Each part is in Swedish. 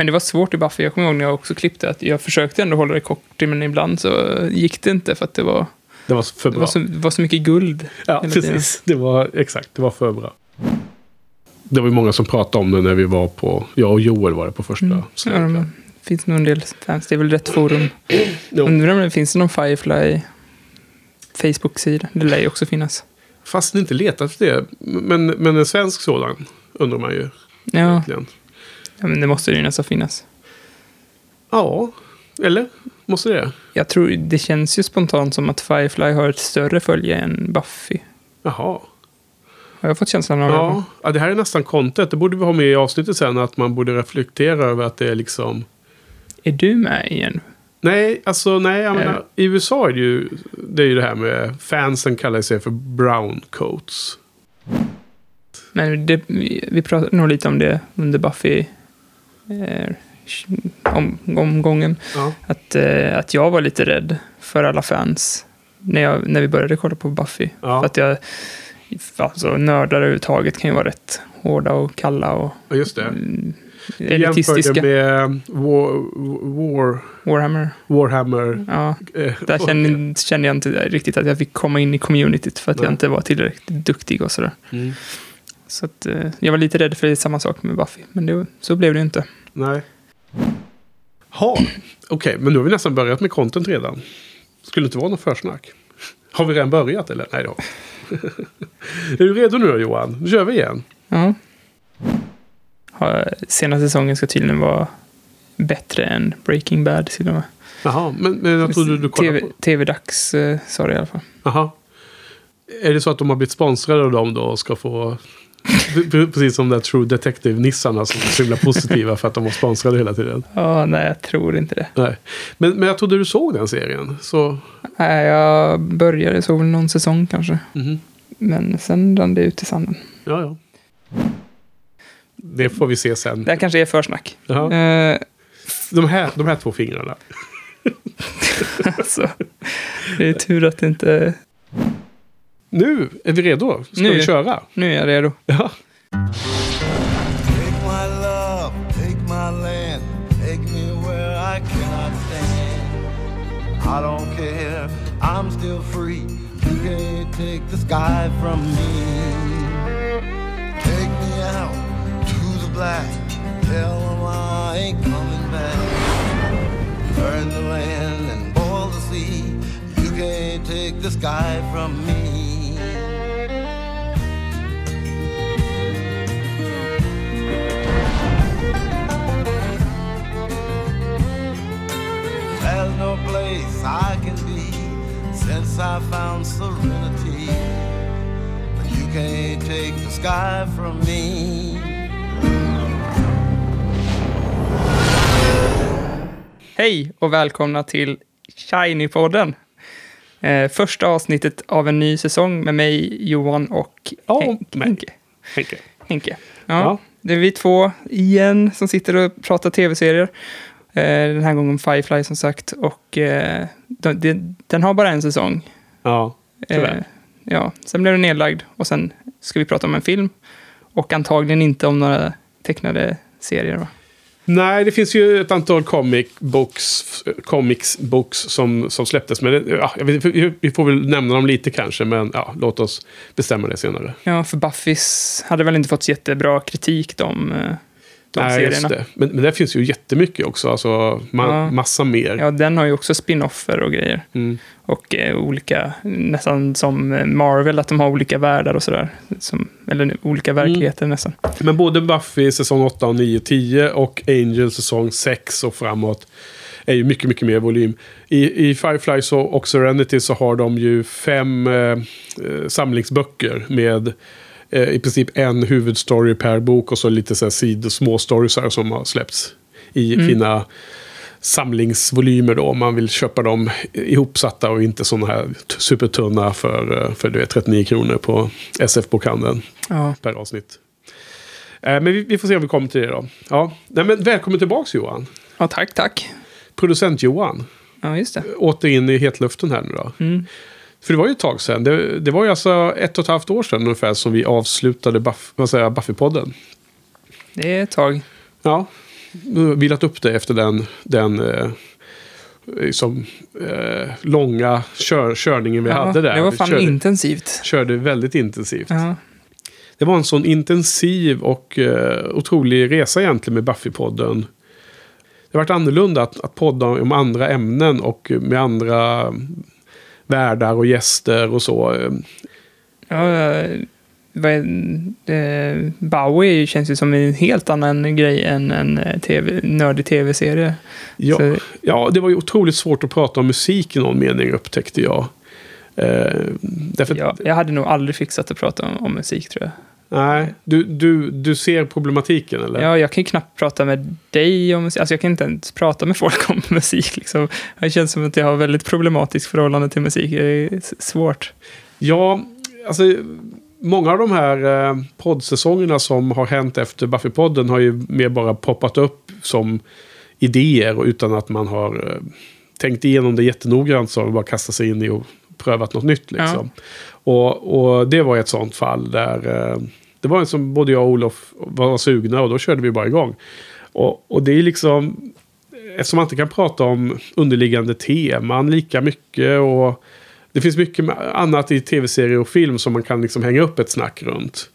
Men det var svårt i Buffy. Jag kommer ihåg när jag också klippte att jag försökte ändå hålla det kort, men ibland så gick det inte för att det var, Det var för det bra. var, så, det var så mycket guld. Ja, precis. Det var exakt, det var för bra. Det var ju många som pratade om det när vi var på, jag och Joel var det på första. Mm. Ja, det finns nog en del fans. Det är väl rätt forum. Undrar om det finns någon Firefly Facebook-sida. Det lär ju också finnas. Fast inte letat efter det. Men, men en svensk sådan undrar man ju Ja, egentligen. Ja men det måste det ju nästan finnas. Ja, eller? Måste det? Jag tror, det känns ju spontant som att Firefly har ett större följe än Buffy. Jaha. Har jag fått känslan av Ja, ja, det här är nästan content. Det borde vi ha med i avsnittet sen. Att man borde reflektera över att det är liksom... det? Är du med igen? Nej, alltså nej. Jag menar, Eh. I USA är det ju det, är ju det här med fansen kallar sig för brown coats. Men det, vi pratade nog lite om det under Buffy om, omgången. Ja. Att, eh, att jag var lite rädd för alla fans när, jag, när vi började kolla på Buffy. Ja. För att jag, alltså nördar överhuvudtaget kan ju vara rätt hårda och kalla och Ja, just det. mm, elitistiska. jämförde med War, War, Warhammer. Warhammer. Ja, eh, där kände, kände jag inte riktigt att jag fick komma in i communityt för att Nej. jag inte var tillräckligt duktig och sådär. Mm. Så att, eh, jag var lite rädd för det, samma sak med Buffy. Men det, så blev det inte. Nej. Ha, okej, men nu har vi nästan börjat med content redan. Skulle det inte vara något försnack? Har vi redan börjat eller? Nej, vi. Är du redo nu då Johan? Nu kör vi igen. Ja. Senaste säsongen ska tydligen vara bättre än Breaking Bad till och med. Jaha, men, men jag trodde du kollade TV, på... TV-dags eh, sa det i alla fall. Jaha. Är det så att de har blivit sponsrade av dem då och ska få... Precis som där True Detective-nissarna som är så himla positiva för att de var sponsrade hela tiden. Ja, nej, jag tror inte det. Nej. Men, men jag trodde du såg den serien. Så... Nej, jag började, såg väl någon säsong kanske. mhm. Men sen rann det ut i sanden. Ja, ja. Det får vi se sen. Det här kanske är försnack. Jaha. Eh, De, här, de här två fingrarna. alltså, det är tur att det inte... Nu är vi redo. Ska Nu. vi köra? Nu är jag redo. Ja. Take my love, take my land, take me where I cannot stand. I don't care, I'm still free. You can't take the sky from me. Take me out to the black, tell them I ain't coming back. Burn the land and boil the sea. You can't take the sky from me. No place I can be since I found serenity. But you can't take the sky from me. Hej och välkomna till Shiny-podden. Eh, första avsnittet av en ny säsong med mig, Johan och Ja, Hen- mig. Henke. Henke. Henke. Ja, Ja. Det är vi två igen som sitter och pratar tv-serier. Eh, den här gången Firefly som sagt. Och eh, den, den- har bara en säsong. Ja, tyvärr. Eh, ja, sen blev den nedlagd och sen ska vi prata om en film. Och antagligen inte om några tecknade serier. Va? Nej, det finns ju ett antal comic books, comics books som, som släpptes. Men ja, vi- får väl nämna dem lite kanske, men ja, låt oss bestämma det senare. Ja, för Buffys hade väl inte fått jättebra kritik de, de Nej, serierna. just det. Men, men där finns ju jättemycket också, alltså ma- Ja. massa mer. Ja, den har ju också spin-offer och grejer. Mm. Och eh, olika, nästan som Marvel, att de har olika världar och sådär. Som, eller olika Mm. verkligheter nästan. Men både Buffy säsong 8 och 9, 10 och Angel säsong 6 och framåt är ju mycket, mycket mer volym. I, i Firefly så, och Serenity så har de ju fem eh, eh, samlingsböcker med eh, i princip en huvudstory per bok och så lite så här sid små storiesar som har släppts i fina samlingsvolymer då. Om man vill köpa dem ihopsatta och inte sådana här supertunna för, eh, för du vet, 39 kronor på SF-bokhandeln Ja. per avsnitt. Eh, Men vi, får se om vi kommer till det då. Ja. Nej, men välkommen tillbaks Johan. ja, tack, tack. Producent Johan. Ja, just det. Åter in i hetluften här nu då. Mm. För det var ju ett tag sedan. Det, det var ju alltså ett och ett halvt år sedan ungefär som vi avslutade Buff, Buffy-podden. Det är ett tag. Ja. vilat upp det efter den, den eh, liksom, eh, långa kör, körningen vi Ja, hade där. Det var fan körde, intensivt. körde väldigt intensivt. Ja. Det var en sån intensiv och eh, otrolig resa egentligen med Buffy-podden. Det har varit annorlunda att, att podda om andra ämnen och med andra världar och gäster och så. Ja, eh, Bowie känns ju som en helt annan grej än en eh, TV, nördig tv-serie. Ja, Så- ja, det var ju otroligt svårt att prata om musik i någon mening upptäckte jag. Eh, därför Ja, jag hade nog aldrig fixat att prata om, om musik tror jag. Nej, du, du, du ser problematiken eller? Ja, jag kan ju knappt prata med dig om musik. Alltså jag kan inte ens prata med folk om musik. Liksom. Det känns som att jag har väldigt problematiskt förhållande till musik. Det är svårt. Ja, alltså många av de här eh, poddsäsongerna som har hänt efter Buffy-podden har ju mer bara poppat upp som idéer utan att man har eh, tänkt igenom det jättenoggrant så har man bara kastat sig in i och prövat något nytt liksom. Och, och det var ett sånt fall där eh, det var en som både jag och Olof var sugna och då körde vi bara igång. Och, och det är liksom, eftersom man inte kan prata om underliggande teman lika mycket och det finns mycket annat i tv-serier och film som man kan liksom hänga upp ett snack runt.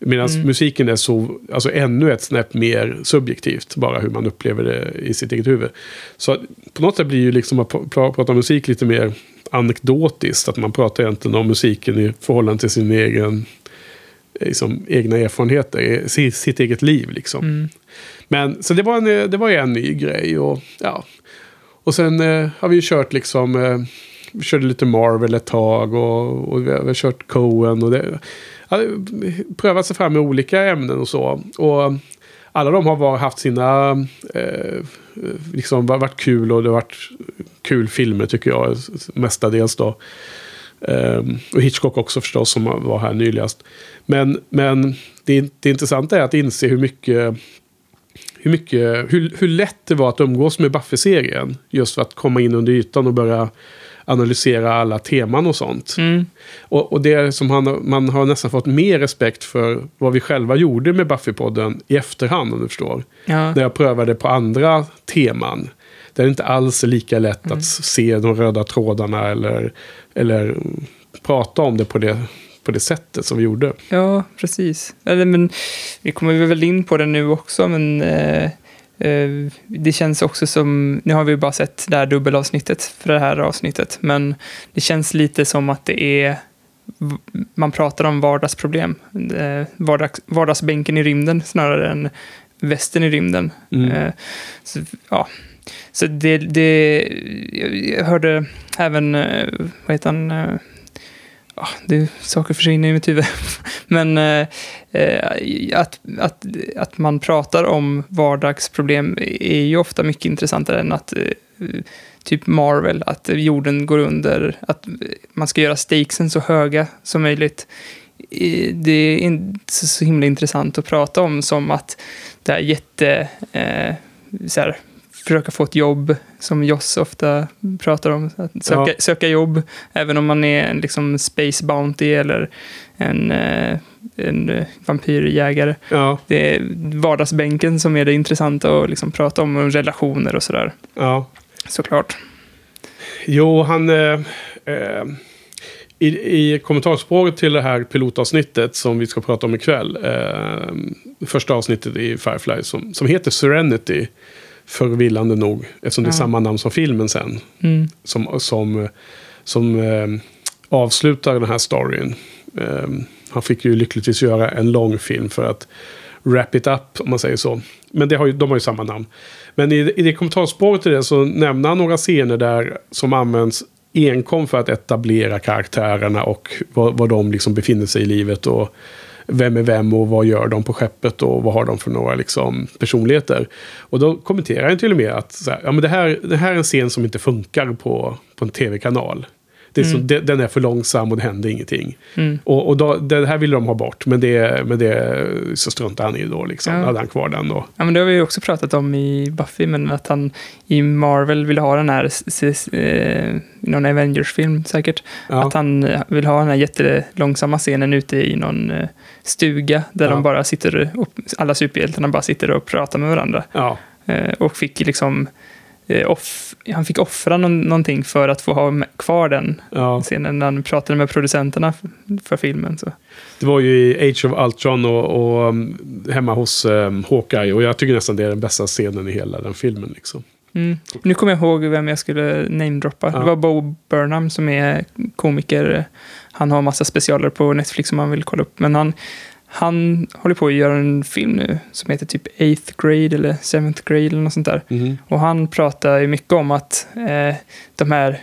Medan Mm. musiken är så, alltså ännu ett snäpp mer subjektivt, bara hur man upplever det i sitt eget huvud. Så på något sätt blir ju liksom att pra- pra- prata om musik lite mer anekdotiskt, att man pratar egentligen om musiken i förhållande till sin egen liksom, egna erfarenheter, sitt, sitt eget liv liksom. Mm. Men så det var, en, det var en ny grej. Och, ja. och sen eh, har vi ju kört liksom, eh, vi körde lite Marvel ett tag och, och vi, har, vi har kört Coen och det. Ja, prövat sig fram med olika ämnen och så. Och alla de har var, haft sina, eh, liksom varit kul och det har varit kul filmer tycker jag mestadels då. Um, och Hitchcock också förstås som var här nyligast. Men, men det, det intressanta är att inse hur mycket hur, mycket, hur, hur lätt det var att umgås med Buffy-serien. Just för att komma in under ytan och börja analysera alla teman och sånt. Mm. Och, och det som han, man har nästan fått mer respekt för vad vi själva gjorde med Buffy-podden i efterhand om du förstår. Ja. När jag prövade på andra teman. Där det inte alls är lika lätt Mm. att se de röda trådarna eller, eller prata om det på det, på det sättet som vi gjorde. Ja, precis. Eller, men, vi kommer väl in på det nu också, men eh, eh, det känns också som, nu har vi bara sett det här dubbelavsnittet för det här avsnittet, men det känns lite som att det är man pratar om vardagsproblem. Eh, vardags, vardagsbänken i rymden snarare än västen i rymden. Mm. Eh, så, ja. så det, det, jag hörde även, eh, vad heter han, ja, det, saker försvinner i mitt huvud. Men eh, eh, att, att, att man pratar om vardagsproblem är ju ofta mycket intressantare än att eh, typ Marvel, att jorden går under, att man ska göra stakesen så höga som möjligt. Det är inte så himla intressant att prata om som att det är jätte... Eh, så här, försöka få ett jobb, som Joss ofta pratar om. Att söka, Ja. söka jobb, även om man är en liksom space bounty eller en, eh, en eh, vampyrjägare. Ja, Det är vardagsbänken som är det intressanta att liksom prata om, och relationer och sådär. ja. Såklart. Jo, han... Eh, eh, i, I kommentarspråket till det här pilotavsnittet som vi ska prata om ikväll. Eh, första avsnittet i Firefly som, som heter Serenity. Förvillande nog, eftersom det är samma namn som filmen sen. Mm. Som, som, som eh, avslutar den här storyn. Eh, han fick ju lyckligtvis göra en lång film för att wrap it up, om man säger så. Men det har ju, de har ju samma namn. Men i, i det kommentarspåret till det så nämner han några scener där som används enkom för att etablera karaktärerna och var, var de liksom befinner sig i livet. och vem är vem och vad gör de på skeppet och vad har de för några liksom, personligheter. Och då kommenterar han till och med att så här, ja, men det, här, det här är en scen som inte funkar på, på en tv-kanal. Det är så, Mm. det, den är för långsam och det händer ingenting. Mm. Och, och då, det här ville de ha bort, men det, men det så struntade han i då. Liksom. Ja. Hade han kvar den då. Ja, men det har vi också pratat om i Buffy, men att han i Marvel vill ha den här, eh, någon Avengers-film säkert, Ja. att han eh, vill ha den här jättelångsamma scenen ute i någon eh, stuga där Ja. de bara sitter, och alla superhjältarna bara sitter och pratar med varandra. Ja, Eh, och fick liksom... Eh, off, han fick offra någon, någonting för att få ha kvar den Ja. scenen när han pratade med producenterna för, filmen. Så. Det var ju i Age of Ultron och, och um, hemma hos um, Hawkeye. Och jag tycker nästan det är den bästa scenen i hela den filmen. Liksom. Mm. Nu kommer jag ihåg vem jag skulle namedroppa. Ja. Det var Bo Burnham som är komiker. Han har massa specialer på Netflix som man vill kolla upp. Men han, han håller på att göra en film nu som heter typ 8th grade eller 7th grade eller något sånt där. Och han pratar ju mycket om att eh, de här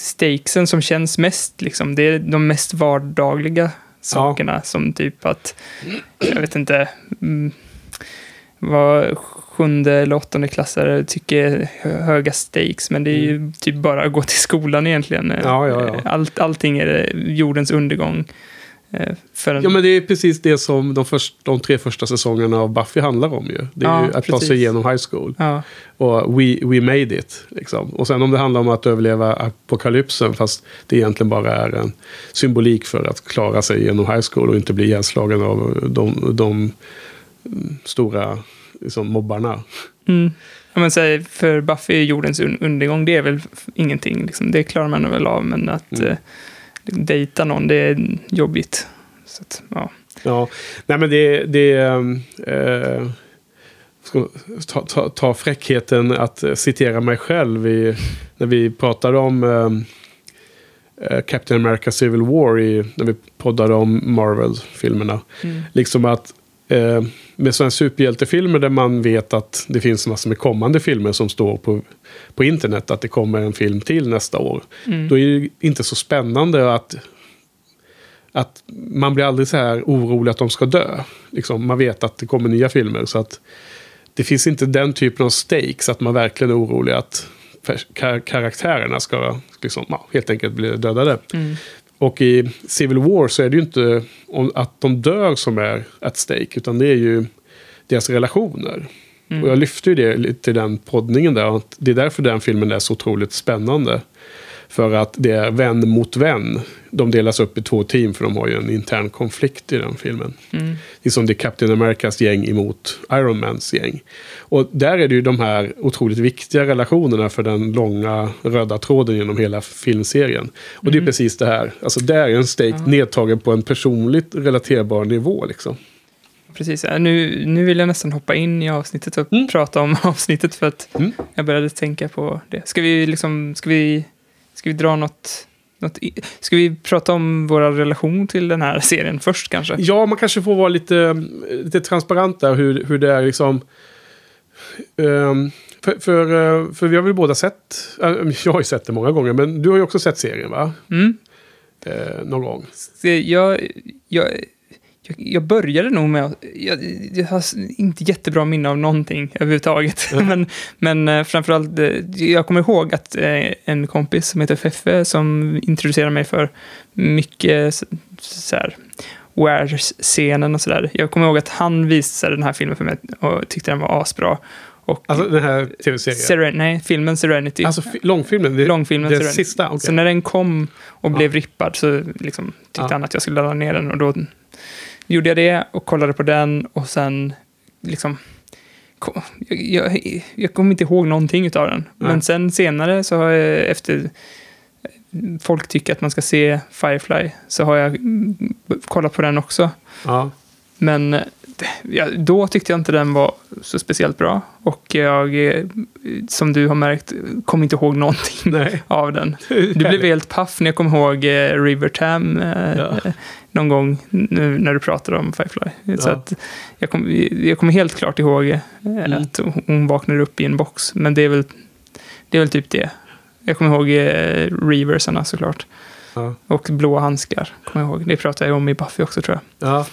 stakesen som känns mest, liksom, det är de mest vardagliga sakerna. Som typ att, jag vet inte, mm, vad sjunde eller åttonde klassare tycker är hö- höga stakes. Men det är ju typ bara att gå till skolan egentligen. Mm. Ja, ja, ja. Allt, allting är jordens undergång. Eh, en, Ja, men det är precis det som de, först, de tre första säsongerna av Buffy handlar om ju. Det är Ja, ju att ta precis. sig igenom high school. ja, Och we, we made it. Liksom. Och sen om det handlar om att överleva apokalypsen, fast det egentligen bara är en symbolik för att klara sig genom high school och inte bli ihjälslagen av de, de mm, stora liksom, mobbarna. Mm. Ja, men säg, för Buffy är jordens un- undergång, det är väl ingenting. Liksom. Det klarar man väl av, men att Mm. Dejta någon, det är jobbigt. Så att, ja. Ja, nej men det... det ehm, eh, ska ta, ta, ta fräckheten att citera mig själv i, när vi pratade om ehm, eh, Captain America Civil War, i, när vi poddade om Marvel-filmerna. Mm. Liksom att eh, med sådana superhjältefilmer där man vet att det finns massor med kommande filmer som står på, på internet, att det kommer en film till nästa år. Mm. Då är det inte så spännande att, att man blir aldrig så här orolig att de ska dö. Liksom, man vet att det kommer nya filmer. Så att det finns inte den typen av stakes att man verkligen är orolig att kar- karaktärerna ska liksom, ja, helt enkelt bli dödade. Mm. Och i Civil War så är det ju inte att de dör som är at stake, utan det är ju deras relationer. Mm. Och jag lyfte ju det lite i den poddningen där. Att det är därför den filmen är så otroligt spännande. För att det är vän mot vän. De delas upp i två team för de har ju en intern konflikt i den filmen. Mm. Det är som det är Captain Americas gäng emot Iron Mans gäng. Och där är det ju de här otroligt viktiga relationerna för den långa röda tråden genom hela filmserien. Och det är precis det här. Alltså där är en stake nedtagen på en personligt relaterbar nivå liksom. Precis, ja, nu, nu vill jag nästan hoppa in i avsnittet och Mm. prata om avsnittet för att Mm. jag började tänka på det. Ska vi liksom, ska vi, ska vi dra något, något ska vi prata om våra relation till den här serien först kanske? Ja, man kanske får vara lite, lite transparent där hur, hur det är liksom. Ehm, för, för, eh, för vi har väl båda sett, äh, jag har ju sett det många gånger, men du har ju också sett serien va? Mm. Eh, någon gång. Jag, jag, jag, började nog med att... Jag, jag har inte jättebra minne av någonting överhuvudtaget. men men eh, framförallt, eh, jag kommer ihåg att eh, en kompis som heter Feffe som introducerade mig för mycket så, här, Wares-scenen och sådär. Jag kommer ihåg att han visade den här filmen för mig och tyckte den var asbra. Och Alltså den här tv-serien. Seren, nej, filmen Serenity. Alltså fi- långfilmen? Det, Långfilmen Det Serenity. sista? okej. Så när den kom och Ja. blev rippad så liksom tyckte Ja. han att jag skulle ladda ner den och då gjorde jag det och kollade på den och sen liksom jag, jag, jag kommer inte ihåg någonting av den. Nej. Men sen senare så har jag efter folk tycker att man ska se Firefly så har jag kollat på den också. Ja. Men då tyckte jag inte den var så speciellt bra. Och jag, eh, som du har märkt, kom inte ihåg någonting Nej. av den. Du blev helt paff när jag kom ihåg eh, River Tam eh, Ja. någon gång nu när du pratade om Firefly. Så Ja. att jag, kom, jag kommer helt klart ihåg Mm. att hon vaknade upp i en box. Men det är väl, det är väl typ det. Jag kommer ihåg Reversarna såklart. Ja. Och blåa handskar, kommer jag ihåg. Det pratade jag om i Buffy också tror jag. Ja.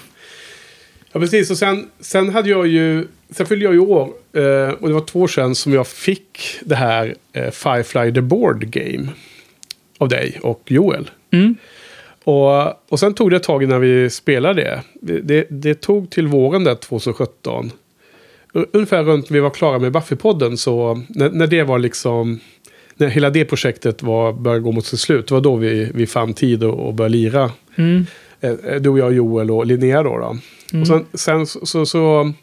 Ja, precis. Och sen, sen hade jag ju... Sen fyllde jag ju år. Eh, och det var två år sedan som jag fick det här eh, Firefly the Board Game. Av dig och Joel. Mm. Och, och sen tog det ett tag innan vi spelade det. Det, det, det tog till våren där 2017. U- Ungefär runt vi var klara med Buffy-podden så när, när det var liksom... När hela det projektet var, började gå mot sitt slut. Det var då vi, vi fann tid att och började lira. Mm. Eh, Du och jag, Joel och Linnea då. då. Mm. Och sen, sen så, så, så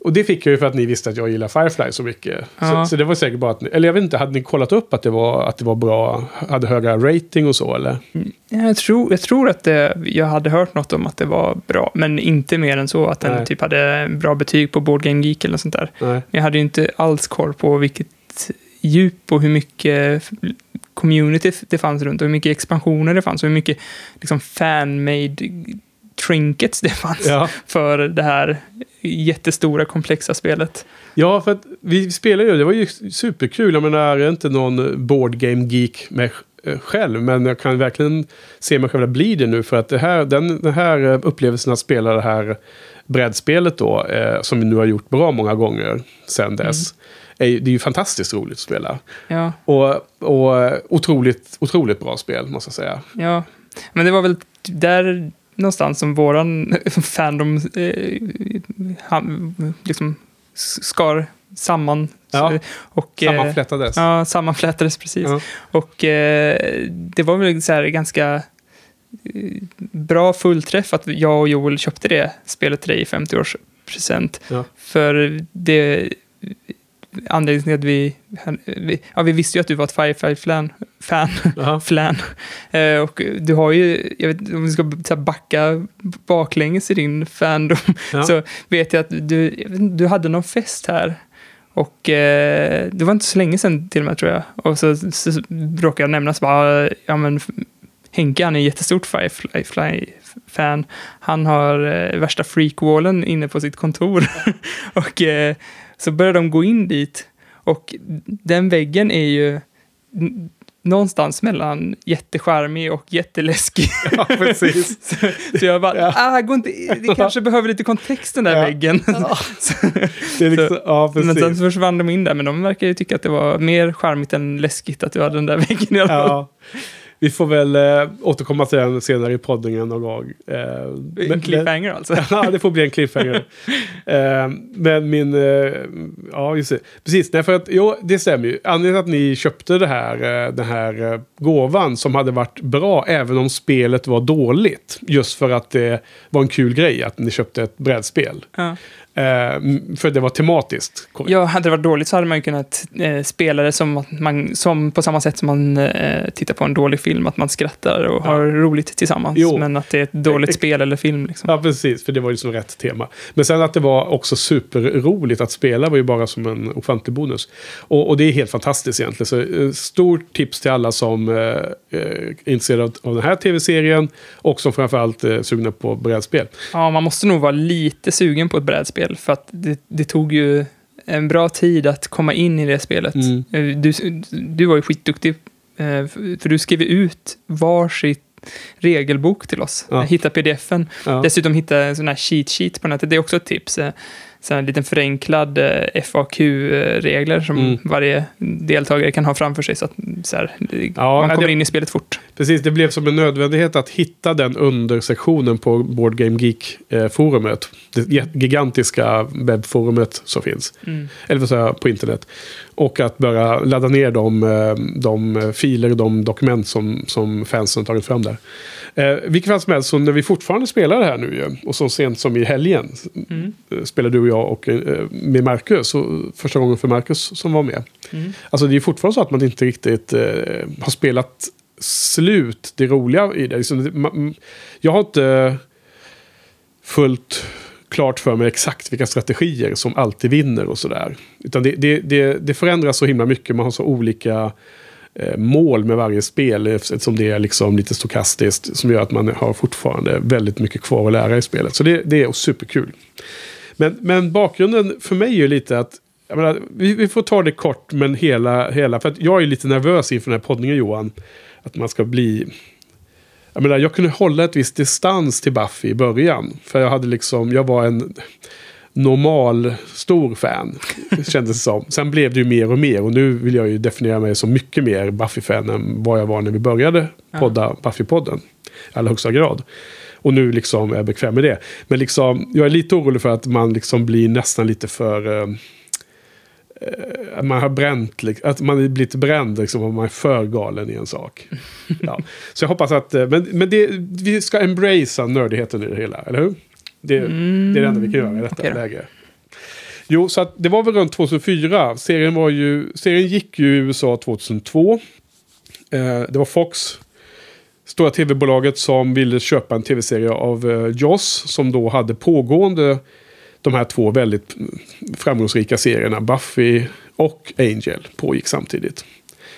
Och det fick jag ju för att ni visste att jag gillar Firefly så mycket. Ja. Så, så det var säkert bara att ni, eller jag vet inte, hade ni kollat upp att det var, att det var bra, hade höga rating och så eller? Jag tror, jag tror att det, jag hade hört något om att det var bra, men inte mer än så. Att den Nej. typ hade bra betyg på Board Game Geek eller något sånt där. Nej. Jag hade ju inte alls koll på vilket djup och hur mycket community det fanns runt och hur mycket expansioner det fanns och hur mycket liksom fan-made trinkets det fanns Ja. för det här jättestora komplexa spelet. ja, för att vi spelade ju, det var ju superkul. Jag menar, jag är inte någon board game geek med eh, själv, men jag kan verkligen se mig själv bli det nu för att det här, den, den här eh, upplevelsen att spela det här brädspelet då, eh, som vi nu har gjort bra många gånger sedan dess, är, det är ju fantastiskt roligt att spela. Ja, Och, och otroligt, otroligt bra spel, måste jag säga. ja. Men det var väl där någonstans som våran fandom eh, ham, liksom skar samman. Ja, och, eh, Sammanflätades. Ja, sammanflätades precis. Ja. Och eh, det var väl så här ganska eh, bra fullträff att jag och Joel köpte det spelet till dig i 50-årspresent. Ja. För det anledningen till att vi, vi, ja, vi visste ju att du var ett Firefly-fan. Fan, Jaha. flan. Eh, och du har ju, jag vet om vi ska här backa baklänges i din fandom, Ja. så vet jag att du, du hade någon fest här. Och eh, det var inte så länge sedan till och med tror jag. Och så, så, så råkade jag nämna så bara, ja men Henke han är jättestort Firefly-fan. Han har eh, värsta freakwallen inne på sitt kontor. och eh, så började de gå in dit. Och den väggen är ju någonstans mellan jättecharmig och jätteläskig. ja, precis. så, så jag bara, Ja. ah, gå inte, det kanske behöver lite kontext den där Ja. väggen. Ja. Det är liksom, ja, men sen precis. försvann de in där, men de verkar ju tycka att det var mer charmigt än läskigt att du hade den där väggen i alla fall. Ja. Vi får väl eh, återkomma till den senare i podden någon gång. Eh, En cliffhanger alltså. ja, det får bli en cliffhanger. eh, men min... Eh, ja, just det. Precis, nej, för att, jo, det stämmer ju. Anledningen till att ni köpte det här, eh, den här eh, gåvan som hade varit bra även om spelet var dåligt. Just för att det var en kul grej att ni köpte ett brädspel. Ja. Eh, för det var tematiskt. Ja, hade det varit dåligt så hade man ju kunnat eh, spela det som, att man, som på samma sätt som man eh, tittar på en dålig film, att man skrattar och har roligt tillsammans. Jo. Men att det är ett dåligt Ex- spel eller film. Liksom. Ja, precis. För det var ju så rätt tema. Men sen att det var också superroligt att spela var ju bara som en ofantlig bonus. Och, och det är helt fantastiskt egentligen. Så eh, stort tips till alla som eh, eh, är intresserade av, av den här tv-serien. Och som framförallt är sugna på brädspel. Ja, man måste nog vara lite sugen på ett brädspel, för att det, det tog ju en bra tid att komma in i det spelet. Mm. Eh, Du, du var ju skitduktig, eh, för du skrev ut varsitt regelbok till oss. Ja. Hitta pdf-en. Ja. Dessutom hitta en sån här cheat sheet på nätet. Det är också ett tips. Eh, en liten förenklad eh, FAQ-regler som Mm. varje deltagare kan ha framför sig så att så här, Ja, man kommer det- in i spelet fort. Precis, det blev som en nödvändighet att hitta den undersektionen på Board Game Geek-forumet. Det ge- gigantiska webbforumet som finns. Mm. eller vad säger jag, på internet. Och att börja ladda ner de, eh, de filer och de dokument som, som fansen tagit fram där. Eh, vilket fall som helst, så när vi fortfarande spelar det här nu och så sent som i helgen Mm. eh, spelade du och jag och, eh, med Marcus, och första gången för Marcus som var med. Mm. Alltså det är fortfarande så att man inte riktigt eh, har spelat slut det roliga i det. Liksom, jag har inte fullt klart för mig exakt vilka strategier som alltid vinner och sådär. Utan det, det, det, det förändras så himla mycket. Man har så olika eh, mål med varje spel eftersom det är liksom lite stokastiskt som gör att man har fortfarande väldigt mycket kvar att lära i spelet. Så det, det är superkul. Men, men bakgrunden för mig är ju lite att jag menar, vi, vi får ta det kort, men hela, hela... För att jag är lite nervös inför den här poddningen, Johan. Att man ska bli... Jag menar, jag kunde hålla ett visst distans till Buffy i början. För jag hade liksom... Jag var en normal, stor fan. Kändes det som. Sen blev det ju mer och mer. Och nu vill jag ju definiera mig som mycket mer Buffy-fan än vad jag var när vi började podda Buffy-podden. I allra högsta grad. Och nu liksom är jag bekväm med det. Men liksom, jag är lite orolig för att man liksom blir nästan lite för... eh, man har bränt, lik- att man blir lite bränd liksom, om man är för galen i en sak. Ja. Så jag hoppas att, eh, men, men det, vi ska embracea nördigheten i det hela, eller hur? Det, det är det enda vi kan göra i detta då. läge. Jo, så att det var väl runt 2004. Serien, var ju, serien gick ju i USA 2002. Eh, det var Fox, stora tv-bolaget, som ville köpa en tv-serie av eh, Joss. Som då hade pågående de här två väldigt mm, framgångsrika serierna. Buffy och Angel pågick samtidigt.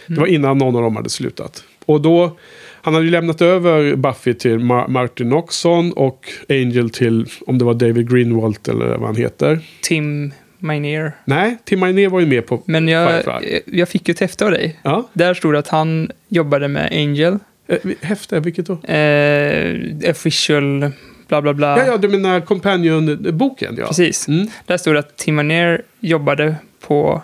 Det var innan någon av dem hade slutat. Och då, han hade ju lämnat över Buffy till Ma- Martin Noxon och Angel till, om det var David Greenwalt eller vad han heter. Tim Minear. Nej, Tim Minear var ju med på Men jag, Firefly. jag fick ju ett häfte av dig. Ja, Där stod det att han jobbade med Angel. eh, häfte, vilket då? Eh, official, bla bla bla. Ja, ja, du menar Companion-boken, ja. Precis. Mm. Där stod det att Tim Minear jobbade på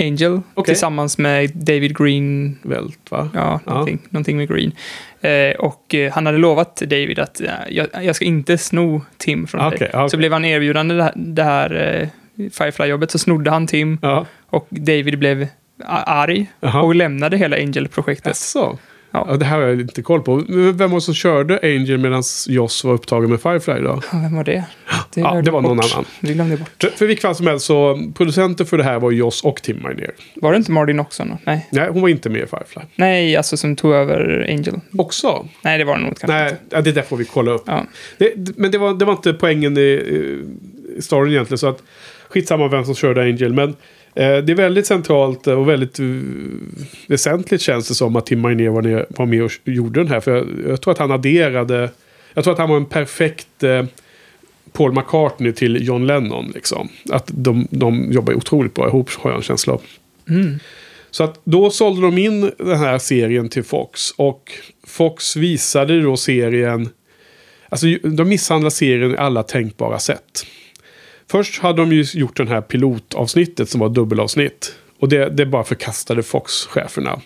Angel Okej. tillsammans med David Green. Vält, va? Ja, Ja. någonting, någonting med Green. Eh, och eh, han hade lovat David att eh, jag, jag ska inte sno Tim från Okej, dig. okej. Så blev han erbjudande det här, det här eh, Firefly-jobbet så snodde han Tim Ja, och David blev arg och lämnade hela Angel-projektet. Ja. Ja. det här har jag inte koll på. Vem var det som körde Angel medan Joss var upptagen med Firefly då? Ja, Vem var det? Det, Ja, det var jag någon bort. annan. Det glömde bort. För, för vilket fall som helst så, producenter för det här var Joss och Tim Minear. Var det inte Marty Noxon? då? Nej. Nej, hon var inte med i Firefly. Nej, alltså som tog över Angel. Också? Nej, det var det nog kanske Nej, inte. det där får vi kolla upp. Ja. Det, men det var, det var inte poängen i, i storyn egentligen. Så att skitsamma vem som körde Angel. Men det är väldigt centralt och väldigt uh, väsentligt känns det som att Tim Minear var, med och gjorde den här. För jag, jag tror att han adderade... Jag tror att han var en perfekt eh, Paul McCartney till John Lennon. Liksom. Att de, de jobbar otroligt bra ihop har jag en känsla av. Mm. Så att då sålde de in den här serien till Fox. Och Fox visade då serien... Alltså de misshandlade serien i alla tänkbara sätt. Först hade de ju gjort den här pilotavsnittet som var dubbelavsnitt. Och det, det bara förkastade Fox-cheferna.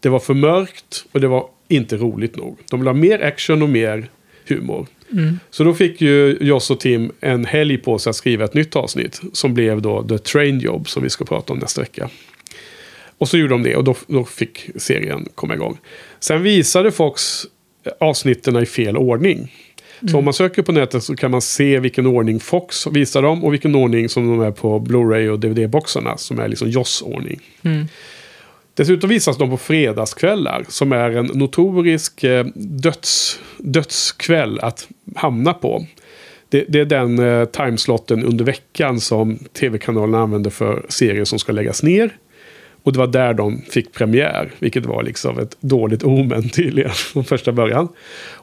Det var för mörkt och det var inte roligt nog. De ville ha mer action och mer humor. Mm. Så då fick ju Joss och Tim en helg på sig att skriva ett nytt avsnitt. Som blev då The Train Job som vi ska prata om nästa vecka. Och så gjorde de det och då, då fick serien komma igång. Sen visade Fox avsnitten i fel ordning. Så om man söker på nätet så kan man se vilken ordning Fox visar dem och vilken ordning som de är på Blu-ray och DVD-boxarna. Som är liksom Joss ordning. Mm. Dessutom visas de på fredagskvällar som är en notorisk eh, döds, dödskväll att hamna på. Det, det är den eh, timeslotten under veckan som tv-kanalerna använder för serier som ska läggas ner. Och det var där de fick premiär, vilket var liksom ett dåligt omen tydligen från första början.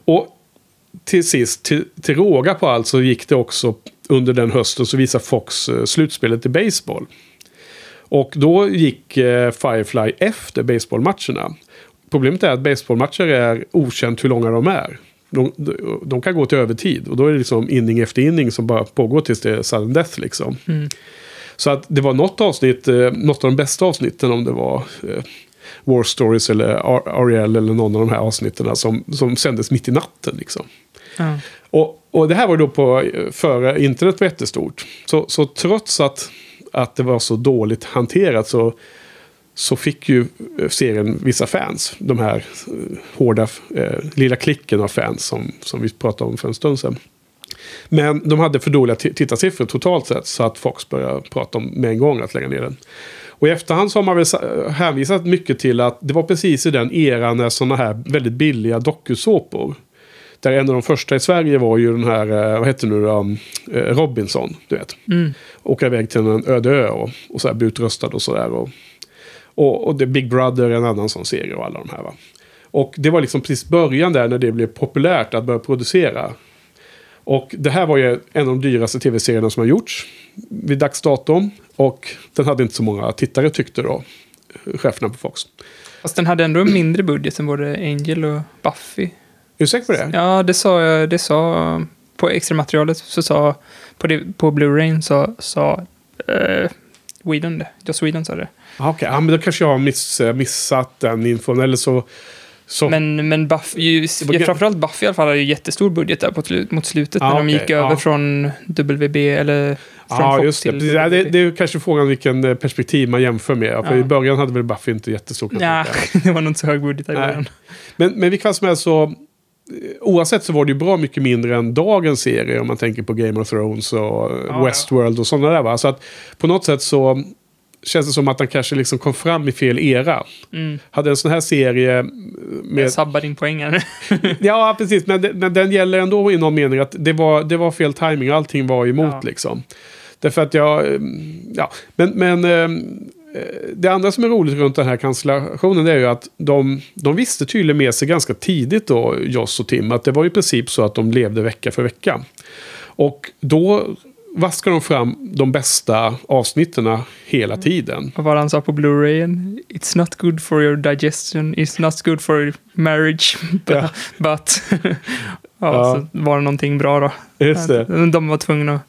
Och till sist, till, till råga på allt, så gick det också under den hösten så visade Fox eh, slutspelet i baseball. Och då gick eh, Firefly efter baseballmatcherna. Problemet är att baseballmatcher är okänt hur långa de är. De, de, kan gå till övertid och då är det liksom inning efter inning som bara pågår tills det är sudden death liksom. Mm. Så att det var något avsnitt, eh, något av de bästa avsnitten om det var War Stories eller Ar- Ariel eller någon av de här avsnitten som, som sändes mitt i natten liksom. Ja. Och, och det här var då på, före internet var jättestort. Så, så trots att, att det var så dåligt hanterat så, så fick ju serien vissa fans. De här eh, hårda, eh, lilla klicken av fans som, som vi pratade om för en stund sedan. Men de hade för dåliga tittarsiffror totalt sett så att Fox började prata om med en gång att lägga ner den. Och i efterhand så har man väl sa- hänvisat mycket till att det var precis i den eran när sådana här väldigt billiga dokusåpor. Där en av de första i Sverige var ju den här, eh, vad heter det nu då, Eh, Robinson, du vet. Mm. Åka iväg till en öde ö och, och så här bli utröstad och sådär. Och, och, och det Big Brother en annan sån serie och alla de här va. Och det var liksom precis början där när det blev populärt att börja producera. Och det här var ju en av de dyraste tv-serierna som har gjorts vid dags datum. Och den hade inte så många tittare tyckte då, cheferna på Fox. Fast den hade ändå en mindre budget än både Angel och Buffy. Är du säker på det? Ja, det sa jag. Det sa på extra materialet så sa på, det, på Blu-ray så sa eh, Whedon det. Joss Whedon sa det. Ah, Okej, ja, men då kanske jag har miss, missat den infon. Eller så... så Men, men Buffy, ju, framförallt Buffy i alla fall hade ju jättestor budget där på, mot slutet Ja, när de okej, gick över ja. från WB eller från Ja, Fox just det. till. Ja, det. Det är kanske frågan vilken eh, perspektiv man jämför med. För Ja. i början hade väl Buffy inte jättestor Ja, det var nog inte så hög budget i början. Men, men vilket fall som helst så... oavsett så var det ju bra mycket mindre än dagens serie om man tänker på Game of Thrones och Ja, Westworld och sådana där. Va? Så att på något sätt så känns det som att den kanske liksom kom fram i fel era. Mm. Hade en sån här serie med... Jag sabbar din poäng här. Ja, precis. Men, det- men den gäller ändå i någon mening att det var, det var fel timing och allting var emot Ja. liksom. Därför att jag... eh, Ja, men... men eh, det andra som är roligt runt den här cancellationen är ju att de, de visste tydligen med sig ganska tidigt då, Joss och Tim, att det var i princip så att de levde vecka för vecka. Och då vaskar de fram de bästa avsnitten hela tiden. Vad var det han sa på Blu-rayen? It's not good for your digestion, it's not good for your marriage, but... Ja. but. ja, Ja. Så var det någonting bra då. Just det. De var tvungna att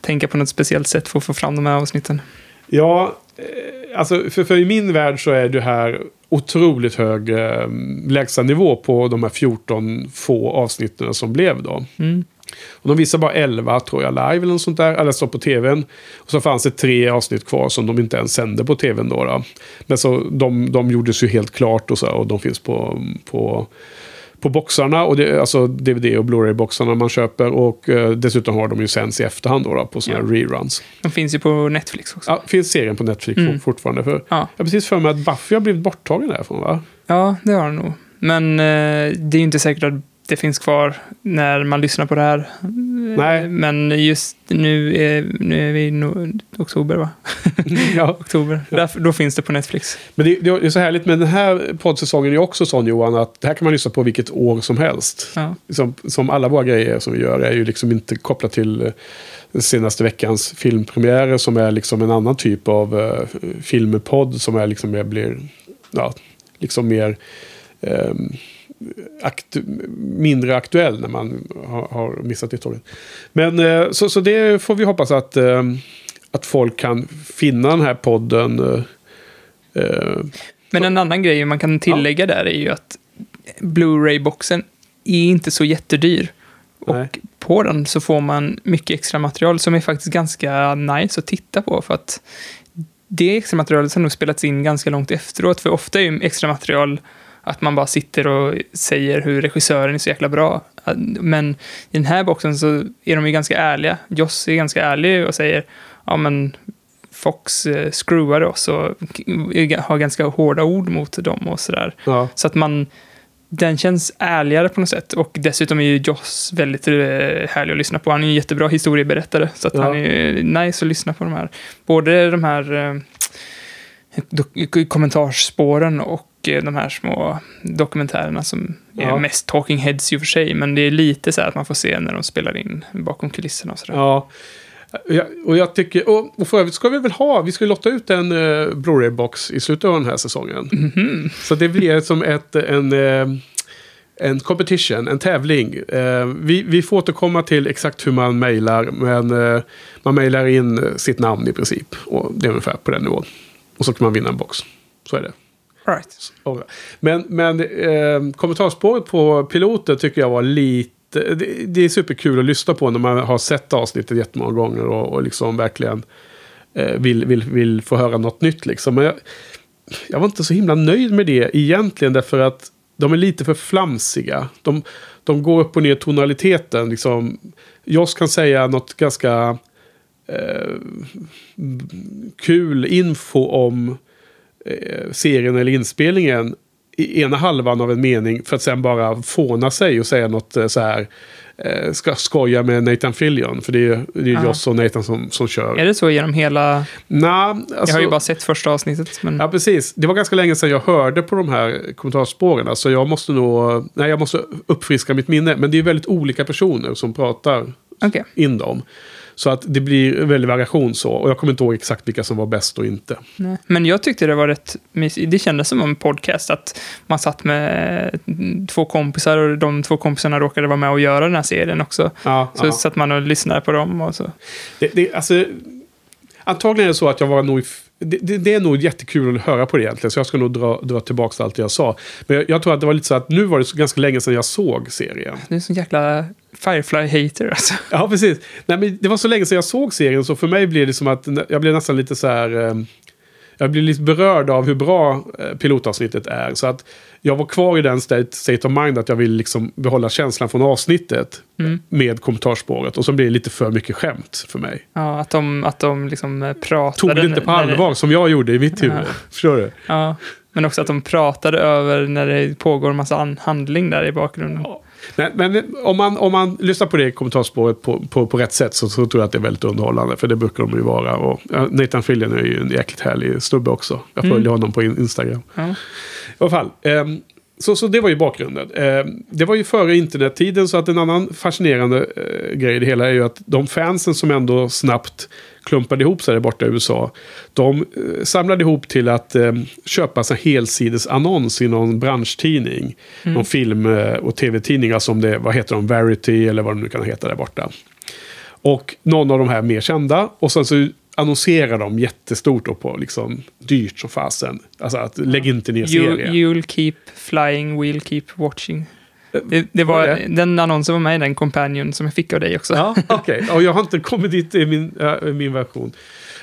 tänka på något speciellt sätt för att få fram de här avsnitten. Ja, eh, alltså för, för i min värld så är det här otroligt hög eh, lägstanivå på de här 14 få avsnitten som blev då. Mm. Och de visar bara 11 tror jag live eller något sånt där, eller så på tvn. Och så fanns det tre avsnitt kvar som de inte ens sände på tvn då. då. Men så de, de gjordes ju helt klart och så och de finns på, på, på boxarna, och det, alltså DVD och Blu-ray-boxarna man köper. Och eh, dessutom har de ju sänds i efterhand då, då på sådana här reruns. De finns ju på Netflix också. Ja, finns serien på Netflix Mm. for- fortfarande? För Ja. Jag har precis för mig att Buffy har blivit borttagen därifrån va? Ja, det har den nog. Men eh, det är ju inte säkert att det finns kvar när man lyssnar på det här. Nej. Men just nu är, nu är vi no- oktober, va? ja. Oktober. Därför, då finns det på Netflix. Men det, det är så härligt med den här poddsäsongen är också sån Johan att det här kan man lyssna på vilket år som helst. Ja. Som, som alla våra grejer som vi gör är ju liksom inte kopplat till eh, den senaste veckans filmpremiärer som är liksom en annan typ av uh, filmpodd som är liksom mer blir, ja, liksom mer ehm, aktu mindre aktuell när man har, har missat tåget. Men eh, så, så det får vi hoppas att, eh, att folk kan finna den här podden. eh, eh, Men en annan grej man kan tillägga där är ju att Blu-ray-boxen är inte så jättedyr. Och Nej. på den så får man mycket extra material som är faktiskt ganska nice att titta på. För att det extra materialet har nog spelats in ganska långt efteråt. För ofta är ju extra material att man bara sitter och säger hur regissören är så jäkla bra. Men i den här boxen så är de ju ganska ärliga. Joss är ganska ärlig och säger ja men Fox eh, screwade oss och har ganska hårda ord mot dem och sådär. ja. Så att man, den känns ärligare på något sätt. Och dessutom är ju Joss väldigt eh, härlig att lyssna på. Han är en jättebra historieberättare. Så att Ja. han är nice att lyssna på de här. Både de här eh, kommentarsspåren och eh, de här små dokumentärerna som är Ja. mest talking heads i och för sig. Men det är lite så här att man får se när de spelar in bakom kulisserna och sådär. Ja. Ja, och jag tycker, och, och för övrigt ska vi väl ha, vi ska ju lotta ut en uh, Blu-ray-box i slutet av den här säsongen. Mhm. Så det blir som ett, en, eh, en competition, en tävling. Eh, vi, vi får återkomma till exakt hur man mejlar, men eh, man mejlar in eh, sitt namn i princip. Och det är ungefär på den nivån. Och så kan man vinna en box. Så är det. Right. Men, men eh, kommentarspåret på piloten tycker jag var lite... Det, det är superkul att lyssna på när man har sett avsnittet jättemånga gånger och, och liksom verkligen eh, vill, vill, vill få höra något nytt. Liksom. Men jag, jag var inte så himla nöjd med det egentligen därför att de är lite för flamsiga. De, de går upp och ner tonaliteten. Liksom. Joss kan säga något ganska eh, kul info om eh, serien eller inspelningen i ena halvan av en mening för att sen bara fåna sig och säga något eh, så här. Eh, ska skoja med Nathan Fillion. För det är, det är ju Ja. Joss och Nathan som, som kör. Är det så genom hela... Nah, alltså, Jag har ju bara sett första avsnittet. Men... Ja, precis. Det var ganska länge sedan jag hörde på de här kommentarspåren. Så jag måste nog... Nej, jag måste uppfriska mitt minne. Men det är väldigt olika personer som pratar Okej. in dem. Så att det blir en väldig variation så. Och jag kommer inte ihåg exakt vilka som var bäst och inte. Nej. Men jag tyckte det var rätt mysigt. Det kändes som en podcast. Att man satt med två kompisar och de två kompisarna råkade vara med och göra den här serien också. Ja, Så ja. satt man och lyssnade på dem och så. Det, det, alltså, antagligen är det så att jag var nog... Det, det, det är nog jättekul att höra på det egentligen. Så jag ska nog dra, dra tillbaka allt jag sa. Men jag, jag tror att det var lite så att nu var det så ganska länge sedan jag såg serien. Det är en sån jäkla Firefly-hater alltså. Ja, precis. Nej, men det var så länge sedan jag såg serien så för mig blev det som att jag blev nästan lite så här... eh, jag blir lite berörd av hur bra eh, pilotavsnittet är. Så att jag var kvar i den state, of mind att jag vill liksom behålla känslan från avsnittet Mm. med kommentarspåret. Och så blir det lite för mycket skämt för mig. Ja, att de, att de liksom eh, pratade... Tog det inte på när det- allvar som jag gjorde i mitt huvud. Ja. Förstår du? Ja, men också att de pratade över när det pågår en massa an- handling där i bakgrunden. Ja. Men, men om, man, om man lyssnar på det kommentarspåret på, på, på rätt sätt så, så tror jag att det är väldigt underhållande. För det brukar de ju vara. Och, Nathan Fillion är ju en jäkligt härlig snubbe också. Jag följer Mm. honom på in- Instagram. Ja. I alla fall. ehm, så, så det var ju bakgrunden. Ehm, det var ju före internettiden så att en annan fascinerande eh, grej i det hela är ju att de fansen som ändå snabbt klumpade ihop sig där borta i USA. De eh, samlade ihop till att eh, köpa en helsidesannons i någon branschtidning. Någon film eh, och tv-tidningar som det, vad heter de, Verity eller vad de nu kan heta där borta. Och någon av de här mer kända. Och sen så annonserar de jättestort då på liksom dyrt som fasen. Alltså att lägg inte ner You, serien. you'll keep flying, we'll keep watching. Det, det var, är det? den annonsen var med i den companion som jag fick av dig också. Ja, okej. Och jag har inte kommit dit i min, äh, min version.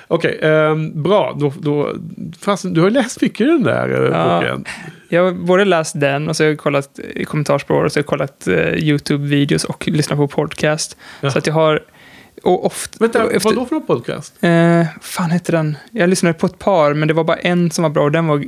Okej, ehm, bra. Då, då, fast, du har läst mycket i den där äh, Ja. boken. Jag har både läst den och så har jag kollat kommentarsspår och så har jag kollat eh, YouTube-videos och lyssnat på podcast. Ja. Så att jag har... Och ofta... Vänta, och efter- vad då för podcast? Eh, fan hette den? Jag lyssnade på ett par, men det var bara en som var bra och den var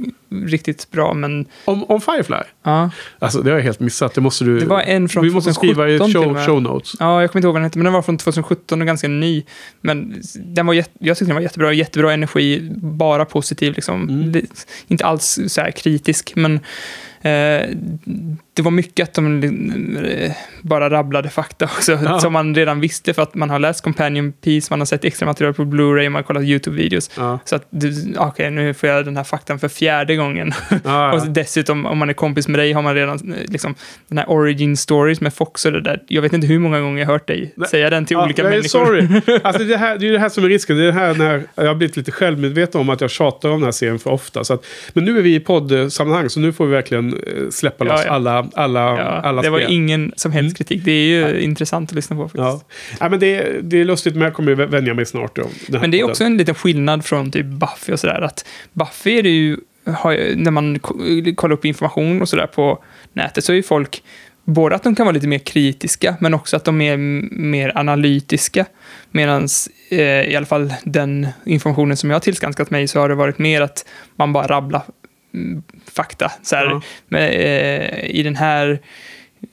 riktigt bra. Men Om, om Firefly? ja, Alltså, det har jag helt missat. Det måste du... det var en från Vi måste 2017 skriva i show, show notes. Ja, jag kommer inte ihåg vad den hette, men den var från 2017 och ganska ny. Men den var jätte, jag tyckte den var jättebra, jättebra energi, bara positiv liksom. Mm. Det, inte alls så kritisk, men det var mycket att de eh, bara rabblade fakta också, Ja. som man redan visste för att man har läst Companion Piece, man har sett extra material på Blu-ray, man har kollat YouTube-videos. Ja. Så att, okej, nu får jag den här faktan för fjärde gången. Ja, Och dessutom, om man är kompis med dig, har man redan eh, liksom, den här origin stories med Fox och det där. Jag vet inte hur många gånger jag har hört dig Nej. säga den till olika är människor. Sorry. Alltså det, här, det är det här som är risken. Det är det här när jag har blivit lite självmedveten om att jag tjatar om den här serien för ofta. Så att, men nu är vi i poddsammanhang så nu får vi verkligen eh, släppa Ja, loss ja. alla, alla, Ja, alla det var spel. ingen som helst Mm. kritik. Det är ju intressant att lyssna på faktiskt. Ja. Ja, men det, det är lustigt men jag kommer ju vänja mig snart. Då, Men det är också en liten skillnad från typ Buffy och sådär. Att Buffy är det ju, har, när man ko- kollar upp information och sådär på nätet så är ju folk både att de kan vara lite mer kritiska men också att de är mer analytiska. Medan eh, i alla fall den informationen som jag har tillskanskat mig så har det varit mer att man bara rabblar fakta. Så här, Ja. men, eh, I den här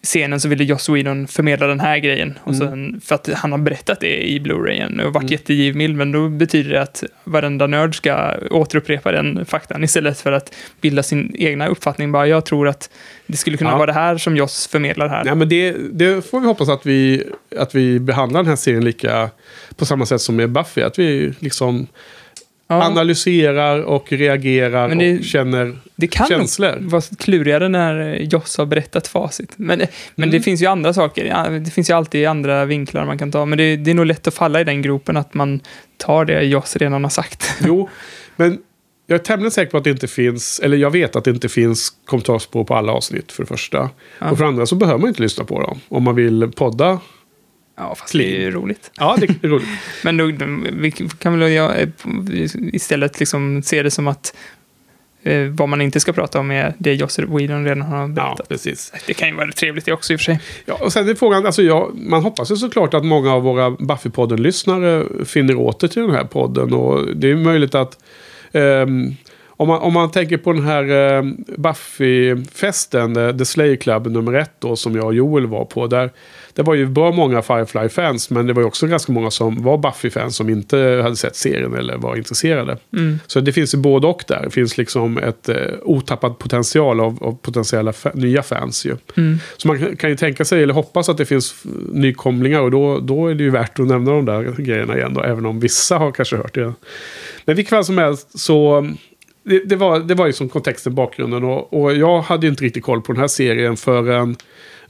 scenen så ville Joss Whedon förmedla den här grejen. Och Mm. sen, för att han har berättat det i Blu-rayen och varit Mm. jättegivmild, men då betyder det att varenda nörd ska återupprepa den faktan istället för att bilda sin egna uppfattning. Bara, jag tror att det skulle kunna Ja. vara det här som Joss förmedlar här. Ja, men det, det får vi hoppas att vi, att vi behandlar den här serien lika på samma sätt som med Buffy. Att vi liksom Ja, analyserar och reagerar Men det- och känner det kan känslor. vara klurigare när Joss har berättat facit. Men, men det Mm. finns ju andra saker. Det finns ju alltid andra vinklar man kan ta. Men det, det är nog lätt att falla i den gropen att man tar det Joss redan har sagt. Jo, men jag är tämligen säker på att det inte finns, eller jag vet att det inte finns kommentarspår på alla avsnitt för det första. Ja. Och för det andra så behöver man inte lyssna på dem. Om man vill podda. Ja, fast det är ju roligt. Ja, det är roligt. Men då, vi kan väl ja, istället liksom se det som att eh, vad man inte ska prata om är det Joss Whedon redan har Ja, berättat. precis. Det kan ju vara trevligt det också i och för sig. Ja, och sen är frågan, alltså jag, man hoppas ju såklart att många av våra Buffy-podden-lyssnare finner åter till den här podden. Och det är möjligt att ehm, om, man, om man tänker på den här um, Buffy-festen, eh, The Slayer Club nummer ett då, som jag och Joel var på. Där, det var ju bra många Firefly-fans, men det var ju också ganska många som var Buffy-fans som inte hade sett serien eller var intresserade. Mm. Så det finns ju både och där. Det finns liksom ett eh, otappad potential av, av potentiella fa- nya fans ju. Mm. Så man kan- ju tänka sig, eller hoppas att det finns nykomlingar och då, då är det ju värt att nämna de där grejerna igen då, även om vissa har kanske hört det. Men vilket fall som helst så, det, det, var, det var ju som kontexten, bakgrunden och, och jag hade ju inte riktigt koll på den här serien förrän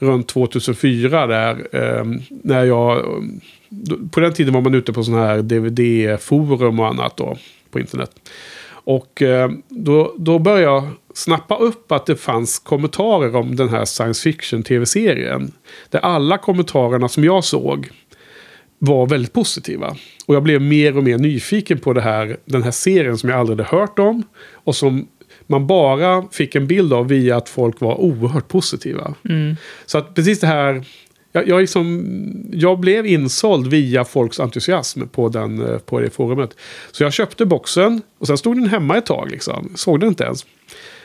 runt 2004 där, eh, när jag, på den tiden var man ute på sådana här DVD-forum och annat då, på internet. Och eh, då, då började jag snappa upp att det fanns kommentarer om den här science fiction tv-serien. Där alla kommentarerna som jag såg var väldigt positiva. Och jag blev mer och mer nyfiken på det här, den här serien som jag aldrig hade hört om. Och som man bara fick en bild av via att folk var oerhört positiva. Mm. Så att precis det här... Jag, jag, liksom, jag blev insåld via folks entusiasm på, den, eh, på det forumet. Så jag köpte boxen och sen stod den hemma ett tag. Liksom. Såg den inte ens.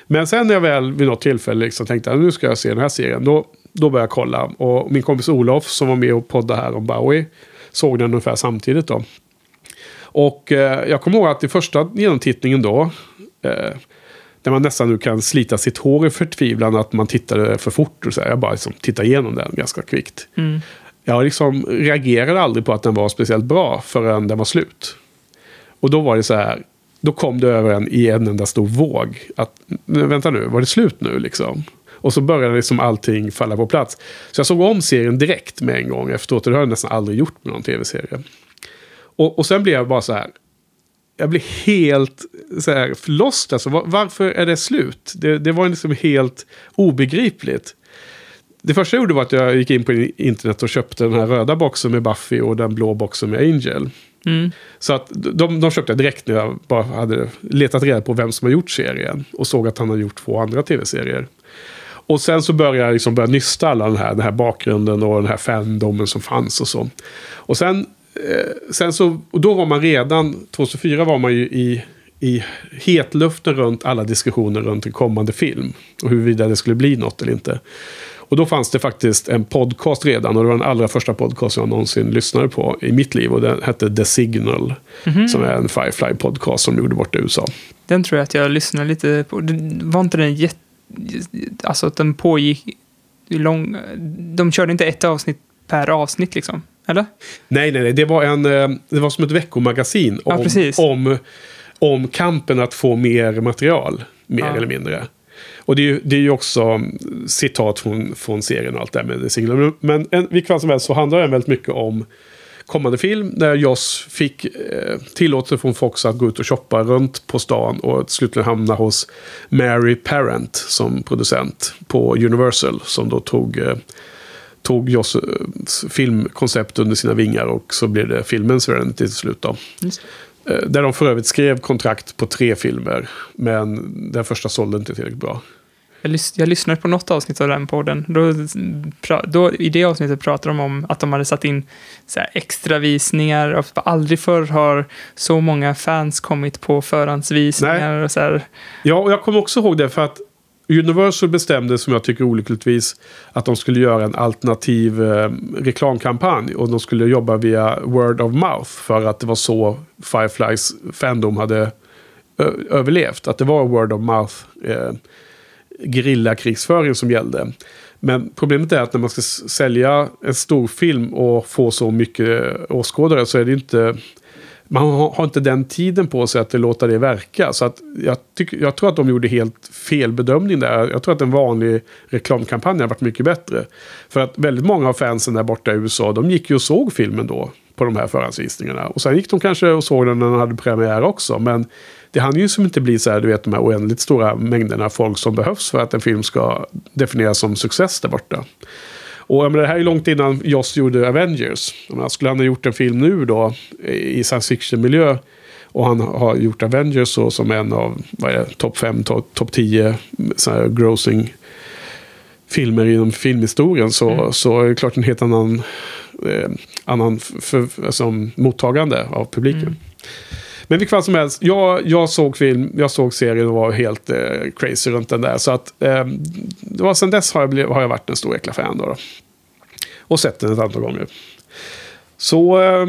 Men sen när jag väl vid något tillfälle liksom tänkte att nu ska jag se den här serien. Då, då började jag kolla. Och min kompis Olof som var med och poddade här om Bowie. Såg den ungefär samtidigt då. Och eh, jag kommer ihåg att i första genomtittningen då. Eh, där man nästan nu kan slita sitt hår i förtvivlan att man tittade för fort. Och så här. Jag bara liksom tittade igenom den ganska kvickt. Mm. Jag liksom reagerade aldrig på att den var speciellt bra förrän den var slut. Och då var det så här. Då kom det över en i en enda stor våg. Att, "Men vänta nu, var det slut nu liksom? Och så började liksom allting falla på plats. Så jag såg om serien direkt med en gång efteråt. Det har jag nästan aldrig gjort med någon tv-serie. Och, och sen blev jag bara så här. Jag blev helt så här lost. Alltså, var, varför är det slut? Det, det var liksom helt obegripligt. Det första jag gjorde var att jag gick in på internet och köpte den här röda boxen med Buffy och den blå boxen med Angel. Mm. Så att de, de köpte jag direkt när jag bara hade letat reda på vem som har gjort serien. Och såg att han har gjort två andra tv-serier. Och sen så började jag liksom börja nysta alla den här, den här bakgrunden och den här fandomen som fanns och så. Och sen, eh, sen så, och då var man redan, 2004 var man ju i, i hetluften runt alla diskussioner runt en kommande film. Och huruvida det skulle bli något eller inte. Och då fanns det faktiskt en podcast redan. Och det var den allra första podcast jag någonsin lyssnade på i mitt liv. Och den hette The Signal. Som är en Firefly-podcast som de gjorde bort i USA. Den tror jag att jag lyssnade lite på. Det- Var inte den jätte... Alltså att den pågick lång... De körde inte ett avsnitt per avsnitt liksom. Eller? Nej, nej, nej. Det var, en, eh, det var som ett veckomagasin. Ja, Om, precis. om, om kampen att få mer material. Mer Ja. eller mindre. Och det är ju, det är ju också mm, citat från, från serien och allt det med Signal. Men en, vilket fall som helst så handlar den väldigt mycket om kommande film. Där Joss fick eh, tillåtelse från Fox att gå ut och shoppa runt på stan. Och slutligen hamna hos Mary Parent som producent på Universal. Som då tog, eh, tog Joss eh, filmkoncept under sina vingar. Och så blev det filmen Serenity till slut då. Just. Eh, Där de för övrigt skrev kontrakt på tre filmer. Men den första sålde inte tillräckligt bra. Jag, lys- jag lyssnade på något avsnitt av den podden. Då, då, I det avsnittet pratade de om att de hade satt in så här extra visningar. Och aldrig förr har så många fans kommit på förhandsvisningar. Och så här. Ja, och jag kommer också ihåg det för att Universal bestämde, som jag tycker olyckligtvis, att de skulle göra en alternativ eh, reklamkampanj. Och de skulle jobba via word of mouth. För att det var så Fireflies fandom hade ö- överlevt. Att det var word of mouth eh, gerillakrigsföring som gällde. Men problemet är att när man ska sälja en stor film och få så mycket eh, åskådare så är det inte... Man har inte den tiden på sig att låta det verka. Så att jag, tyck, jag tror att de gjorde helt fel bedömning där. Jag tror att en vanlig reklamkampanj hade varit mycket bättre. För att väldigt många av fansen där borta i USA, de gick ju och såg filmen då på de här förhandsvisningarna. Och sen gick de kanske och såg den när den hade premiär också. Men det hann ju som inte bli så här, du vet, de här oändligt stora mängderna folk som behövs för att en film ska definieras som success där borta. Och jag menar, det här är långt innan Joss gjorde Avengers. Jag menar, skulle han ha gjort en film nu då i science fiction-miljö och han har gjort Avengers så, som en av topp 5, topp 10 så här grossing filmer inom filmhistorien så, Mm. så är det klart en helt annan, eh, annan för, alltså, mottagande av publiken. Mm. Men vilket fall som helst, jag, jag såg film, jag såg serien och var helt eh, crazy runt den där. Så att eh, det var sen dess har jag, bliv, har jag varit en stor jäkla fan då, då. Och sett den ett antal gånger. Så eh,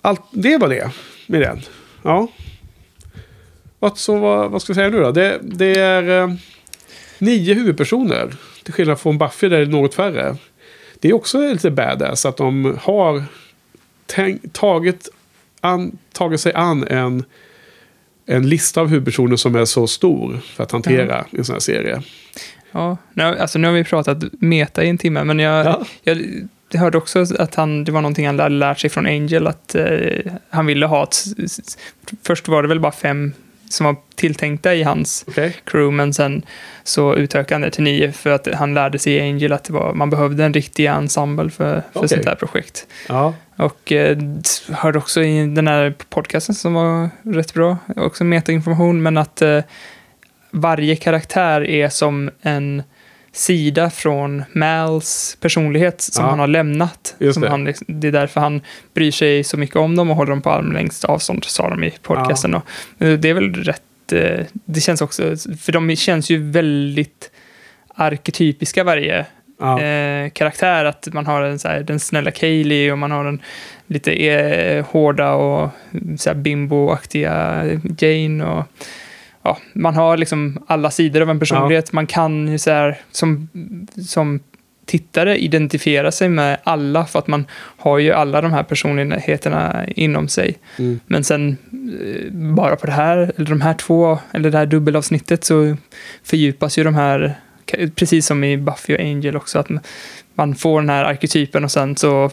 allt, det var det med den. Ja. Vad, så vad, vad ska vi säga nu då? Det, det är eh, nio huvudpersoner. Till skillnad från Buffy där det är något färre. Det är också lite badass att de har tagit, an, tagit sig an en, en lista av huvudpersoner som är så stor för att hantera en sån här serie. Ja, nu, alltså nu har vi pratat meta i en timme, men jag, Ja. jag, jag hörde också att han, det var någonting han hade lärt sig från Angel, att eh, han ville ha ett... Först var det väl bara fem som var tilltänkta i hans Okej. crew, men sen så utökade han det till nio för att han lärde sig i Angel att var, man behövde en riktig ensemble för, för Okej. sånt här projekt. Ja. Och eh, hörde också i den här podcasten som var rätt bra, också metainformation, men att eh, varje karaktär är som en sida från Mals personlighet som Ja. han har lämnat. Just som det. Han, liksom- det är därför han bryr sig så mycket om dem och håller dem på armlängds avstånd, sa de i podcasten. Eh, det är väl rätt, eh, det känns också, för de känns ju väldigt arketypiska varje Ja. eh, karaktär. Att man har en, så här, den snälla Kaylee och man har den lite eh, hårda och så här, bimbo-aktiga Jane. Och, ja, man har liksom alla sidor av en personlighet. Man kan ju så här, som, som tittare identifiera sig med alla för att man har ju alla de här personligheterna inom sig. Mm. Men sen eh, bara på det här, eller de här två, eller det här dubbelavsnittet så fördjupas ju de här, precis som i Buffy och Angel också, att man får den här arketypen och sen så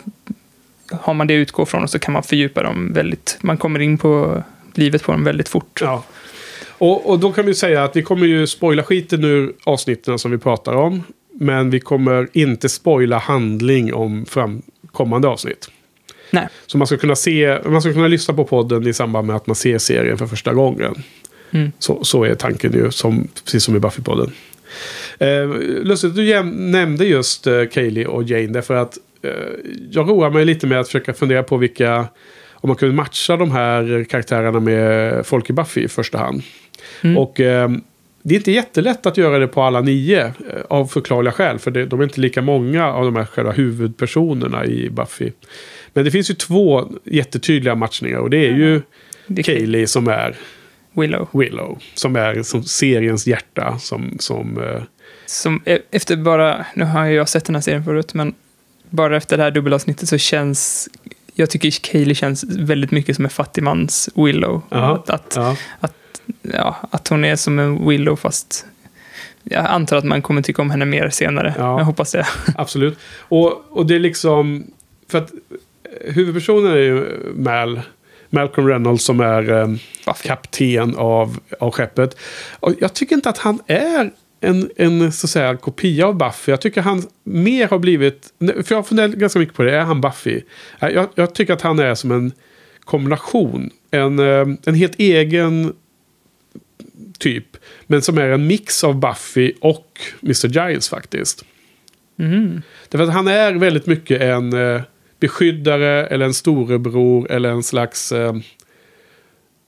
har man det att utgå från och så kan man fördjupa dem väldigt, man kommer in på livet på dem väldigt fort. Ja. Och, och då kan vi säga att vi kommer ju spoila skiten ur avsnitten som vi pratar om. Men vi kommer inte spoila handling om framkommande avsnitt. Nej. Så man ska kunna se, man ska kunna lyssna på podden i samband med att man ser serien för första gången. Mm. Så, så är tanken ju, som, precis som i Buffy-podden. Eh, lustigt att du nämnde just eh, Kaylee och Jane. Därför att eh, jag roar mig lite med att försöka fundera på vilka... Om man kunde matcha de här karaktärerna med folk i Buffy i första hand. Mm. Och eh, det är inte jättelätt att göra det på alla nio. eh, Av förklarliga skäl. För det, de är inte lika många av de här själva huvudpersonerna i Buffy. Men det finns ju två jättetydliga matchningar. Och det är ju Det Kaylee som är Willow. Willow. Som är som seriens hjärta. Som, som, eh, Som, e- efter bara, nu har jag sett den här serien förut, men bara efter det här dubbelavsnittet så känns, jag tycker Kaylee känns väldigt mycket som en fattigmans Willow. Ja, Att, att, ja. Ja, att hon är som en Willow fast jag antar att man kommer tycka om henne mer senare. Ja. Jag hoppas det. Absolut. Och, och det är liksom... För att eh, huvudpersonen är ju Mal. Malcolm Reynolds som är Buffy. kapten av, av skeppet. Och jag tycker inte att han är en, en så att säga, kopia av Buffy. Jag tycker han mer har blivit... För jag har funderat ganska mycket på det. Är han Buffy? Eh, Jag, jag tycker att han är som en kombination. En, en helt egen typ. Men som är en mix av Buffy och Mr. Giles faktiskt. Mm. Därför att han är väldigt mycket en eh, beskyddare eller en storebror eller en slags eh,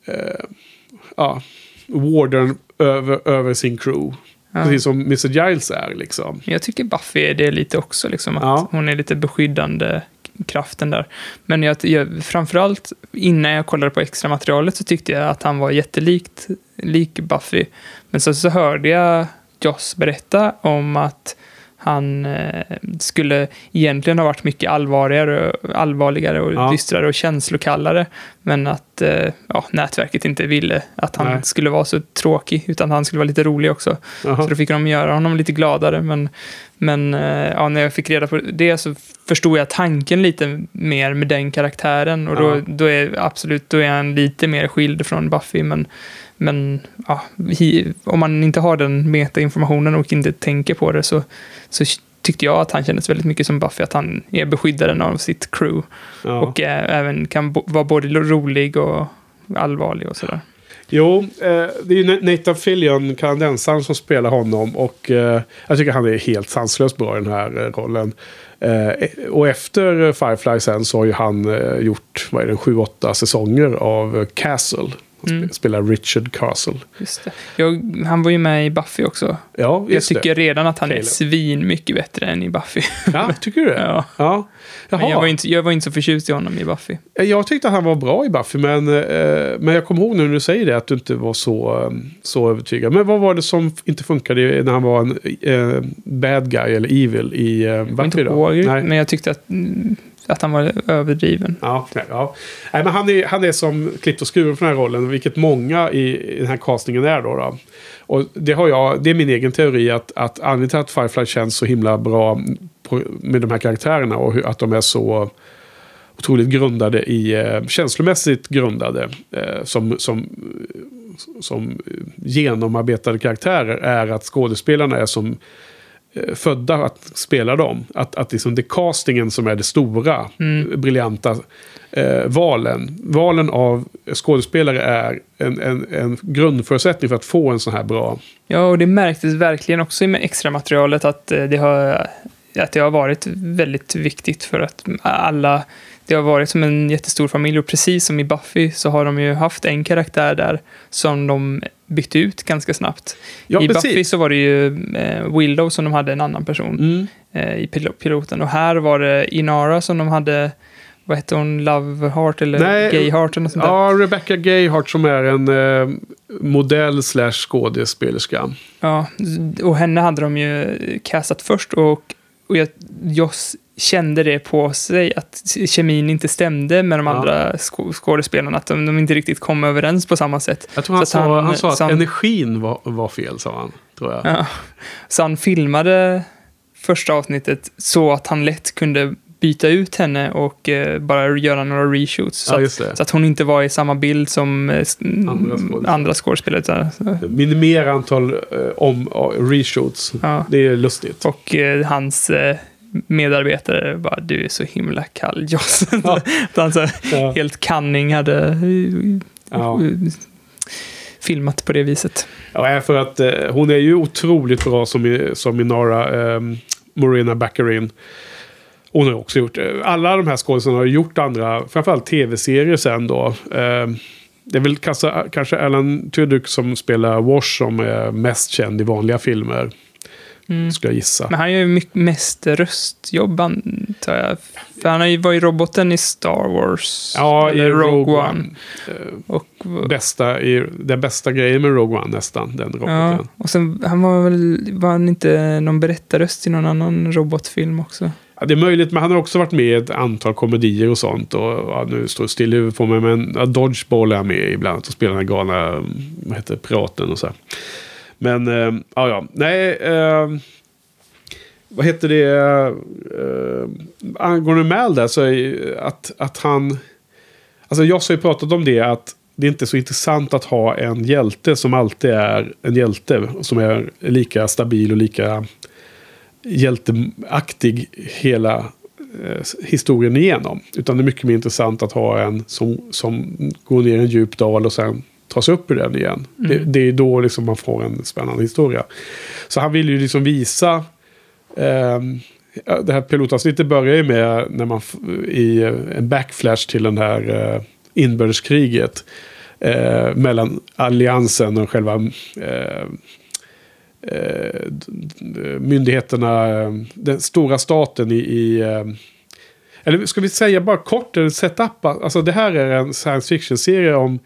eh, ja, warden över, över sin crew. Ja. Precis som Mr. Giles är liksom. Jag tycker Buffy är det lite också, liksom, att Ja. hon är lite beskyddande kraften där. Men jag, jag, framförallt innan jag kollade på extra materialet så tyckte jag att han var jättelikt lik Buffy. Men så, så hörde jag Joss berätta om att han eh, skulle egentligen ha varit mycket allvarligare, allvarligare och Ja. dystrare och känslokallare. Men att eh, ja, nätverket inte ville att han Nej. skulle vara så tråkig, utan han skulle vara lite rolig också. Så Jaha. då fick de göra honom lite gladare. Men, men eh, ja, när jag fick reda på det så förstod jag tanken lite mer med den karaktären. Och då, Ja. då är absolut då är han lite mer skild från Buffy. Men, men ja, om man inte har den metainformationen och inte tänker på det så, så tyckte jag att han kändes väldigt mycket som Buffy. Att han är beskyddaren av sitt crew. Ja. Och eh, även kan bo- vara både rolig och allvarlig och sådär. Jo, eh, det är ju Nathan Fillion, kanadensaren, som spelar honom. Och eh, jag tycker han är helt sanslöst bra i den här eh, rollen. Eh, och efter Firefly sen så har ju han eh, gjort, vad är det, sju, åtta säsonger av Castle. Han Mm. sp- spelar Richard Castle. Just det. Jag, han var ju med i Buffy också. Ja, Jag tycker redan att han är Caleb. svin mycket bättre än i Buffy. det. Ja, tycker du det? Ja. ja. Men jag, var inte, jag var inte så förtjust i honom i Buffy. Jag tyckte att han var bra i Buffy, men, eh, men jag kommer ihåg nu när du säger det att du inte var så, eh, så övertygad. Men vad var det som inte funkade när han var en eh, bad guy eller evil i eh, Jag kommer inte Buffy ihåg, Nej. men jag tyckte att, mm, att han var överdriven. Ja, nej, ja. Nej, men han, är, han är som klippt och skuren för den här rollen, vilket många i, i den här castingen är. Då, då. Och det, har jag, det är min egen teori att, att anledningen till att Firefly känns så himla bra på, med de här karaktärerna och hur, att de är så otroligt grundade i, eh, känslomässigt grundade. Eh, som, som som genomarbetade karaktärer är att skådespelarna är som födda att spela dem. Att, att liksom det är castingen som är det stora, Mm. briljanta eh, valen. Valen av skådespelare är en, en, en grundförutsättning för att få en sån här bra... Ja, och det märktes verkligen också med extra materialet att eh, det har, att det har varit väldigt viktigt för att alla, det har varit som en jättestor familj och precis som i Buffy så har de ju haft en karaktär där som de bytte ut ganska snabbt. Ja, I precis. Buffy så var det ju eh, Willow som de hade en annan person Mm. eh, i pil- piloten och här var det Inara som de hade, vad hette hon, Love Heart eller Nej, Gay Heart eller något sånt där. Ja, Rebecca Gayheart som är en eh, modell slash skådespelerska. Ja, och henne hade de ju castat först och, och jag, jag kände det på sig att kemin inte stämde med de Ja. andra skå- skådespelarna, att de, de inte riktigt kom överens på samma sätt. Jag tror han, Så att sa, han- han, sa att han- energin var, var fel, sa han. Tror jag. Ja. Så han filmade första avsnittet så att han lätt kunde byta ut henne och eh, bara göra några reshoots. Så, Ja, att, så att hon inte var i samma bild som eh, Andra skådespelare. andra skådespelare. Minimera antal eh, om, uh, reshoots. Ja. Det är lustigt. Och eh, hans eh, medarbetare bara, du är så himla kall Joss. Ja. Han så Ja. helt cunning hade eh, Ja. filmat på det viset. Ja, för att eh, hon är ju otroligt bra som, i- som Inara eh, Morena Baccarin. Hon har också gjort, eh, alla de här skådespelarna har gjort andra, framförallt tv-serier sen då. Eh, det är väl kanske, kanske Alan Tudyk som spelar Wash som är mest känd i vanliga filmer. Mm. Skulle jag gissa. Men han gör ju mycket, mest röstjobb antar jag. För han var ju roboten i Star Wars. Ja, i Rogue One. Eh, Och, bästa, i, den bästa grejen med Rogue One nästan, den roboten. ja, och sen han var väl, var han inte någon berättarröst i någon annan robotfilm också? Ja, det är möjligt, men han har också varit med i ett antal komedier och sånt. Och ja, nu står det still i huvudet på mig, men ja, Dodgeball är han med ibland. Och spelar den galna, vad heter det, piraten och så. här. Men, eh, ja, ja. Nej, äh, vad heter det? Äh, angående Mal där så är ju att, att han... Alltså jag har ju pratat om det att det är inte så intressant att ha en hjälte som alltid är en hjälte. Som är lika stabil och lika hjälteaktig hela eh, historien igenom. Utan det är mycket mer intressant att ha en som, som går ner i en djup dal och sen tar sig upp ur den igen. Det, det är då liksom man får en spännande historia. Så han vill ju liksom visa... ja, det här pilotavsnittet börjar ju med när man i eh, en backflash till den här eh, inbördeskriget. Eh, mellan alliansen och själva eh, eh, myndigheterna, eh, den stora staten i... i eh, eller ska vi säga bara kort, en setup. Alltså det här är en science fiction-serie om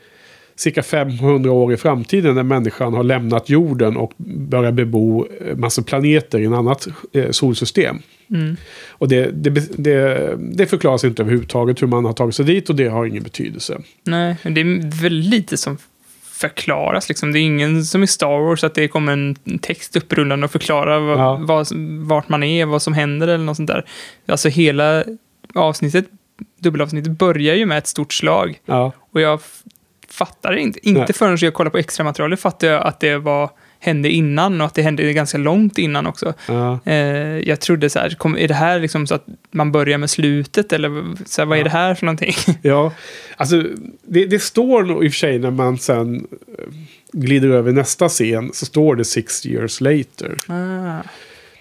cirka 500 år i framtiden när människan har lämnat jorden och börjar bebo eh, massa planeter i en annat eh, solsystem. Mm. Och det, det, det, det förklaras inte överhuvudtaget hur man har tagit sig dit och det har ingen betydelse. Nej, det är väl lite som förklaras. Liksom. Det är ingen som i Star Wars att det kommer en text upprullande och förklarar vad, Ja. vad, vart man är, vad som händer eller något sånt där. Alltså hela avsnittet, dubbelavsnittet, börjar ju med ett stort slag. Ja, Och jag fattar det inte. Inte Nej. förrän jag kollar på extra materialet fattar jag att det var, hände innan och att det hände ganska långt innan också. ja. Eh, jag trodde så här, kom, är det här liksom så att man börjar med slutet eller så här, vad är Ja. det här för någonting? Ja, alltså det, det står nog i och för sig när man sen eh, glider över nästa scen så står det six years later. ah.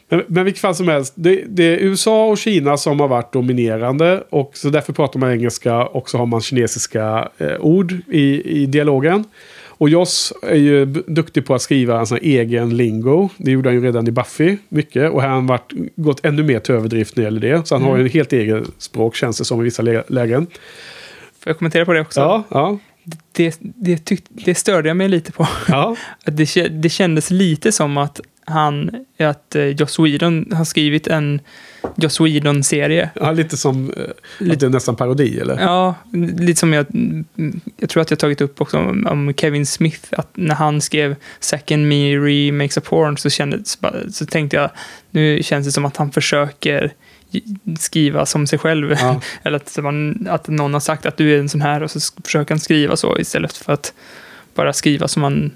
Men, men vilket fall som helst, det, det är USA och Kina som har varit dominerande och så därför pratar man engelska och så har man kinesiska eh, ord i, i dialogen. Och Joss är ju duktig på att skriva en sån egen lingo. Det gjorde han ju redan i Buffy mycket. Och här har han varit, gått ännu mer till överdrift när det gäller det. Så han har ju en helt egen språk känns det som i vissa lä- lägen. Får jag kommentera på det också? Ja, ja, Det, det, tyck, det störde jag mig lite på. ja. Att det, det kändes lite som att han, att eh, Joss Whedon har skrivit en Joss Whedon-serie. ja lite som eh, att Lite- är nästan parodi eller? Ja, lite som jag, jag tror att jag tagit upp också om, om Kevin Smith, att när han skrev Second Me Remakes a Porn så, kändes, så tänkte jag, nu känns det som att han försöker skriva som sig själv. Ja. Eller att, man, att någon har sagt att du är en sån här och så försöker han skriva så istället för att bara skriva som man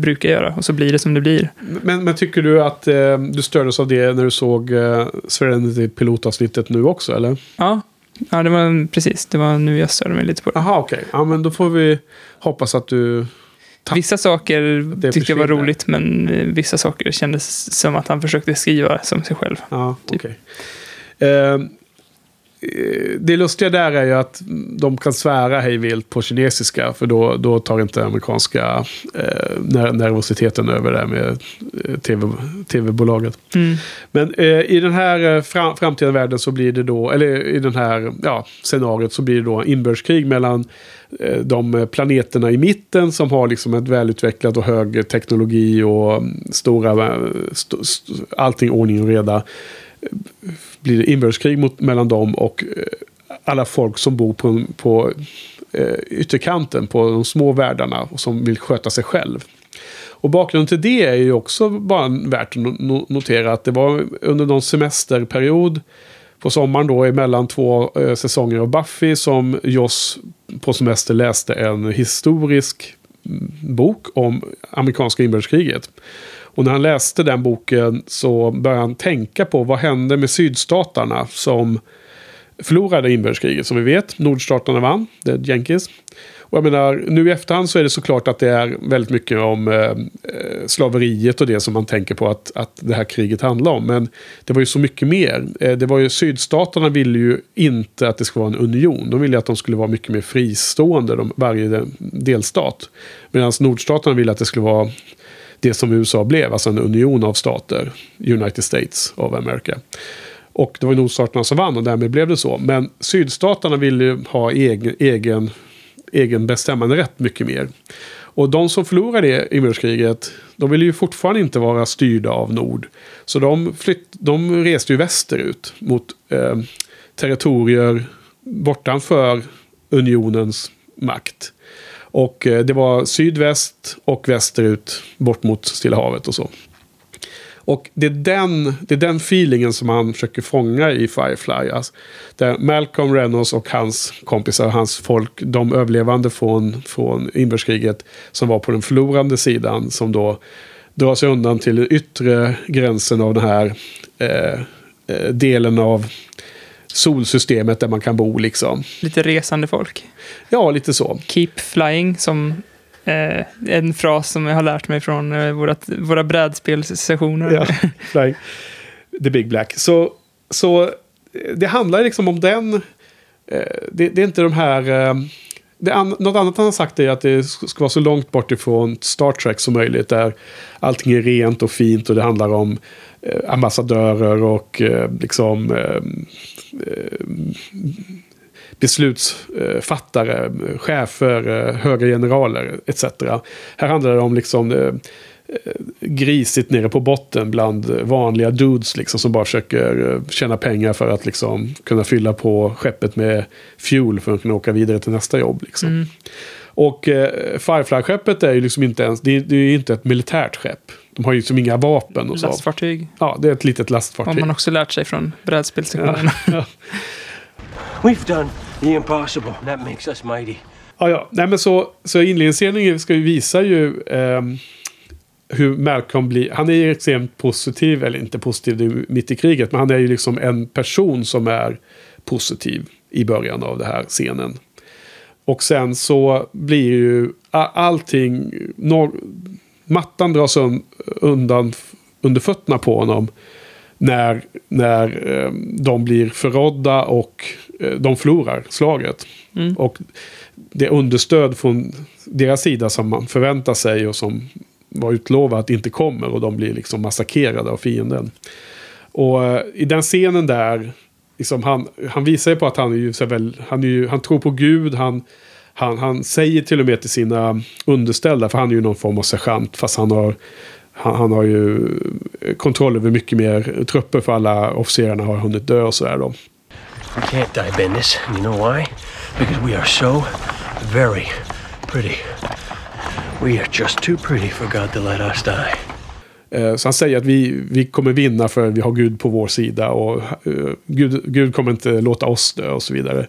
brukar göra och så blir det som det blir. Men, men tycker du att eh, du stördes av det när du såg eh, Serenity pilotavsnittet nu också, eller? Ja, ja det var precis. Det var nu jag störde mig lite på det. Jaha, okej. Ja, men då får vi hoppas att du... Vissa saker Det tyckte jag var roligt, men eh, vissa saker kändes som att han försökte skriva som sig själv. Ja, Typ. okej. Eh, eh, det lustiga där är ju att de kan svära hej vilt på kinesiska. För då, då tar inte amerikanska eh, ner- nervositeten över det här med eh, TV, tv-bolaget. Mm. Men eh, i den här eh, fram, framtida världen så blir det då, eller i den här ja, scenariot så blir det då inbördeskrig mellan eh, de planeterna i mitten som har liksom ett välutvecklat och hög teknologi och mm, stora, eh, st, st, allting ordning och reda. Blir det inbördeskrig mot, mellan dem och eh, alla folk som bor på, på eh, ytterkanten, på de små världarna och som vill sköta sig själv. Och bakgrunden till det är ju också bara värt att notera att det var under någon semesterperiod på sommaren då emellan två eh, säsonger av Buffy som Joss på semester läste en historisk mm, bok om amerikanska inbördeskriget. Och när han läste den boken så började han tänka på vad hände med sydstaterna som förlorade inbördeskriget. Som vi vet, nordstaterna vann, det är Jenkins. Och jag menar, nu i efterhand så är det såklart att det är väldigt mycket om eh, eh, slaveriet och det som man tänker på att, att det här kriget handlar om. Men det var ju så mycket mer. Eh, det var ju, sydstaterna ville ju inte att det skulle vara en union. De ville att de skulle vara mycket mer fristående, de, varje delstat. Medan nordstaterna ville att det skulle vara det som USA blev, alltså en union av stater, United States of America. Och det var ju nordstaterna som vann och därmed blev det så. Men sydstaterna ville ju ha egen, egen, egen bestämmande rätt mycket mer. Och de som förlorade det inbördeskriget, de ville ju fortfarande inte vara styrda av nord. Så de, flytt, de reste ju västerut mot eh, territorier bortanför unionens makt. Och eh, det var sydväst och västerut bort mot Stilla havet och så. Och det är, den, det är den feelingen som han försöker fånga i Firefly. Alltså, där Malcolm Reynolds och hans kompisar, hans folk, de överlevande från, från inbördeskriget som var på den förlorande sidan, som då drar sig undan till den yttre gränsen av den här eh, eh delen av solsystemet där man kan bo liksom. Lite resande folk. Ja, lite så. Keep flying som eh, en fras som jag har lärt mig från eh, vårat, våra brädspelssessioner. Ja, flying. The Big Black. Så, så eh, det handlar liksom om den. Eh, det, det är inte de här... Eh, an, något annat han har sagt är att det sk- ska vara så långt bort ifrån Star Trek som möjligt. Där allting är rent och fint och det handlar om eh, ambassadörer och eh, liksom eh, Eh, beslutsfattare, chefer, eh, höga generaler etc. Här handlar det om liksom eh, grisigt nere på botten bland vanliga dudes liksom, som bara försöker tjäna pengar för att liksom, kunna fylla på skeppet med fuel för att kunna åka vidare till nästa jobb. Liksom. Mm. Och eh, Firefly-skeppet är ju liksom inte ens, det är, det är ju inte ett militärt skepp. De har ju liksom inga vapen och så. Lastfartyg. Ja, det är ett litet Har lastfartyg. man också lärt sig från brädspelssessionerna. Ja, We've done the impossible. That makes us mighty. ja, ja. Nej, men så, så inledningsscenen ska ju visa ju ehm, hur Malcolm blir. Han är ju extremt positiv, eller inte positiv, det är mitt i kriget, men han är ju liksom en person som är positiv i början av den här scenen. Och sen så blir ju allting, mattan dras un, undan under fötterna på honom. När, när eh, de blir förrådda och eh, de förlorar slaget. Mm. Och det understöd från deras sida som man förväntar sig och som var utlovat inte kommer och de blir liksom massakrerade av fienden. Och eh, i den scenen där, liksom han, han visar ju på att han är ju så väl, han, är ju, han tror på Gud, han, han, han säger till och med till sina underställda, för han är ju någon form av sergeant, fast han har, han, han har ju eh, kontroll över mycket mer trupper för alla officerarna har hunnit dö och sådär då. We can't die, Bendis. vet you know why? Because we are so very pretty. We are just too pretty for God to let us die. Eh, Så han säger att vi, vi kommer vinna för vi har Gud på vår sida och eh, Gud, Gud kommer inte låta oss dö och så vidare.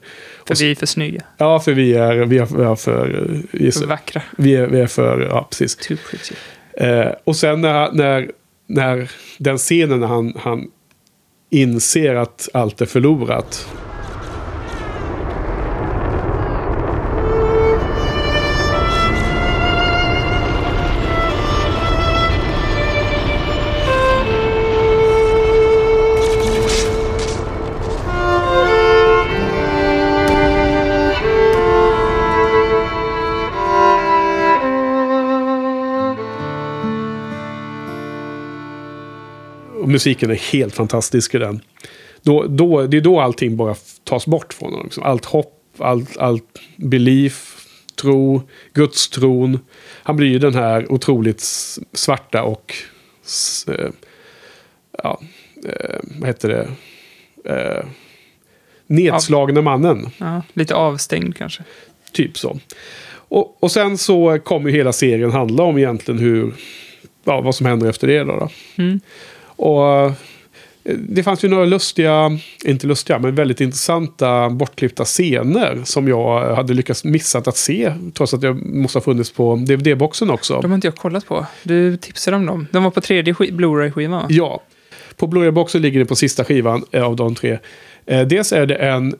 För vi är för snygga. Ja, för vi är, vi är, vi är för... Vi är, För vackra. vi är, vi är för... Ja, precis. Too pretty. Eh, och sen när, när, när den scenen när han, han inser att allt är förlorat. Och musiken är helt fantastisk i den. Då, då, det är då allting bara tas bort från honom. Liksom. Allt hopp, allt, allt belief, tro, gudstron. Han blir ju den här otroligt svarta och... eh, ja, eh, vad heter det? Eh, nedslagna mannen. Ja, lite avstängd kanske. Typ så. Och, och sen så kommer ju hela serien handla om egentligen hur... Ja, vad som händer efter det då. då. Mm. Och eh, det fanns ju några lustiga, inte lustiga, men väldigt intressanta bortklippta scener som jag hade lyckats missat att se. Trots att jag måste ha funnits på DVD-boxen också. De har inte jag kollat på. Du tipsade om dem. De var på tredje sk- Blu-ray-skivan va? Ja, på Blu-ray-boxen ligger det på sista skivan eh, av de tre. Eh, dels är det en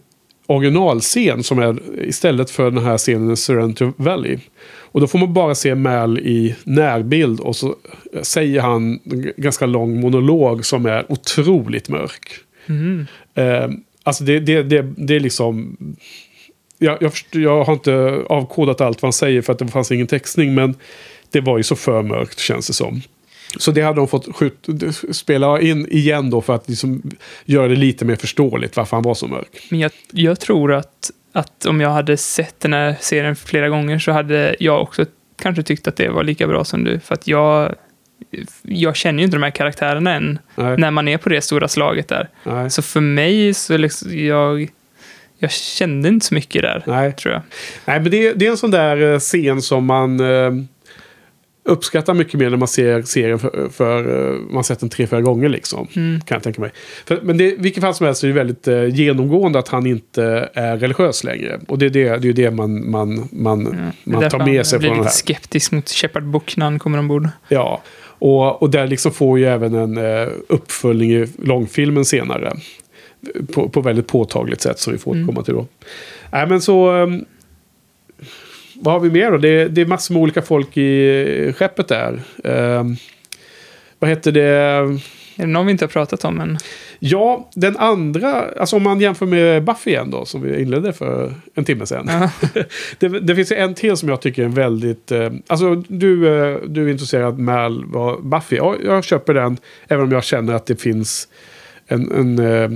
originalscen som är istället för den här scenen i Serenity Valley. Och då får man bara se Mal i närbild och så säger han en ganska lång monolog som är otroligt mörk. Mm. Eh, alltså det, det, det, det är liksom... Jag, jag, jag har inte avkodat allt vad han säger för att det fanns ingen textning. Men det var ju så för mörkt känns det som. Så det hade de fått skjut, spela in igen då för att liksom göra det lite mer förståeligt varför han var så mörk. Men jag, jag tror att, att om jag hade sett den här serien flera gånger så hade jag också kanske tyckt att det var lika bra som du. För att jag, jag känner ju inte de här karaktärerna än Nej, när man är på det stora slaget där. nej, Så för mig så liksom, jag, jag kände inte så mycket där, nej. tror jag. nej men det, det är en sån där eh, scen som man eh, uppskattar mycket mer när man ser serien för, för eh, man sett den tre, fyra gånger liksom. Mm. Kan jag tänka mig. För, men det, i vilket fall som helst är det väldigt eh, genomgående att han inte är religiös längre. Och det är det, det, är ju det man, man, man, är man tar med sig blir från det lite här. skeptisk mot Shepard Book när han kommer ombord. Ja, och, och där liksom får ju även en eh, uppföljning i långfilmen senare. På, på väldigt påtagligt sätt som vi får Mm. återkomma till då. Nej men så... vad har vi mer då? Det, är- det är massor med olika folk i skeppet där. Ehm, vad heter det? Är det någon vi inte har pratat om än? Ja, den andra, alltså om man jämför med Buffy igen då, som vi inledde för en timme sedan. Ja. det, det finns en till som jag tycker är väldigt... Eh, alltså du, eh, du är intresserad var Buffy. Ja, jag köper den, även om jag känner att det finns en, en eh,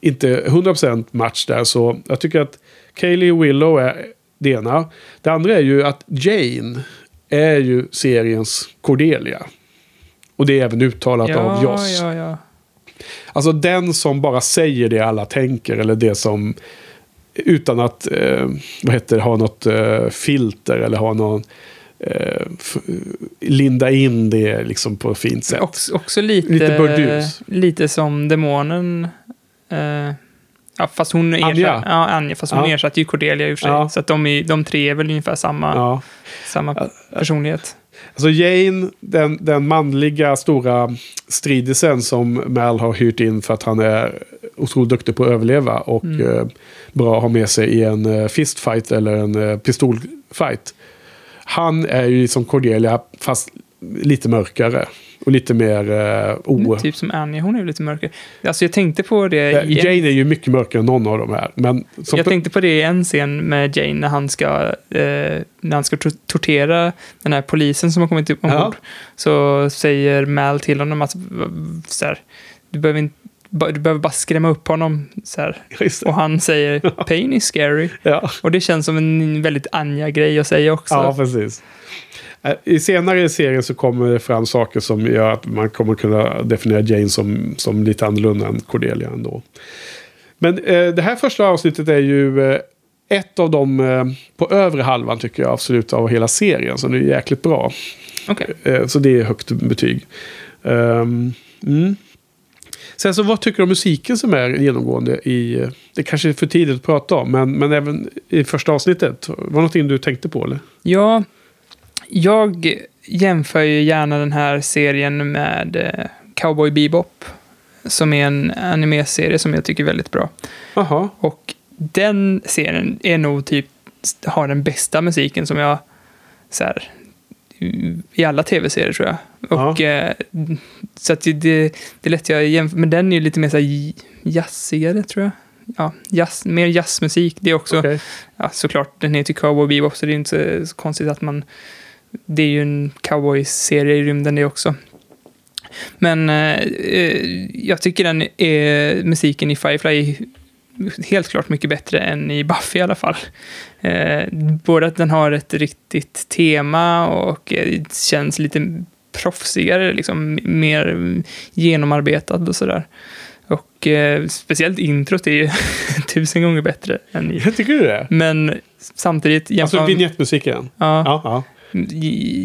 inte 100% match där. Så jag tycker att Kaylee Willow är det ena. Det andra är ju att Jane är ju seriens Cordelia. Och det är även uttalat av Ja, Joss. ja, ja. Alltså den som bara säger det alla tänker. Eller det som utan att eh, vad heter ha något eh, filter eller ha någon eh, linda in det liksom på ett fint sätt. Också, också lite, Lite burdus. lite som demonen. Ja, fast hon Anja. ersatte, ja, Anja, fast hon Ja. ersatte ju Cordelia i och för sig. Ja. Så att de, är, de tre är väl ungefär samma, Ja. samma personlighet. Alltså Jane, den, den manliga stora stridisen som Mal har hyrt in för att han är otroligt duktig på att överleva och Mm. eh, bra att ha med sig i en eh, fistfight eller en eh, pistolfight. Han är ju som Cordelia fast lite mörkare och lite mer eh, o... Typ som Anja, hon är ju lite mörkare. Alltså jag tänkte på det Eh, i en, Jane är ju mycket mörkare än någon av de här. Men jag tänkte på det i en scen med Jane när han ska, eh, när han ska tor- tortera den här polisen som har kommit upp ombord. Ja. Så säger Mal till honom att så här, du, behöver inte, du behöver bara skrämma upp honom. Så här. Och han säger pain is scary. Ja. Och det känns som en väldigt Anja-grej att säga också. ja, precis. Eh, I senare i serien så kommer det fram saker som gör att man kommer kunna definiera Jane som, som lite annorlunda än Cordelia ändå. Men eh, det här första avsnittet är ju eh, ett av de eh, på övre halvan tycker jag absolut av hela serien. Så det är jäkligt bra. Okej. Eh, Så det är högt betyg. Ehm, mm. Sen så vad tycker du om musiken som är genomgående i... eh, Det kanske är för tidigt att prata om, men, men även i första avsnittet. Var det någonting du tänkte på eller? Ja, jag jämför ju gärna den här serien med eh, Cowboy Bebop. Som är en anime-serie som jag tycker är väldigt bra. Jaha. Och den serien är nog typ, har den bästa musiken som jag, så här, i alla tv-serier tror jag. Och, eh, så att det, det, är lätt jag jämför, men den är ju lite mer så här jazzigare tror jag. Ja, jazz, mer jazzmusik. Det är också, Okej. ja, såklart, den heter Cowboy Bebop, så det är inte så konstigt att man, det är ju en cowboy-serie i rymden det också. Men eh, eh, jag tycker den är, musiken i Firefly är helt klart mycket bättre än i Buffy i alla fall. Eh, både att den har ett riktigt tema och eh, känns lite proffsigare, liksom mer genomarbetad och sådär. Och eh, speciellt introt är ju tusen gånger bättre än i... Jag tycker du det? Men samtidigt, jämför, Alltså vignettmusiken? ja, Ja. ja.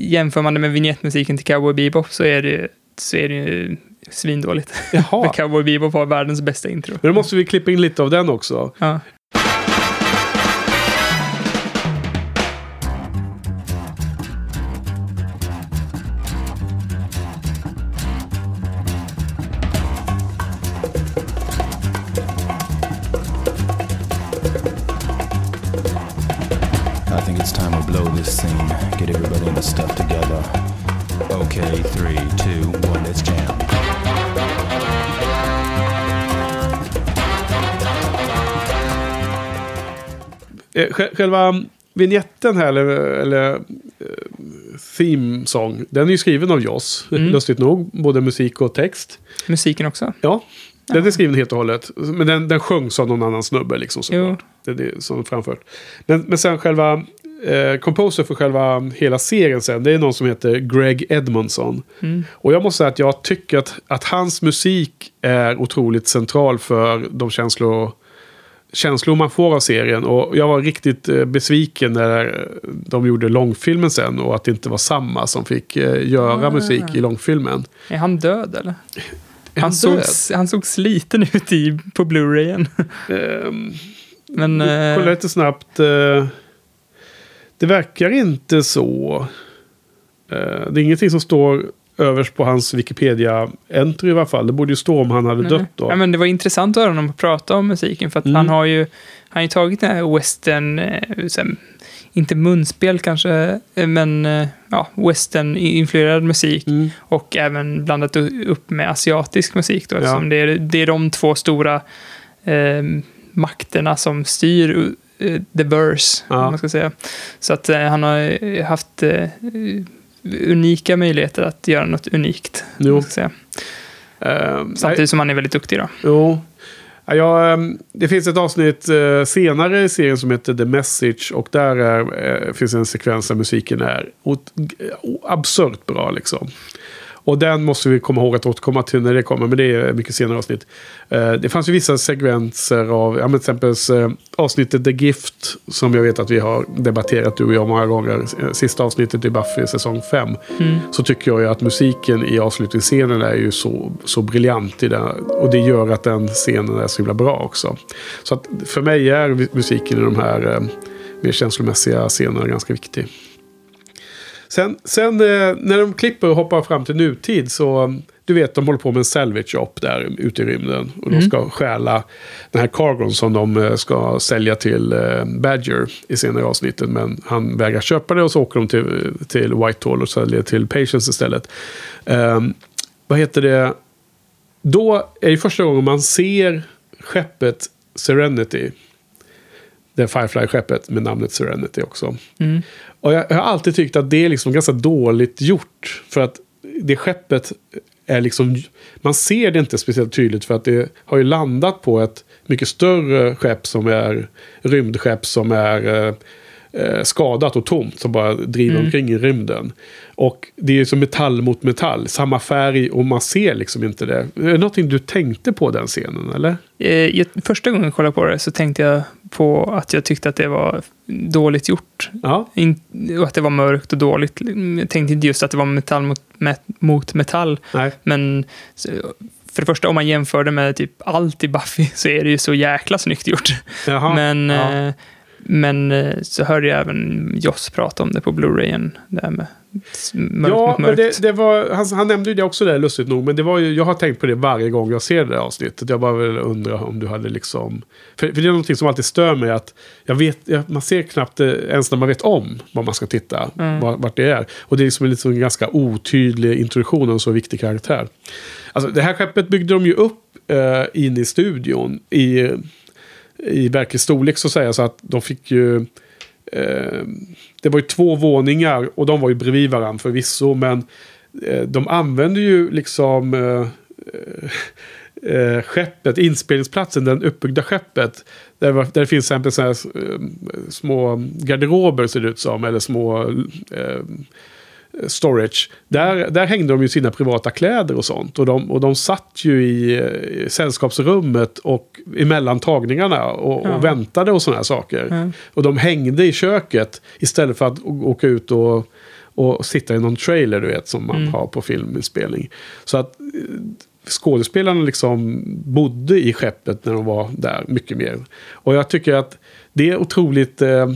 Jämför man det med vignettmusiken till Cowboy Bebop så är det, så är det ju svindåligt. Jaha. Cowboy Bebop har världens bästa intro. Men då måste vi klippa in lite av den också. Ja. Själva vignetten här, eller, eller eh, theme song, den är ju skriven av Joss. Mm. Lustigt nog, både musik och text. Musiken också. Ja, den är skriven helt och hållet. Men den, den sjöngs av någon annan snubbe liksom såklart. Det det som framfört. Men, men sen själva eh, composer för själva hela serien sen, det är någon som heter Greg Edmondson. Mm. Och jag måste säga att jag tycker att, att hans musik är otroligt central för de känslor, känslor man får av serien. Och jag var riktigt eh, besviken när de gjorde långfilmen sen och att det inte var samma som fick eh, göra Ah. musik i långfilmen. Är han död eller? Han, död? såg, han såg sliten ut i, på Blu-rayen. Ehm, Men... Kolla Eh, lite snabbt. eh, Det verkar inte så. Eh, Det är ingenting som står överst på hans Wikipedia-entry i alla fall. Det borde ju stå om han hade nej. dött då. Ja, men det var intressant att höra honom prata om musiken. För att Mm. han har ju han har ju tagit den här western, eh, inte munspel kanske, eh, men eh, ja, western-influerad musik. Mm. Och även blandat upp med asiatisk musik då, Ja. det, är, det är de två stora eh, makterna som styr the verse, Ja. om man ska säga. Så att eh, han har haft eh, unika möjligheter att göra något unikt. Jo. ska säga. Nej, Samtidigt som han är väldigt duktig då. Jo. Ja, ehm, det finns ett avsnitt eh, senare i serien som heter The Message. Och där är, eh, finns en sekvens där musiken är absurt bra. Liksom. Och den måste vi komma ihåg att återkomma till när det kommer. Men det är mycket senare avsnitt. Eh, det fanns ju vissa sekvenser av, ja, men till exempel eh, avsnittet The Gift. Som jag vet att vi har debatterat du och jag många gånger. Eh, Sista avsnittet i Buffy säsong 5. Mm. Så tycker jag ju att musiken i avslutningsscenen är ju så, så briljant i den. Och det gör att den scenen är så himla bra också. Så att för mig är musiken i de här mer känslomässiga scenerna ganska viktig. Sen, sen eh, när de klipper och hoppar fram till nutid så... Du vet, de håller på med en salvage shop där ute i rymden. Och de ska stjäla den här cargon som de eh, ska sälja till eh, Badger i senare avsnittet. Men han vägrar köpa det och så åker de till, till Whitehall och säljer till Patience istället. Ehm, vad heter det? Då är det första gången man ser skeppet Serenity. Det Firefly-skeppet med namnet Serenity också. Mm. Och jag, jag har alltid tyckt att det är liksom ganska dåligt gjort. För att det skeppet är liksom... Man ser det inte speciellt tydligt för att det har ju landat på ett mycket större skepp som är rymdskepp som är eh, eh, skadat och tomt. Som bara driver Mm. omkring i rymden. Och det är ju som metall mot metall. Samma färg och man ser liksom inte det. Är det någonting du tänkte på den scenen eller? Eh, jag- första gången jag kollade på det så tänkte jag på att jag tyckte att det var dåligt gjort. Ja, In, och att det var mörkt och dåligt. Jag tänkte inte just att det var metall mot, met, mot metall. nej. Men för det första, om man jämför det med typ allt i Buffy så är det ju så jäkla snyggt gjort. Jaha. men, ja. eh, men eh, så hörde jag även Joss prata om det på Blu-rayen. Det här med mörkt Ja, mot men mörkt. det, det var, han, han nämnde ju det också där, lustigt nog. Men det var ju, jag har tänkt på det varje gång jag ser det där avsnittet. Jag bara vill undra om du hade liksom... För, för det är någonting som alltid stör mig. att jag vet, Man ser knappt eh, ens när man vet om vad man ska titta. Mm. Var, vart det är. Och det är liksom en liksom ganska otydlig introduktion av en så viktig karaktär. Alltså, det här skeppet byggde de ju upp eh, in i studion. I, i verklig storlek så att säga. Så att de fick ju... Eh, det var ju två våningar och de var ju bredvid varandra förvisso. Men eh, de använde ju liksom eh, eh, eh, skeppet, inspelningsplatsen, den uppbyggda skeppet. Där, var, där det finns till exempel så här, eh, små garderober ser det ut som. Eller små eh, storage. Där, där hängde de ju sina privata kläder och sånt. Och de, och de satt ju i, eh, sällskapsrummet och emellan tagningarna och, Ja. och väntade och sådana här saker. Ja. Och de hängde i köket istället för att åka ut och, och sitta i någon trailer du vet som man Mm. har på filminspelning. Så att eh, skådespelarna liksom bodde i skeppet när de var där mycket mer. Och jag tycker att det är otroligt eh,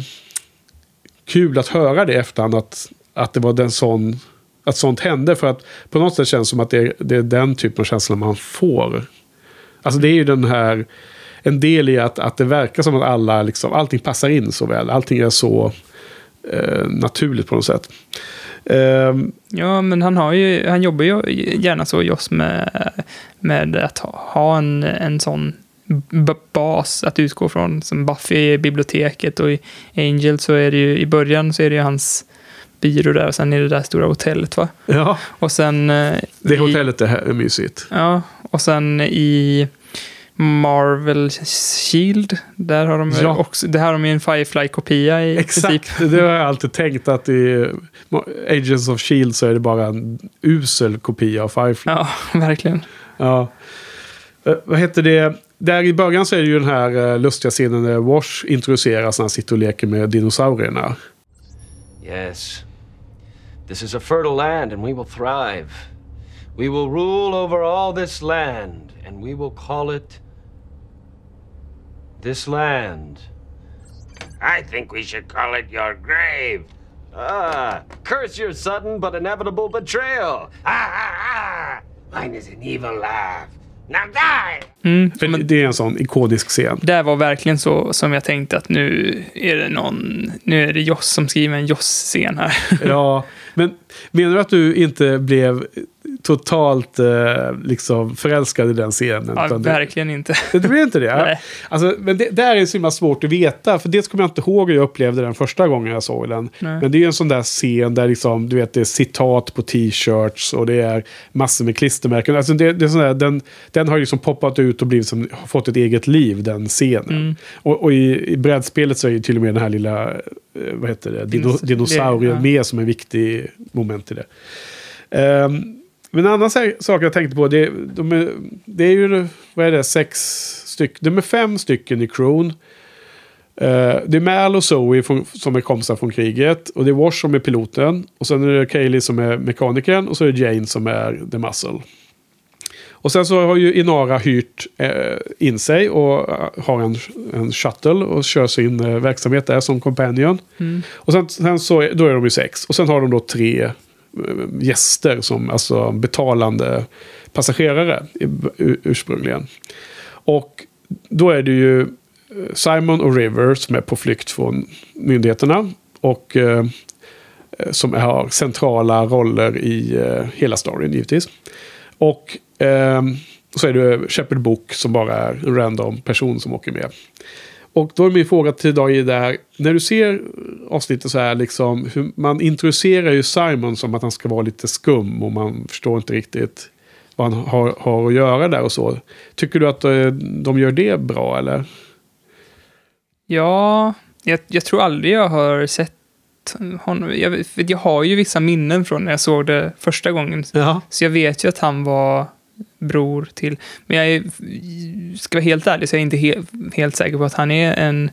kul att höra det i efterhand att, att det var den sån att sånt hände. För att på något sätt känns det som att det är, det är den typen av känsla man får. Alltså det är ju den här, en del i att, att det verkar som att alla, liksom, allting passar in så väl. Allting är så eh, naturligt på något sätt. Ehm, Ja, men han, har ju, han jobbar ju gärna så, Joss, med, med att ha, en, en sån bas att utgå från. Som Buffy i biblioteket och i Angel så är det ju, i början så är det ju hans byrå där och sen är det där stora hotellet va? ja, Och sen... eh, det i- hotellet är, är mysigt. Ja, och sen i Marvel Shield, där har de Ja. också, det här har de ju en Firefly-kopia i princip. Exakt, det har jag alltid tänkt att i Agents of Shield så är det bara en usel kopia av Firefly. Ja, verkligen. Ja. Eh, vad heter det? Där i början så är det ju den här eh, lustiga scenen när Wash introduceras när han sitter och leker med dinosaurierna. Yes. This is a fertile land, and we will thrive. We will rule over all this land, and we will call it. This land. I think we should call it your grave. Ah, curse your sudden but inevitable betrayal. Ah, ah, ah! Mine is an evil laugh. Mm, För men det är en sån ikonisk scen. det var verkligen så som jag tänkte att nu är det någon, nu är det Joss som skriver en Joss-scen här. Ja, men menar du att du inte blev totalt eh, liksom förälskad i den scenen? Ja, verkligen inte. Det blir inte det? Alltså, men det där är så himla svårt att veta. För dels kommer jag inte ihåg hur jag upplevde den första gången jag såg den. Nej. Men det är ju en sån där scen där liksom, du vet, det är citat på t-shirts och det är massor med klistermärken. Alltså det, det är sån där, den, den har ju liksom poppat ut och blivit som, har fått ett eget liv, den scenen. Mm. Och, och i, i brädspelet så är ju till och med den här lilla, eh, vad heter det, Dino, Dinos- dinosaurien med som en viktig moment i det. Ehm, men en annan sa- sak jag tänkte på, det, de är, det är ju, vad är det, sex stycken, de är fem stycken i crewn. Eh, det är Mal och Zoe från, som är kompisar från kriget. Och det är Wash som är piloten. Och sen är det Kaylee som är mekanikern. Och så är det Jane som är the muscle. Och sen så har ju Inara hyrt eh, in sig och eh, har en, en shuttle och kör sin eh, verksamhet där som companion. Och sen, sen så är, då är de ju sex. Och sen har de då tre Eh, gäster som alltså betalande passagerare ursprungligen. Och då är det ju eh, Simon och River som är på flykt från myndigheterna. Och eh, eh, som har centrala roller i eh, hela storyn givetvis. Och eh, så är det Shepard Book som bara är en random person som åker med. Och då är min fråga till dig där, när du ser avsnittet så här, liksom, hur man introducerar ju Simon som att han ska vara lite skum och man förstår inte riktigt vad han har, har att göra där och så. Tycker du att eh, de gör det bra eller? Ja, jag, jag tror aldrig jag har sett honom. Jag, jag har ju vissa minnen från när jag såg det första gången. Ja. Så jag vet ju att han var bror till. Men jag är, ska vara helt ärlig så är jag inte he, helt säker på att han är en,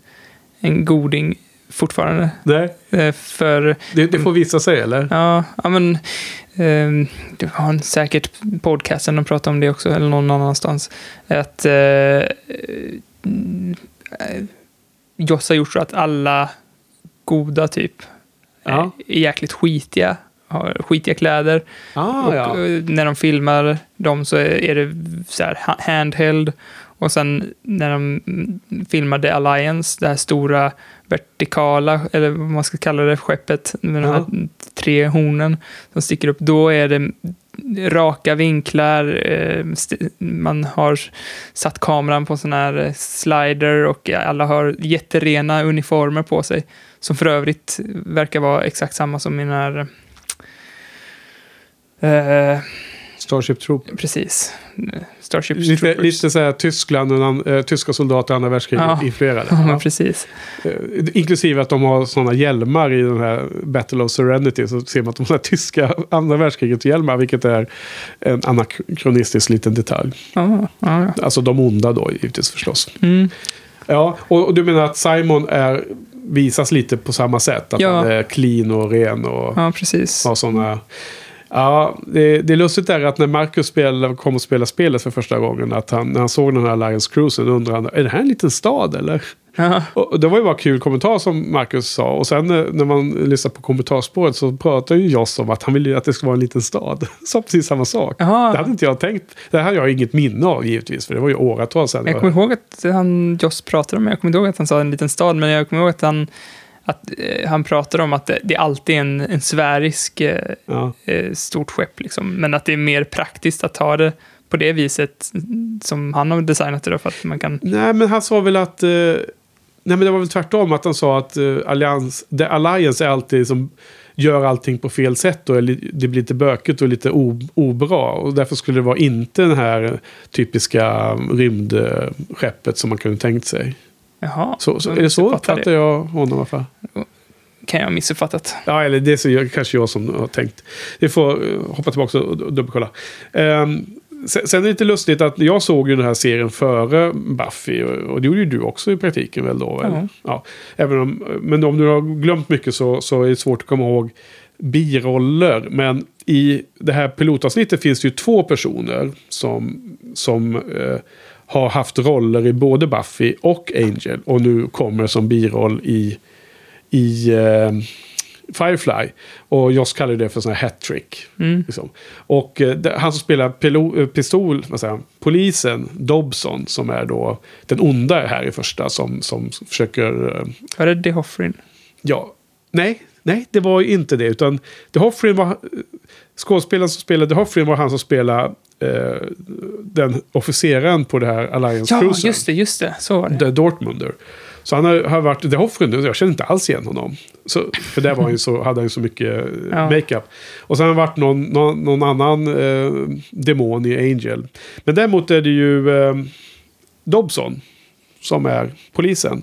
en goding fortfarande. Nej, Eh, För det, det får visa sig eller? Ja, ja men eh, det har en säkert podcasten de pratar om det också, eller någon annanstans. Att eh, eh, Joss har gjort så att alla goda typ Ja. är jäkligt skitiga. Har skitiga kläder. Ah, och ja. eh, när de filmar dem så är det så här ha- handheld. Och sen när de filmar The Alliance, det här stora vertikala, eller vad man ska kalla det, skeppet med de Ja. här tre hornen som sticker upp, då är det raka vinklar, eh, man har satt kameran på sån här eh, slider och alla har jätterena uniformer på sig. Som för övrigt verkar vara exakt samma som i den här... Eh, Starship Troop. precis. Starship Lite, Troopers. lite så här Tyskland, och eh, tyska soldater i andra världskriget Ja. influerade. Ja, Ja. precis. Eh, Inklusive att de har sådana hjälmar i den här Battle of Serenity. Så ser man att de har tyska andra världskriget-hjälmar. Vilket är en anakronistisk liten detalj. Ja, ja. Alltså de onda då givetvis förstås. Mm. Ja, och, och du menar att Simon är, visas lite på samma sätt? Att Ja. han är clean och ren och ja precis. har sådana... Ja, det, det är lustigt där att när Marcus spel, kom och spelade spelet för första gången. Att han, när han såg den här Alliance Cruisen undrade han, är det här en liten stad eller? Ja, Och det var ju bara kul kommentar som Marcus sa. Och sen eh, när man lyssnar på kommentarspåret så pratar ju Joss om att han vill ju att det ska vara en liten stad. Sa precis samma sak. Jaha. Det hade inte jag tänkt. Det här har jag inget minne av givetvis. För det var ju åratal sedan. jag kommer ihåg att han, Joss pratade om, jag kommer inte ihåg att han sa en liten stad, men jag kommer ihåg att han, att, eh, han pratade om att det, det är alltid en, en sfärisk eh, Ja. eh, stort skepp, liksom. men att det är mer praktiskt att ta det på det viset som han har designat det då, för att man kan... Nej, men han sa väl att... Eh, nej, men det var väl tvärtom. Att han sa att eh, Alliance, The Alliance är alltid som gör allting på fel sätt. Och är det blir lite bökigt och lite obra. Och därför skulle det vara inte den här typiska rymdskeppet som man kunde tänkt sig. Jaha, Så, så, är det så uppfattar jag honom i alla fall. Kan jag ha missuppfattat. Ja, eller det är så, jag- kanske jag som har tänkt. Vi får eh, hoppa tillbaka och dubbelkolla. Um, sen, sen är det lite lustigt att jag såg ju den här serien före Buffy. Och, det gjorde ju du också i praktiken väl då? Ja. Ja. Även om, men om du har glömt mycket så, så är det svårt att komma ihåg biroller. Men i det här pilotavsnittet finns det ju två personer som, som eh, har haft roller i både Buffy och Angel. Och nu kommer som biroll i, i eh, Firefly. Och Joss kallar det för sån här hattrick. Mm. Liksom. Och eh, han som spelar pilo, eh, pistol, vad säger polisen, Dobson, som är då den onda här i första, som, som försöker... eh, Var det De Hoffrin? Ja, nej, nej, det var ju inte det. Utan De Hoffrin var... Skådespelaren som spelade De Hoffrin var han som spelade eh, den officeraren på det här Alliance Ja, just det, just det. Så var det. The Dortmunder. Så han har, har varit The Hoffrin nu, jag känner inte alls igen honom. Så, för där var han så, hade han ju så mycket eh, Ja. makeup. Och sen har han varit någon, någon, någon annan eh, demon i Angel. Men däremot är det ju eh, Dobson som är polisen.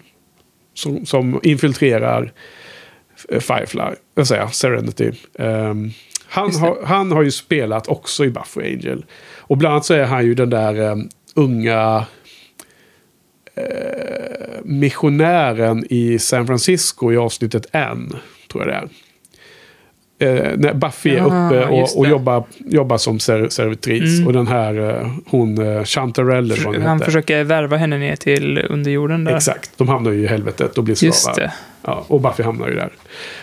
Som, som infiltrerar eh, Firefly, jag säger Serenity. Ehm, han, har, han har ju spelat också i Buffy Angel. Och bland annat så är han ju den där eh, unga eh, missionären i San Francisco i avsnittet N, tror jag det är. Eh, när Buffy är Ja, uppe och, och jobbar, jobbar som ser, servitris. Mm. Och den här, eh, hon, eh, Chantarelle, eller vad hon Han heter. försöker värva henne ner till underjorden där. Exakt, de hamnar ju i helvetet och blir slavar. Ja, och Buffy hamnar ju där.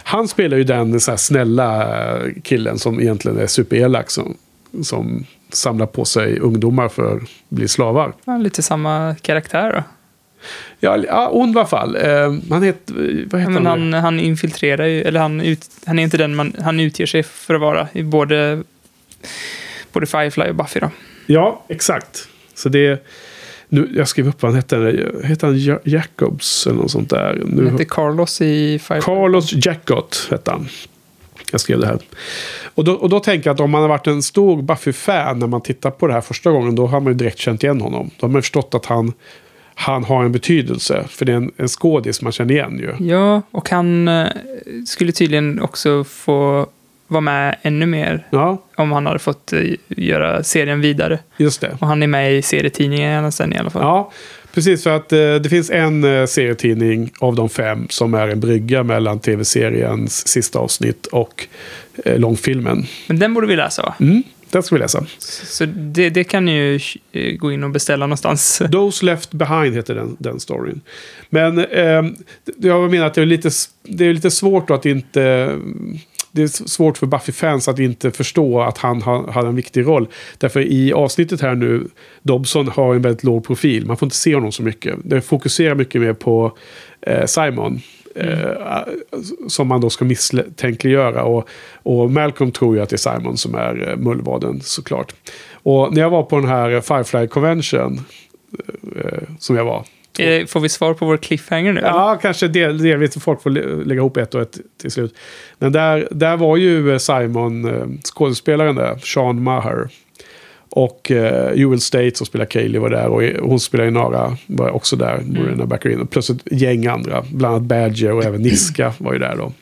Han spelar ju den så snälla eh, killen som egentligen är superelak. Som, som samlar på sig ungdomar för att bli slavar. Ja, lite samma karaktär då. Ja, ja ond alla fall. Eh, han heter, vad Ja, heter men han? han, han infiltrerar ju, eller han, ut, han är inte den man, han utger sig för att vara i både, både Firefly och Buffy då. Ja, exakt. Så det... Nu, jag skrev upp vad han hette. Hette han Ja- Jacobs eller något sånt där? Han Nu, heter Carlos i Firefly. Carlos Jackott hette han. Jag skrev det här. Och då, och då tänker jag att om man har varit en stor Buffy-fan när man tittar på det här första gången. Då har man ju direkt känt igen honom. Då har man förstått att han, han har en betydelse. För det är en, en skådis man känner igen ju. Ja, och han eh, skulle tydligen också få vara med ännu mer Ja, om han hade fått eh, göra serien vidare. just det. Och han är med i serietidningarna sen i alla fall. Ja, precis. För att eh, det finns en eh, serietidning av de fem som är en brygga mellan tv-seriens sista avsnitt och eh, långfilmen. Men den borde vi läsa va? Mm, den ska vi läsa. Så det, det kan ni ju eh, gå in och beställa någonstans. Those Left Behind heter den, den storyn. Men eh, jag menar att det är lite, det är lite svårt att inte... Det är svårt för Buffy-fans att inte förstå att han har, har en viktig roll. Därför i avsnittet här nu, Dobson har en väldigt låg profil. Man får inte se honom så mycket. Det fokuserar mycket mer på eh, Simon. Eh, som man då ska misstänkliggöra. Och, och Malcolm tror ju att det är Simon som är eh, mullvaden såklart. Och när jag var på den här Firefly Convention eh, som jag var. Eh, Får vi svar på vår cliffhanger nu? eller? Ja, kanske del, delvis. Folk får lä- lägga ihop ett och ett till slut. Men där, där var ju eh, Simon, eh, skådespelaren där, Sean Maher. Och eh, Jewel State som spelar Kaylee var där och hon spelar Inara var också där, Morena Baccarin. Plus ett gäng andra, bland annat Badger och även Niska var ju där då.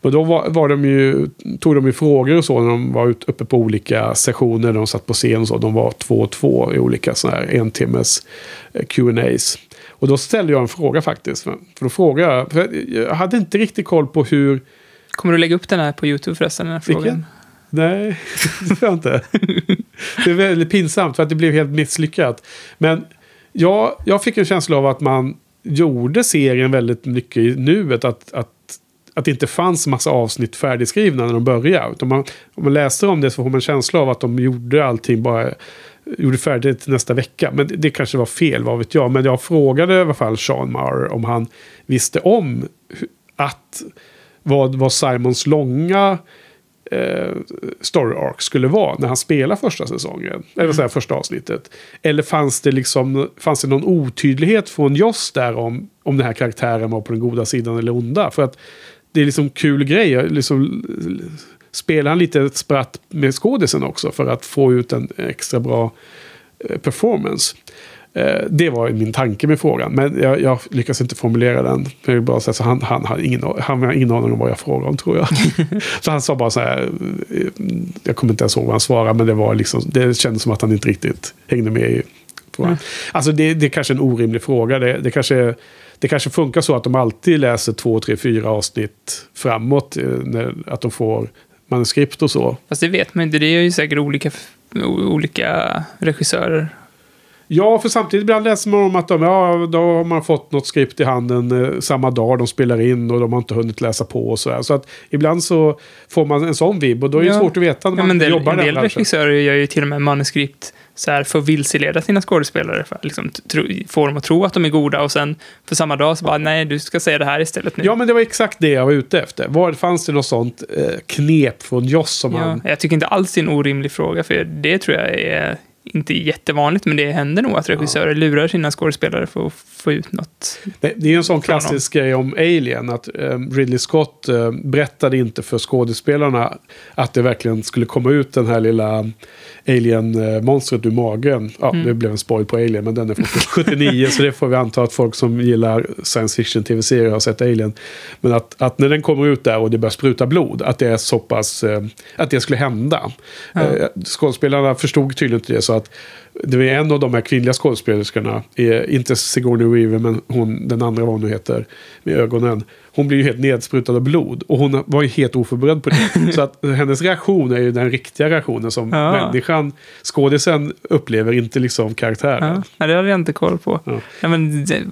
Men då var, var de ju, tog de ju frågor och så när de var ut, uppe på olika sessioner. När de satt på scen och så. De var två och två i olika sådana här en timmes eh, Q&As. Och då ställde jag en fråga faktiskt. För då frågade jag, för jag hade inte riktigt koll på hur... Kommer du lägga upp den här på YouTube förresten? Den här Vilken? frågan? Nej, det tror jag inte. Det är väldigt pinsamt för att det blev helt misslyckat. Men jag, jag fick en känsla av att man gjorde serien väldigt mycket i nuet. Att, att, att det inte fanns massa avsnitt färdigskrivna när de började. Utan man, om man läser om det så får man en känsla av att de gjorde allting bara gjorde färdigt nästa vecka. Men det, det kanske var fel, vad vet jag. Men jag frågade i alla fall Sean Maurer om han visste om att vad, vad Simons långa eh, story arc skulle vara när han spelar första säsongen. Eller så här, första avsnittet. Eller fanns det, liksom, fanns det någon otydlighet från Joss där om, om den här karaktären var på den goda sidan eller onda? För att det är liksom kul grej. Liksom, spelar han lite ett spratt med skådisen också för att få ut en extra bra eh, performance. Eh, Det var min tanke med frågan, men jag, jag lyckas inte formulera den. Bara säga, så han, han, hade ingen, han har ingen aning om vad jag frågade om, tror jag. så han sa bara så här, eh, jag kommer inte ens ihåg vad han svarade, men det, var liksom, det kändes som att han inte riktigt hängde med i frågan. Alltså det, det är kanske en orimlig fråga. Det, det, kanske, det kanske funkar så att de alltid läser två, tre, fyra avsnitt framåt. eh, När, att de får manuskript och så. Fast det vet man inte. Det är ju säkert olika, olika regissörer. Ja, för samtidigt ibland läser man om att de, ja, då har man fått något skript i handen eh, samma dag de spelar in och de har inte hunnit läsa på och så här. Så att ibland så får man en sån vibb och då är det Ja. svårt att veta när Ja, man men del, jobbar en del regissörer gör ju till och med manuskript så här för att vilseleda sina skådespelare. För att liksom, tro, få dem att tro att de är goda och sen för samma dag så bara nej, du ska säga det här istället nu. Ja, men det var exakt det jag var ute efter. Var, fanns det något sånt eh, knep från Joss som Ja, han... jag tycker inte alls det är en orimlig fråga, för det tror jag är inte jättevanligt, men det händer nog att regissörer lurar sina skådespelare för att få ut något. Det, det är en sån klassisk grej om Alien. Att eh, Ridley Scott eh, berättade inte för skådespelarna att det verkligen skulle komma ut den här lilla Alien-monstret ur magen. Ja, Mm. det blev en spoil på Alien, men den är från 79. så det får vi anta att folk som gillar science fiction-tv-serier har sett Alien. Men att, att när den kommer ut där och det börjar spruta blod, att det är så pass... Eh, att det skulle hända. Eh, skådespelarna förstod tydligen inte det, så att det var en av de här kvinnliga skådespelerskorna, inte Sigourney Weaver, men hon, den andra vad hon nu heter, med ögonen. Hon blir ju helt nedsprutad av blod. Och hon var ju helt oförberedd på det. så att hennes reaktion är ju den riktiga reaktionen som Ja. människan, skådisen, upplever, inte liksom karaktären. Ja, nej, det hade jag inte koll på. Ja. Ja, men, det,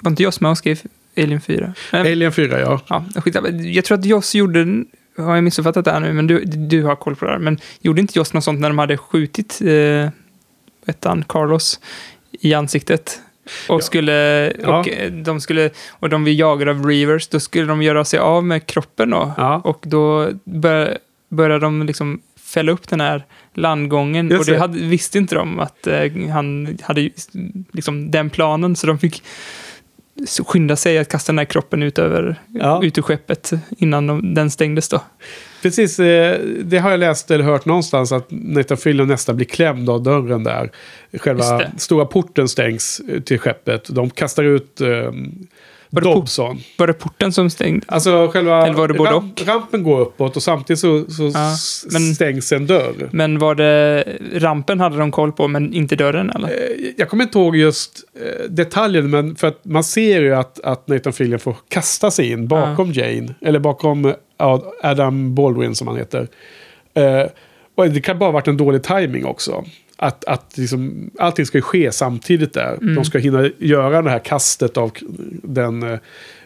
var inte Joss med och skrev Alien 4? Nej, Alien 4, ja. ja, jag tror att Joss gjorde, har jag missuppfattat det här nu, men du, du har koll på det här, men gjorde inte Joss något sånt när de hade skjutit eh, ettan, Carlos, i ansiktet? Och, skulle, Ja. och, eh, de skulle, och de vill jaga av Reavers, då skulle de göra sig av med kroppen då. Ja. Och då bör, började de liksom fälla upp den här landgången. Just och det hade, visste inte de att eh, han hade liksom den planen, så de fick skynda sig att kasta den här kroppen ut, över, Ja. ut ur skeppet innan de, den stängdes då. Precis, eh, det har jag läst eller hört någonstans att Nathan Fillion nästan blir klämd av dörren där. Själva stora porten stängs till skeppet. De kastar ut eh, Var det, Dobson. var det porten som stängde? Alltså själva Eller var det både ramp, rampen går uppåt och samtidigt så, så Ja, men- stängs en dörr. Men var det rampen hade de koll på, men inte dörren eller? Eh, Jag kommer inte ihåg just eh, detaljen, men för att man ser ju att, att Nathan Fillion får kasta sig in bakom Jane. Eller bakom ja, Adam Baldwin som han heter. Eh, och det kan bara ha varit en dålig timing också. Att, att liksom, allting ska ju ske samtidigt där. De ska hinna göra det här kastet av den eh,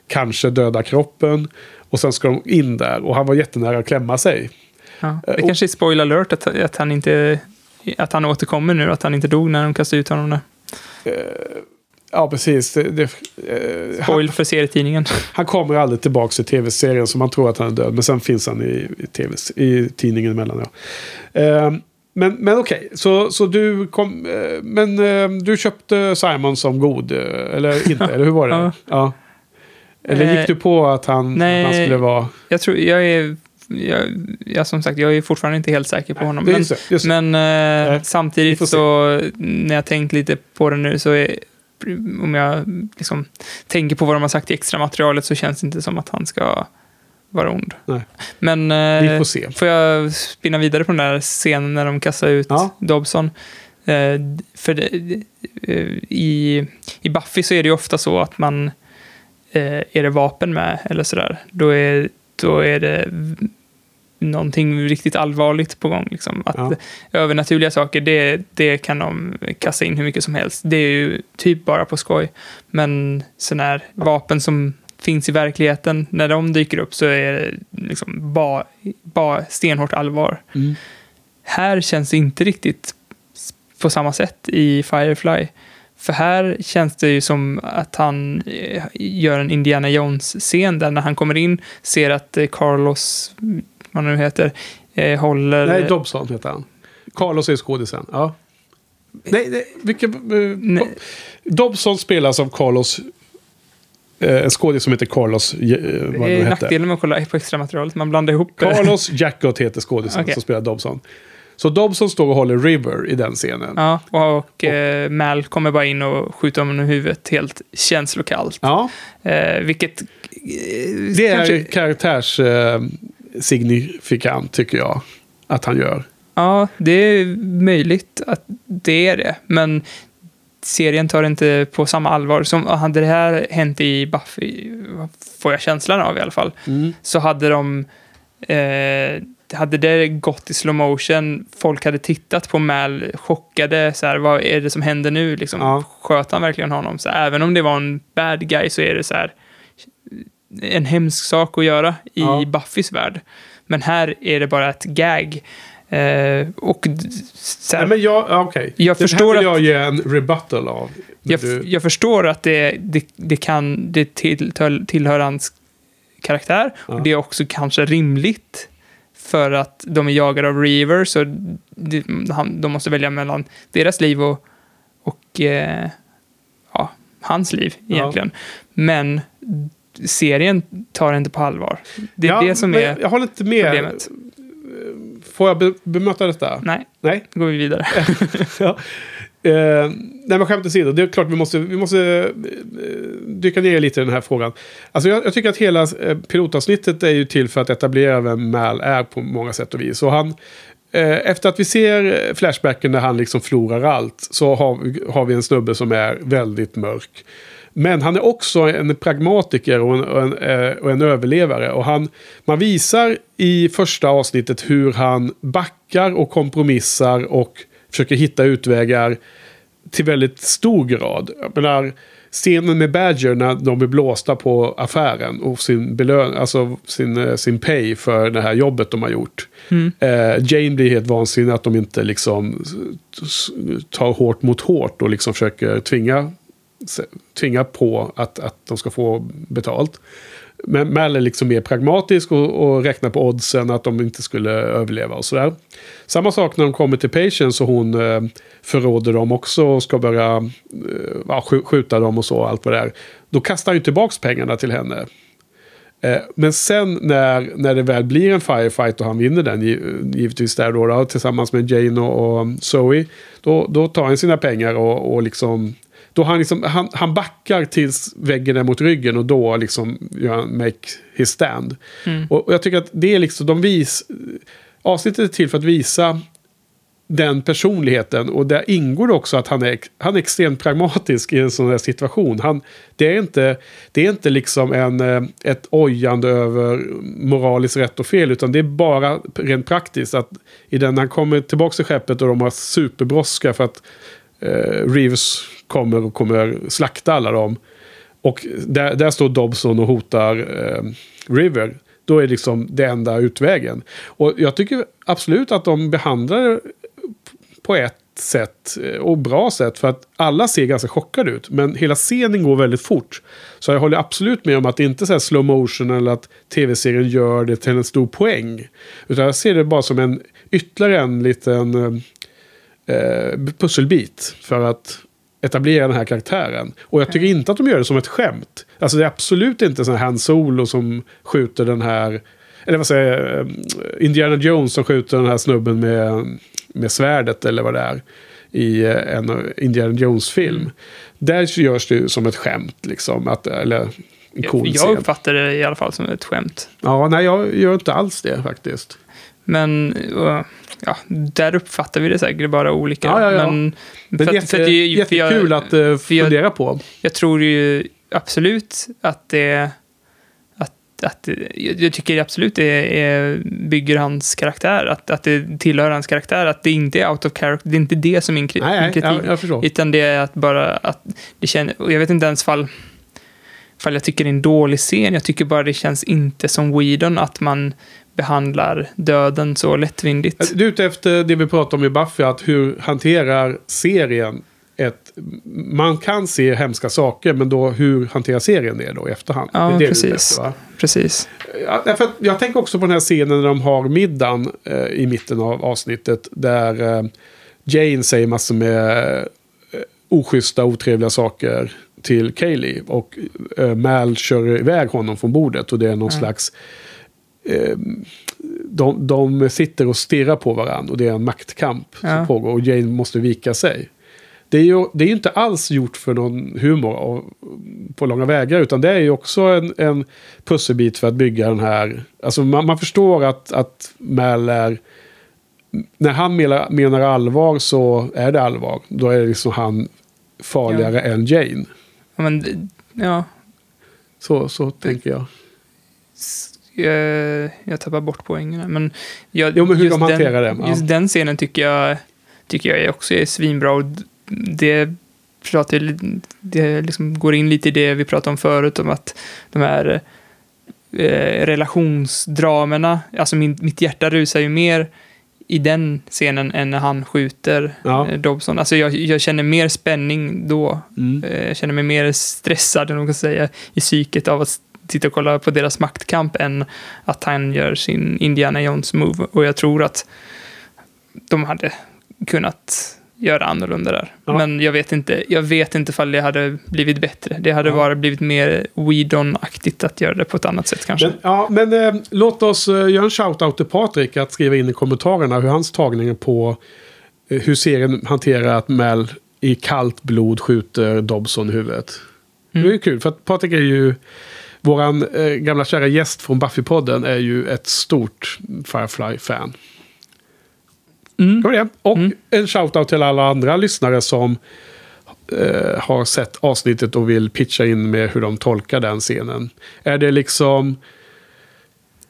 kanske döda kroppen. Och sen ska de in där. Och han var jättenära att klämma sig. Ja. Det och- kanske är spoiler alert att, att han inte... Att han återkommer nu, att han inte dog när de kastade ut honom där. Ja, precis. Det, det, eh, Spoil för serietidningen. han kommer aldrig tillbaka i tv-serien så man tror att han är död. Men sen finns han i, i, TV, i tidningen emellan. Ja. Men men okej, så, så du kom... Eh, men eh, du köpte Simon som god, eh, eller inte? eller hur var det? Ja. Ja. Eller gick du på att han, nej. han skulle vara... Jag tror, jag är... Jag, jag, som sagt, jag är fortfarande inte helt säker på honom. Är Men, just det, just det. men eh, Nej, samtidigt så, när jag tänkt lite på det nu, så är, om jag liksom tänker på vad de har sagt i extra materialet så känns det inte som att han ska vara ond. Nej. Men Vi eh, får se. får jag spinna vidare på den där scenen när de kastar ut Ja. Dobson? Eh, för det, eh, i, i Buffy så är det ju ofta så att man eh, är det vapen med eller sådär, då är, då är det någonting riktigt allvarligt på gång. Liksom. Att Ja. Övernaturliga saker, det, det kan de kasta in hur mycket som helst. Det är ju typ bara på skoj. Men sådana här vapen som finns i verkligheten, när de dyker upp så är det liksom bara ba stenhårt allvar. Mm. Här känns det inte riktigt på samma sätt i Firefly. För här känns det ju som att han eh, gör en Indiana Jones-scen där när han kommer in, ser att eh, Carlos, vad han nu heter, eh, håller... Nej, Dobson heter han. Carlos är skådisen. Ja. Nej, nej vilken... eh. Dobson spelas av Carlos... Eh, en skådis som heter Carlos... Eh, vad det är nackdelen med att kolla på extra materialet, man blandar ihop eh, Carlos Jackott heter skådisen Okej. som spelar Dobson. Så Dobson står och håller River i den scenen. Ja, och, och eh, Mal kommer bara in och skjuter honom i huvudet helt känslokallt. Ja, Eh, vilket... Eh, det är kanske- karaktärs eh, signifikant tycker jag. Att han gör. Ja, det är möjligt att det är det. Men serien tar inte på samma allvar. Som hade det här hänt i Buffy, får jag känslan av i alla fall, Mm. så hade de... Eh, hade det gått i slow motion, folk hade tittat på Mal chockade, så här, vad är det som händer nu? Liksom, Ja. Sköt han verkligen honom? Så även om det var en bad guy så är det så här en hemsk sak att göra i Ja. Buffys värld. Men här är det bara ett gag. Eh, och här, Nej, men jag, ja, okej. Jag Den förstår här vill att- jag ge en rebuttal av. jag, Du- jag förstår att det, det, det kan det tillhör, tillhör hans karaktär. Ja. Och det är också kanske rimligt. För att de är jagade av Reaver, så det, han, de måste välja mellan deras liv och, och eh, ja, hans liv Ja. egentligen. Men serien tar det inte på allvar. Det är Ja, det som är Jag håller inte med. problemet. Får jag be bemöta detta? Nej, Nej? då går vi vidare. ja. Eh, nej men skämt åsido, det är klart vi måste, vi måste eh, dyka ner lite i den här frågan. Alltså jag, jag tycker att hela eh, pilotavsnittet är ju till för att etablera vem Mal är på många sätt och vis. Och han, eh, efter att vi ser Flashbacken där han liksom förlorar allt så har, vi- har vi en snubbe som är väldigt mörk. Men han är också en pragmatiker och en, och en, eh, och en överlevare. Och han, man visar i första avsnittet hur han backar och kompromissar och försöker hitta utvägar till väldigt stor grad. Jag menar, scenen med Badger när de blir blåsta på affären och sin belön, alltså sin, eh, sin pay för det här jobbet de har gjort. Eh, Jane blir helt vansinnig att de inte liksom tar hårt mot hårt och liksom försöker tvinga, tvinga på att, att de ska få betalt. Men Mal är liksom mer pragmatisk och, och räknar på oddsen att de inte skulle överleva och sådär. Samma sak när de kommer till Patience och hon eh, förråder dem också och ska börja eh, skjuta dem och så, allt vad det är. Då kastar han ju tillbaka pengarna till henne. Eh, men sen när, när det väl blir en firefight och han vinner den, givetvis där då, då tillsammans med Jane och, och Zoe, då, då tar han sina pengar och, och liksom då han, liksom, han, han backar tills väggen är mot ryggen och då liksom gör han make his stand. Och, och jag tycker att det är liksom, de vis... Avsnittet är till för att visa den personligheten. Och där ingår också att han är, han är extremt pragmatisk i en sån här situation. Han, det, är inte, det är inte liksom en, eh, ett ojande över moraliskt rätt och fel. Utan det är bara rent praktiskt. att i den, han kommer tillbaka till skeppet och de har superbrådska för att Eh, Reeves kommer och kommer slakta alla dem. Och där, där står Dobson och hotar eh, River. Då är det liksom det enda utvägen. Och jag tycker absolut att de behandlar det på ett sätt eh, och bra sätt. För att alla ser ganska chockade ut. Men hela scenen går väldigt fort. Så jag håller absolut med om att det inte är så här slow motion eller att tv-serien gör det till en stor poäng. Utan jag ser det bara som en ytterligare en liten eh, eh, pusselbit. För att etablera den här karaktären. Och jag tycker inte att de gör det som ett skämt. Alltså det är absolut inte sån här Han Solo som skjuter den här... Eller vad säger jag? eh, Indiana Jones som skjuter den här snubben med, med svärdet eller vad det är. I eh, en Indiana Jones-film. Där görs det ju som ett skämt liksom. Att, eller cool jag uppfattar det i alla fall som ett skämt. Ja, nej jag gör inte alls det faktiskt. Men ja, där uppfattar vi det säkert bara olika. Ja, ja, ja. Men, Det är för att- jätte, för att det är ju- för jag- jättekul att uh, jag- fundera på. Jag tror ju absolut att det... Att, att, jag jag tycker absolut det är, bygger hans karaktär. Att, att det tillhör hans karaktär. Att det inte är out of character. Det är inte det som är min Nej, nej, kritik. jag, jag förstår. Utan det är att bara att det känns... Och jag vet inte ens fall... Fall jag tycker det är en dålig scen. Jag tycker bara det känns inte som Whedon att man behandlar döden så lättvindigt. Du är ute efter det vi pratade om i Buffy, att hur hanterar serien ett... Man kan se hemska saker, men då hur hanterar serien det då i efterhand? Ja, det det precis. efter? Precis. Ja, att jag tänker också på den här scenen när de har middagen eh, i mitten av avsnittet. Där eh, Jane säger massor med eh, oschyssta, otrevliga saker till Kaylee. Och eh, Mal kör iväg honom från bordet. Och det är någon slags... Eh, de, de sitter och stirrar på varandra. Och det är en maktkamp som Ja. pågår. Och Jane måste vika sig. Det är ju det är inte alls gjort för någon humor av, på långa vägar. Utan det är ju också en, en pusselbit för att bygga den här... Alltså man, man förstår att, att Mal är... När han menar, menar allvar så är det allvar. Då är liksom han farligare än Jane. Ja, men, ja, Så, så tänker jag. Jag, jag tappar bort poängen Men, jag, Jo, men hur de hanterar den, det, ja. Just den scenen tycker jag, tycker jag också är svinbra. Och det, pratar, det liksom går in lite i det vi pratade om förut, om att de här eh, relationsdramerna, alltså min, mitt hjärta rusar ju mer i den scenen än när han skjuter Ja. eh, Dobson. Alltså jag, jag känner mer spänning då. Mm. Eh, Jag känner mig mer stressad, vad man kan säga, i psyket av att sitta och kolla på deras maktkamp än att han gör sin Indiana Jones-move. Och jag tror att de hade kunnat göra annorlunda där. Ja. Men jag vet inte, jag vet inte ifall det hade blivit bättre. Det hade Ja. bara blivit mer Whedon-aktigt att göra det på ett annat sätt kanske. Men, ja, men eh, låt oss eh, göra en shout-out till Patrik att skriva in i kommentarerna hur hans tagning på eh, hur serien hanterar att Mel i kallt blod skjuter Dobson i huvudet. Mm. Det är ju kul för att Patrik är ju våran eh, gamla kära gäst från Buffy-podden är ju ett stort Firefly-fan. Mm. Vi det? Och Mm. en shout-out till alla andra lyssnare som eh, har sett avsnittet och vill pitcha in med hur de tolkar den scenen. Är det liksom...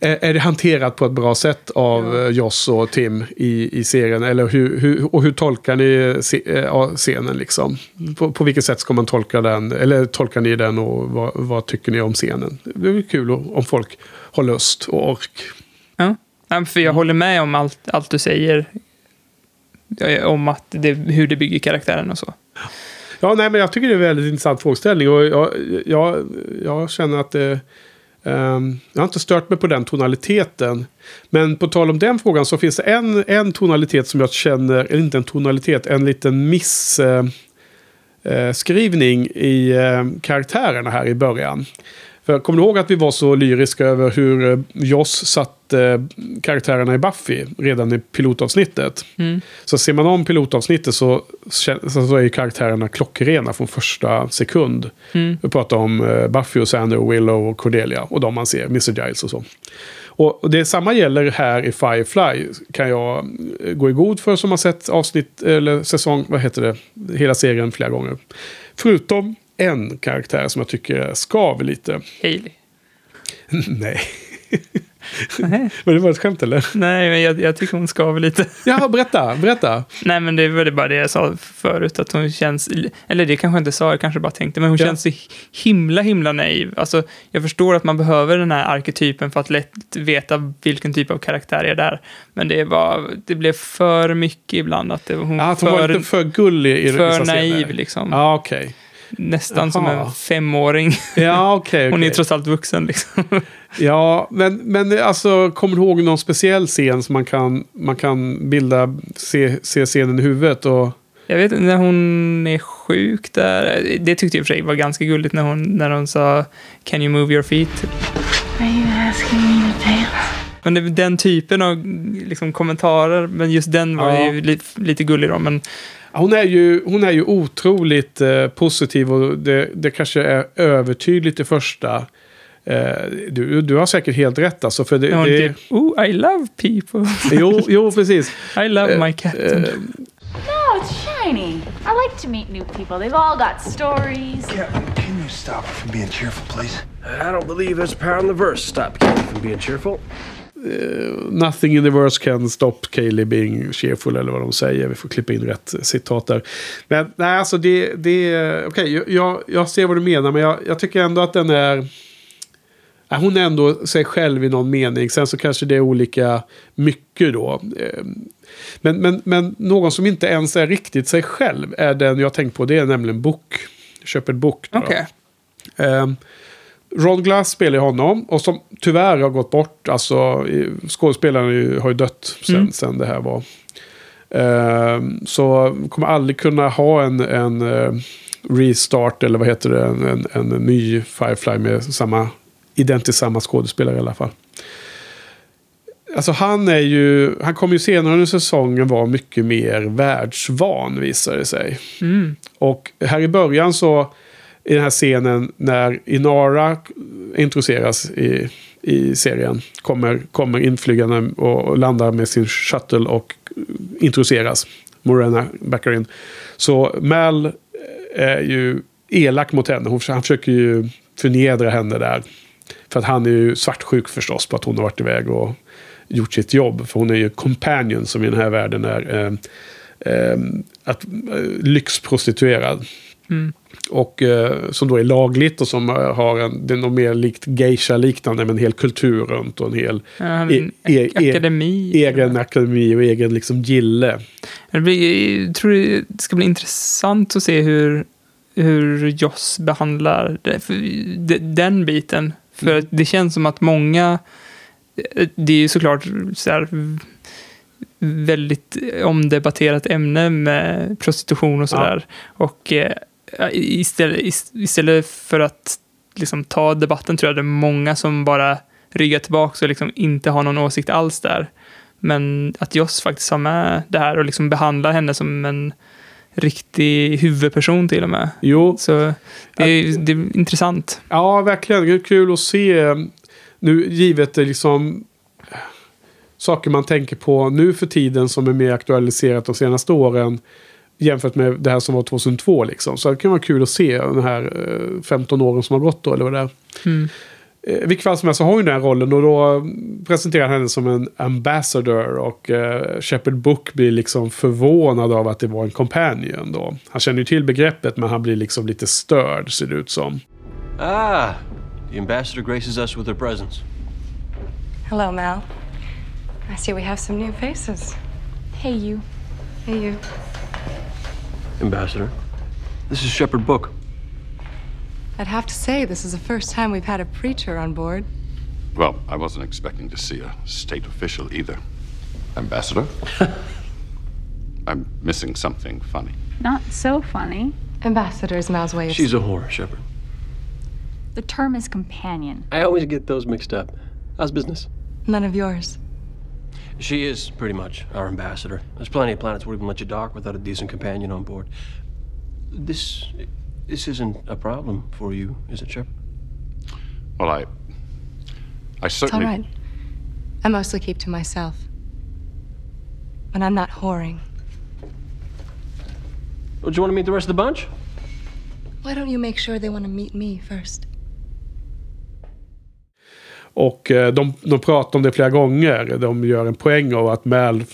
Är, det hanterat på ett bra sätt av ja. Joss och Tim i, i serien? Eller hur, hur, och hur tolkar ni eh, scenen liksom? På, på vilket sätt ska man tolka den? Eller tolkar ni den och vad, vad tycker ni om scenen? Det är kul om folk har lust och ork. Ja. För jag håller med om allt, allt du säger. eh, Om att det, hur det bygger karaktären och så. Ja, nej, men jag tycker det är en väldigt intressant frågeställning. Och jag, jag, jag känner att det... Ehm, jag har inte stört mig på den tonaliteten. Men på tal om den frågan så finns det en, en tonalitet som jag känner, eller inte en tonalitet, en liten misskrivning eh, i eh, karaktärerna här i början. För kommer du ihåg att vi var så lyriska över hur eh, Joss satt eh, karaktärerna i Buffy redan i pilotavsnittet. Så ser man om pilotavsnittet så, så är ju karaktärerna klockrena från första sekund. Vi pratar om eh, Buffy och Sander, Willow och Cordelia och de man ser, Mr. Giles och så. Och och det samma gäller här i Firefly. Kan jag eh, gå i god för som har sett avsnitt, eller säsong, vad heter det, hela serien flera gånger. Förutom en karaktär som jag tycker skaver lite. Hailey. Nej. Nej. Var det bara ett skämt eller? Nej, men jag, jag tycker hon skaver lite. Ja, berätta, berätta. Nej, men det var det bara det jag sa förut, att hon känns, eller det kanske jag inte sa, jag kanske bara tänkte, men hon Ja. känns så himla, himla naiv. Alltså, jag förstår att man behöver den här arketypen för att lätt veta vilken typ av karaktär är där. Men det var, det blev för mycket ibland, att det, hon Ja, att hon för, var lite för gullig i för naiv, scener. liksom. Ja, okej. Nästan som Jaha. en femåring. Ja, okej. Hon är trots allt vuxen, liksom. Ja, men, men alltså, kommer du ihåg någon speciell scen som man kan, man kan bilda, se, se scenen i huvudet? Och, Jag vet inte, när hon är sjuk där. Det tyckte jag i och för sig var ganska gulligt när hon, när hon sa Can you move your feet? Are you asking me to dance? Men det den typen av liksom, kommentarer, men just den var Ja. ju li, lite gullig då. Men hon, är ju, hon är ju otroligt eh, positiv och det, det kanske är övertydligt i första. Eh, du, du har säkert helt rätt alltså. För det, det, typ, oh, I love people. jo, jo, precis. I love my captain. Eh, No, it's shiny. I like to meet new people. They've all got stories. Can you stop from being cheerful, please? I don't believe there's power in the verse. Stop from being cheerful. Nothing in the verse can stop Kaylee being cheerful eller vad de säger. Vi får klippa in rätt citat där. Men nej, alltså det... det Okej, jag, jag ser vad du menar men jag, jag tycker ändå att den är... Hon är ändå sig själv i någon mening. Sen så kanske det är olika mycket då. Eh, Men, men, men någon som inte ens är riktigt sig själv är den jag tänkt på. Det är nämligen Book. Köp en bok. Okej. Um, Ron Glass spelar ju honom och som tyvärr har gått bort. Alltså skådespelaren har ju dött sen, Mm. sen det här var. Ehm, så kommer aldrig kunna ha en, en eh, restart eller vad heter det? En, en, en ny Firefly med samma identiskt samma skådespelare i alla fall. Alltså han är ju, han kommer ju senare under säsongen vara mycket mer världsvan visar det sig. Mm. Och här i början så, i den här scenen när Inara introduceras i, i serien, kommer, kommer inflygande och, landar med sin shuttle och introduceras. Morena backar in. Så Mal eh, är ju elak mot henne. Hon, han försöker ju förnedra henne där. För att han är ju svartsjuk förstås på att hon har varit iväg och gjort sitt jobb. För hon är ju companion som i den här världen är eh, eh, att, eh, lyxprostituerad. Mm. Och eh, som då är lagligt och som eh, har en, det är nog mer likt geisha-liknande med en hel kultur runt och en hel Ja, en E- e- e- akademi. egen akademi och egen liksom gille. Det blir, jag tror det ska bli intressant att se hur, hur Joss behandlar det, för, de, den biten. För Mm. det känns som att många, det är ju såklart så här, väldigt omdebatterat ämne med prostitution och sådär. Och eh, istället, ist- istället för att liksom, ta debatten tror jag det är många som bara ryggar tillbaka och liksom inte har någon åsikt alls där. Men att Joss faktiskt har med det här och liksom behandlar henne som en riktig huvudperson till och med. Jo, Så det är, det är intressant. Ja, verkligen. Det är kul att se. eh, Nu givet det liksom eh, saker man tänker på nu för tiden som är mer aktualiserat de senaste åren. Jämfört med det här som var 2002 liksom. Så det kan vara kul att se den här eh, 15 åren som har gått då. Eller vad det är. Mm. Eh, I vilket fall som helst så har hon den här rollen och då eh, presenterar han henne som en ambassador och eh, Shepard Book blir liksom förvånad av att det var en companion då. Han känner ju till begreppet men han blir liksom lite störd ser det ut som. Ah, the ambassador graces us with her presence. Hello, Mal. I see we have some new faces. Hey, you. Hey, you. Ambassador, this is Shepard Book. I'd have to say, this is the first time we've had a preacher on board. Well, I wasn't expecting to see a state official either. Ambassador? I'm missing something funny. Not so funny. Ambassador's Mal's way of She's a whore, Shepard. The term is companion. I always get those mixed up. How's business? None of yours. She is pretty much our ambassador. There's plenty of planets who wouldn't even let you dock without a decent companion on board. This this isn't a problem for you, is it, Shep? Well, I. I certainly It's all right. I mostly keep to myself. When I'm not whoring. Don't you want to meet the rest of the bunch? Why don't you make sure they want to meet me first? Och eh, de, de pratar om det flera gånger. De gör en poäng av att Mal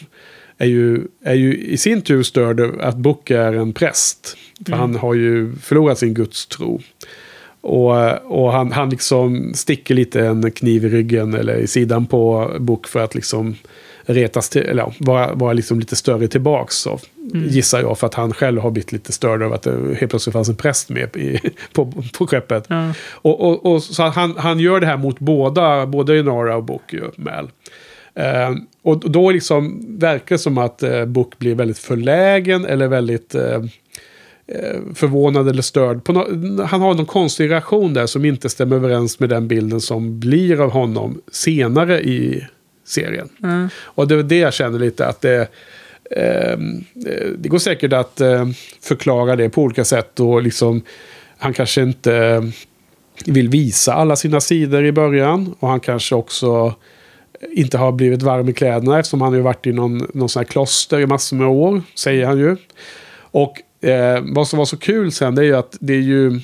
är ju, är ju i sin tur störd att Book är en präst. För Mm. han har ju förlorat sin gudstro. Och, och han, han liksom sticker lite en kniv i ryggen eller i sidan på Book för att liksom retas till, eller vara, vara liksom lite större tillbaks. Så, Mm. Gissar jag för att han själv har blivit lite störd över att det helt plötsligt fanns en präst med i, på, på skeppet. Ja. Och, och, och, så han, han gör det här mot båda, både Inara och Book Mal. Eh, och då liksom verkar det som att eh, Book blir väldigt förlägen eller väldigt eh, förvånad eller störd. Nå- han har någon konstig reaktion där som inte stämmer överens med den bilden som blir av honom senare i serien. Mm. Och det är det jag känner lite att det... ehm, eh, det går säkert att eh, förklara det på olika sätt och liksom han kanske inte vill visa alla sina sidor i början och han kanske också inte har blivit varm i kläderna eftersom han har ju varit i någon, någon sån här kloster i massor med år, säger han ju. Och eh, vad som var så kul sen det är ju att det är ju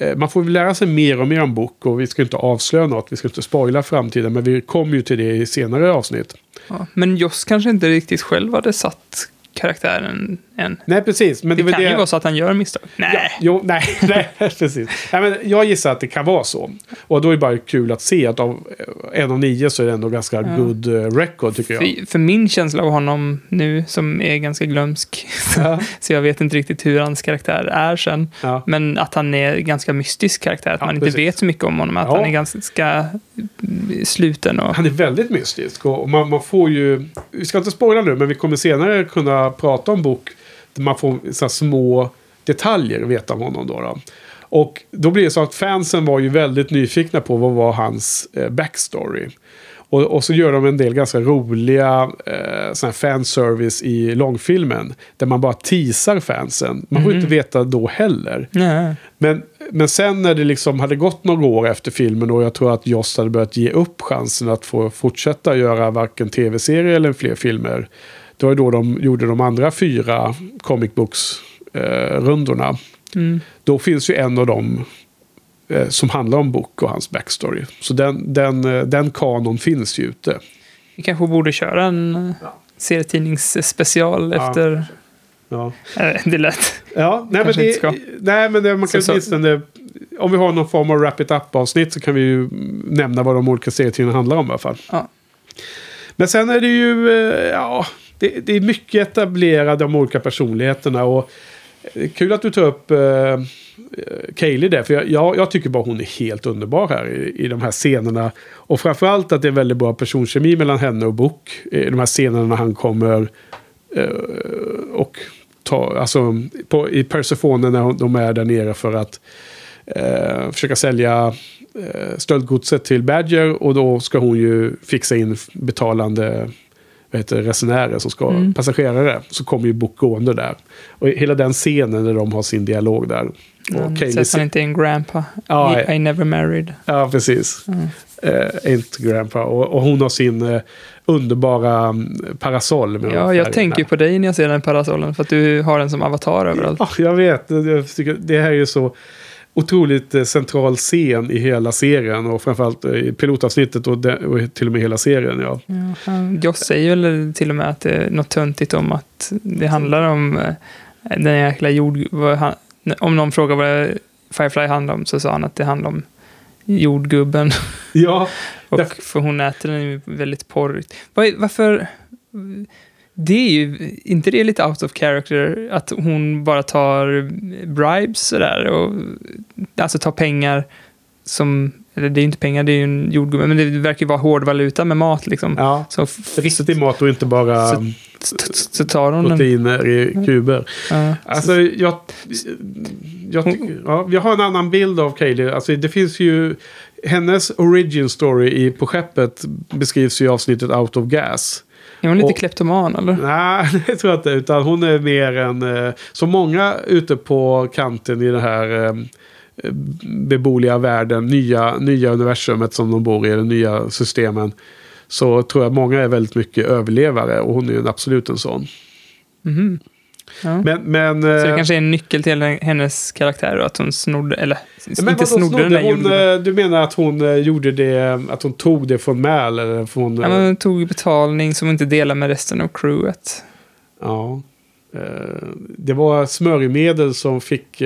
Eh, man får väl lära sig mer och mer om bok och vi ska inte avslöja något, vi ska inte spoila framtiden, men vi kommer ju till det i senare avsnitt. Ja. Men Joss kanske inte riktigt själv hade satt karaktären än. Nej, precis. Men det, det, kan det... ju vara så att han gör misstag. Nej. Jo, nej, nej, precis. Nej, men jag gissar att det kan vara så. Och då är det bara kul att se att av en av nio så är det ändå ganska Ja. good eh, record tycker jag. För, för min känsla av honom nu, som är ganska glömsk, så jag vet inte riktigt hur hans karaktär är sen. Ja. Men att han är ganska mystisk karaktär, att Ja, man inte precis. vet så mycket om honom, att Ja. han är ganska sluten och... Han är väldigt mystisk och man, man får ju... Vi ska inte spoila nu men vi kommer senare kunna prata om bok man får så små detaljer veta om honom. Då, då. Och då blir det så att fansen var ju väldigt nyfikna på vad var hans eh, backstory. Och, och så gör de en del ganska roliga eh, sån fanservice i långfilmen. Där man bara teasar fansen. Man får Mhm. inte veta då heller. Nej. Men, men sen när det liksom hade gått några år efter filmen och jag tror att Joss hade börjat ge upp chansen att få fortsätta göra varken tv-serier eller fler filmer. Det var då de gjorde de andra fyra comic books-rundorna. Mm. Då finns ju en av dem eh, som handlar om Book och hans backstory. Så den, den, eh, den kanon finns ju ute. Vi kanske borde köra en ja. serietidningsspecial Ja. efter... Ja. Eh, Det lät... Ja, nej men, det, nej men det, man kan åtminstone... Om vi har någon form av wrap it up-avsnitt så kan vi ju nämna vad de olika serietidningarna handlar om i alla fall. Ja. Men sen är det ju... eh, Ja, det, det är mycket etablerade de olika personligheterna. Och eh, kul att du tar upp eh, Kaylee där. För jag, jag, jag tycker bara hon är helt underbar här i, i de här scenerna. Och framförallt att det är väldigt bra personkemi mellan henne och Book. I de här scenerna när han kommer eh, och tar, alltså på, i Persephone när de är där nere för att eh, försöka sälja eh, stöldgodset till Badger och då ska hon ju fixa in betalande det, resenärer som ska, Mm. passagerare. Så kommer ju Book gående där. Och hela den scenen när de har sin dialog där. Och Mm, Kaylee ser- han inte en grandpa. Ja, I, I never married. Ja, precis. Mm. Eh, inte grandpa. Och, och hon har sin eh, underbara mm, parasoll. Med Ja, jag tänker på dig när jag ser den parasollen, för att du har den som avatar överallt. Ja, jag vet. Jag tycker, det här är ju så otroligt eh, central scen i hela serien. Och framförallt eh, i pilotavsnittet och, de, och till och med hela serien. Ja. Ja, han- Joss säger väl till och med att det är något töntigt om att det handlar om eh, den jäkla jord... han, om någon frågar vad Firefly handlar om så sa han att det handlar om jordgubben. Ja, Och för hon äter den ju väldigt porrigt. Varför... Det är ju, inte det lite out of character att hon bara tar bribes sådär och alltså tar pengar som eller det är ju inte pengar, det är ju en jordgubbe, men det verkar ju vara hård valuta med mat liksom. Ja, Så, i mat och inte bara Så- så, tar hon proteiner i kuber. Ja. Alltså, jag, jag, ja, jag har en annan bild av Kaylee. Alltså, det finns ju... Hennes origin story i, på skeppet beskrivs ju i avsnittet Out of Gas. Är hon lite Och- kleptoman eller? Nej, det tror jag inte. Utan hon är mer en... eh, Som många ute på kanten i den här eh, beboeliga världen, nya, nya universumet som de bor i, de nya systemen. Så tror jag många är väldigt mycket överlevare och hon är ju absolut en sån. Mhm. Ja. Men, men, Så det eh, kanske är en nyckel till hennes karaktär då, att hon snodde, eller men inte vadå snodde, den hon, jordgubben. eh, Du menar att hon eh, gjorde det, att hon tog det från Mal eller från... Ja, hon tog betalning som hon inte delade med resten av crewet. Ja. Det var smörjmedel som fick...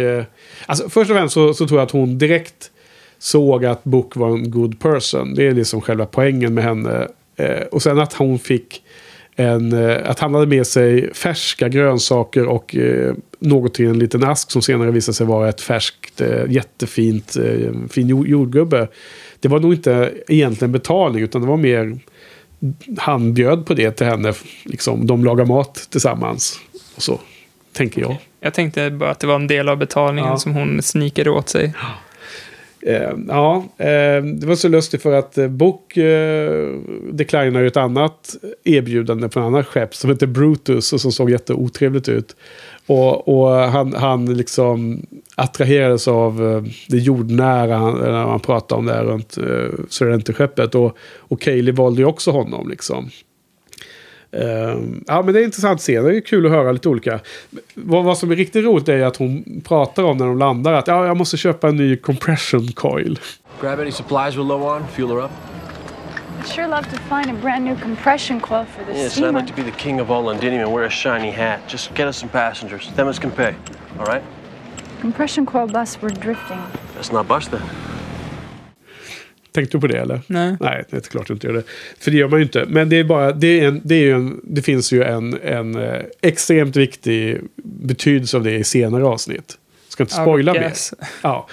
Alltså först och främst så, så tror jag att hon direkt såg att Book var en good person. Det är liksom själva poängen med henne. Och sen att hon fick en... eh, Att han hade med sig färska grönsaker och eh, något i en liten ask som senare visade sig vara ett färskt, eh, jättefint, eh, fin jord- jordgubbe. Det var nog inte egentligen betalning utan det var mer han bjöd på det till henne. Liksom, de lagar mat tillsammans. Och så, tänker jag. Jag tänkte bara att det var en del av betalningen Ja. som hon snikade åt sig. Eh, Eh, ja, eh, det var så lustigt för att eh, Book eh, declinar ju ett annat erbjudande från en annan skepp som heter Brutus och som såg jätteotrevligt ut. Och, och han, han liksom attraherades av eh, det jordnära han- när man pratade om det här runt eh, Serenity-skeppet. Och, och Kaeli valde ju också honom liksom. Eh, ja, men det är intressant att se. Det är kul att höra lite olika. Vad, vad som är riktigt roligt är att hon pratar om när de landar att ja, jag måste köpa en ny compression coil. Grab any supplies we're low on, fuel her up. I'd sure love to find a brand new compression coil for the Yes, I'd steamer. like to be the king of all Londinium and wear a shiny hat. Just get us some passengers. Them as can pay. All right? Compression coil bus, we're drifting. Let's not bust then. Tänkte du på det eller? Nej. Nej, det är klart du inte gör det. För det gör man ju inte. Men det är bara, det, är en, det, är en, det finns ju en, en eh, extremt viktig betydelse av det i senare avsnitt. Ska inte spoila mer. Ja,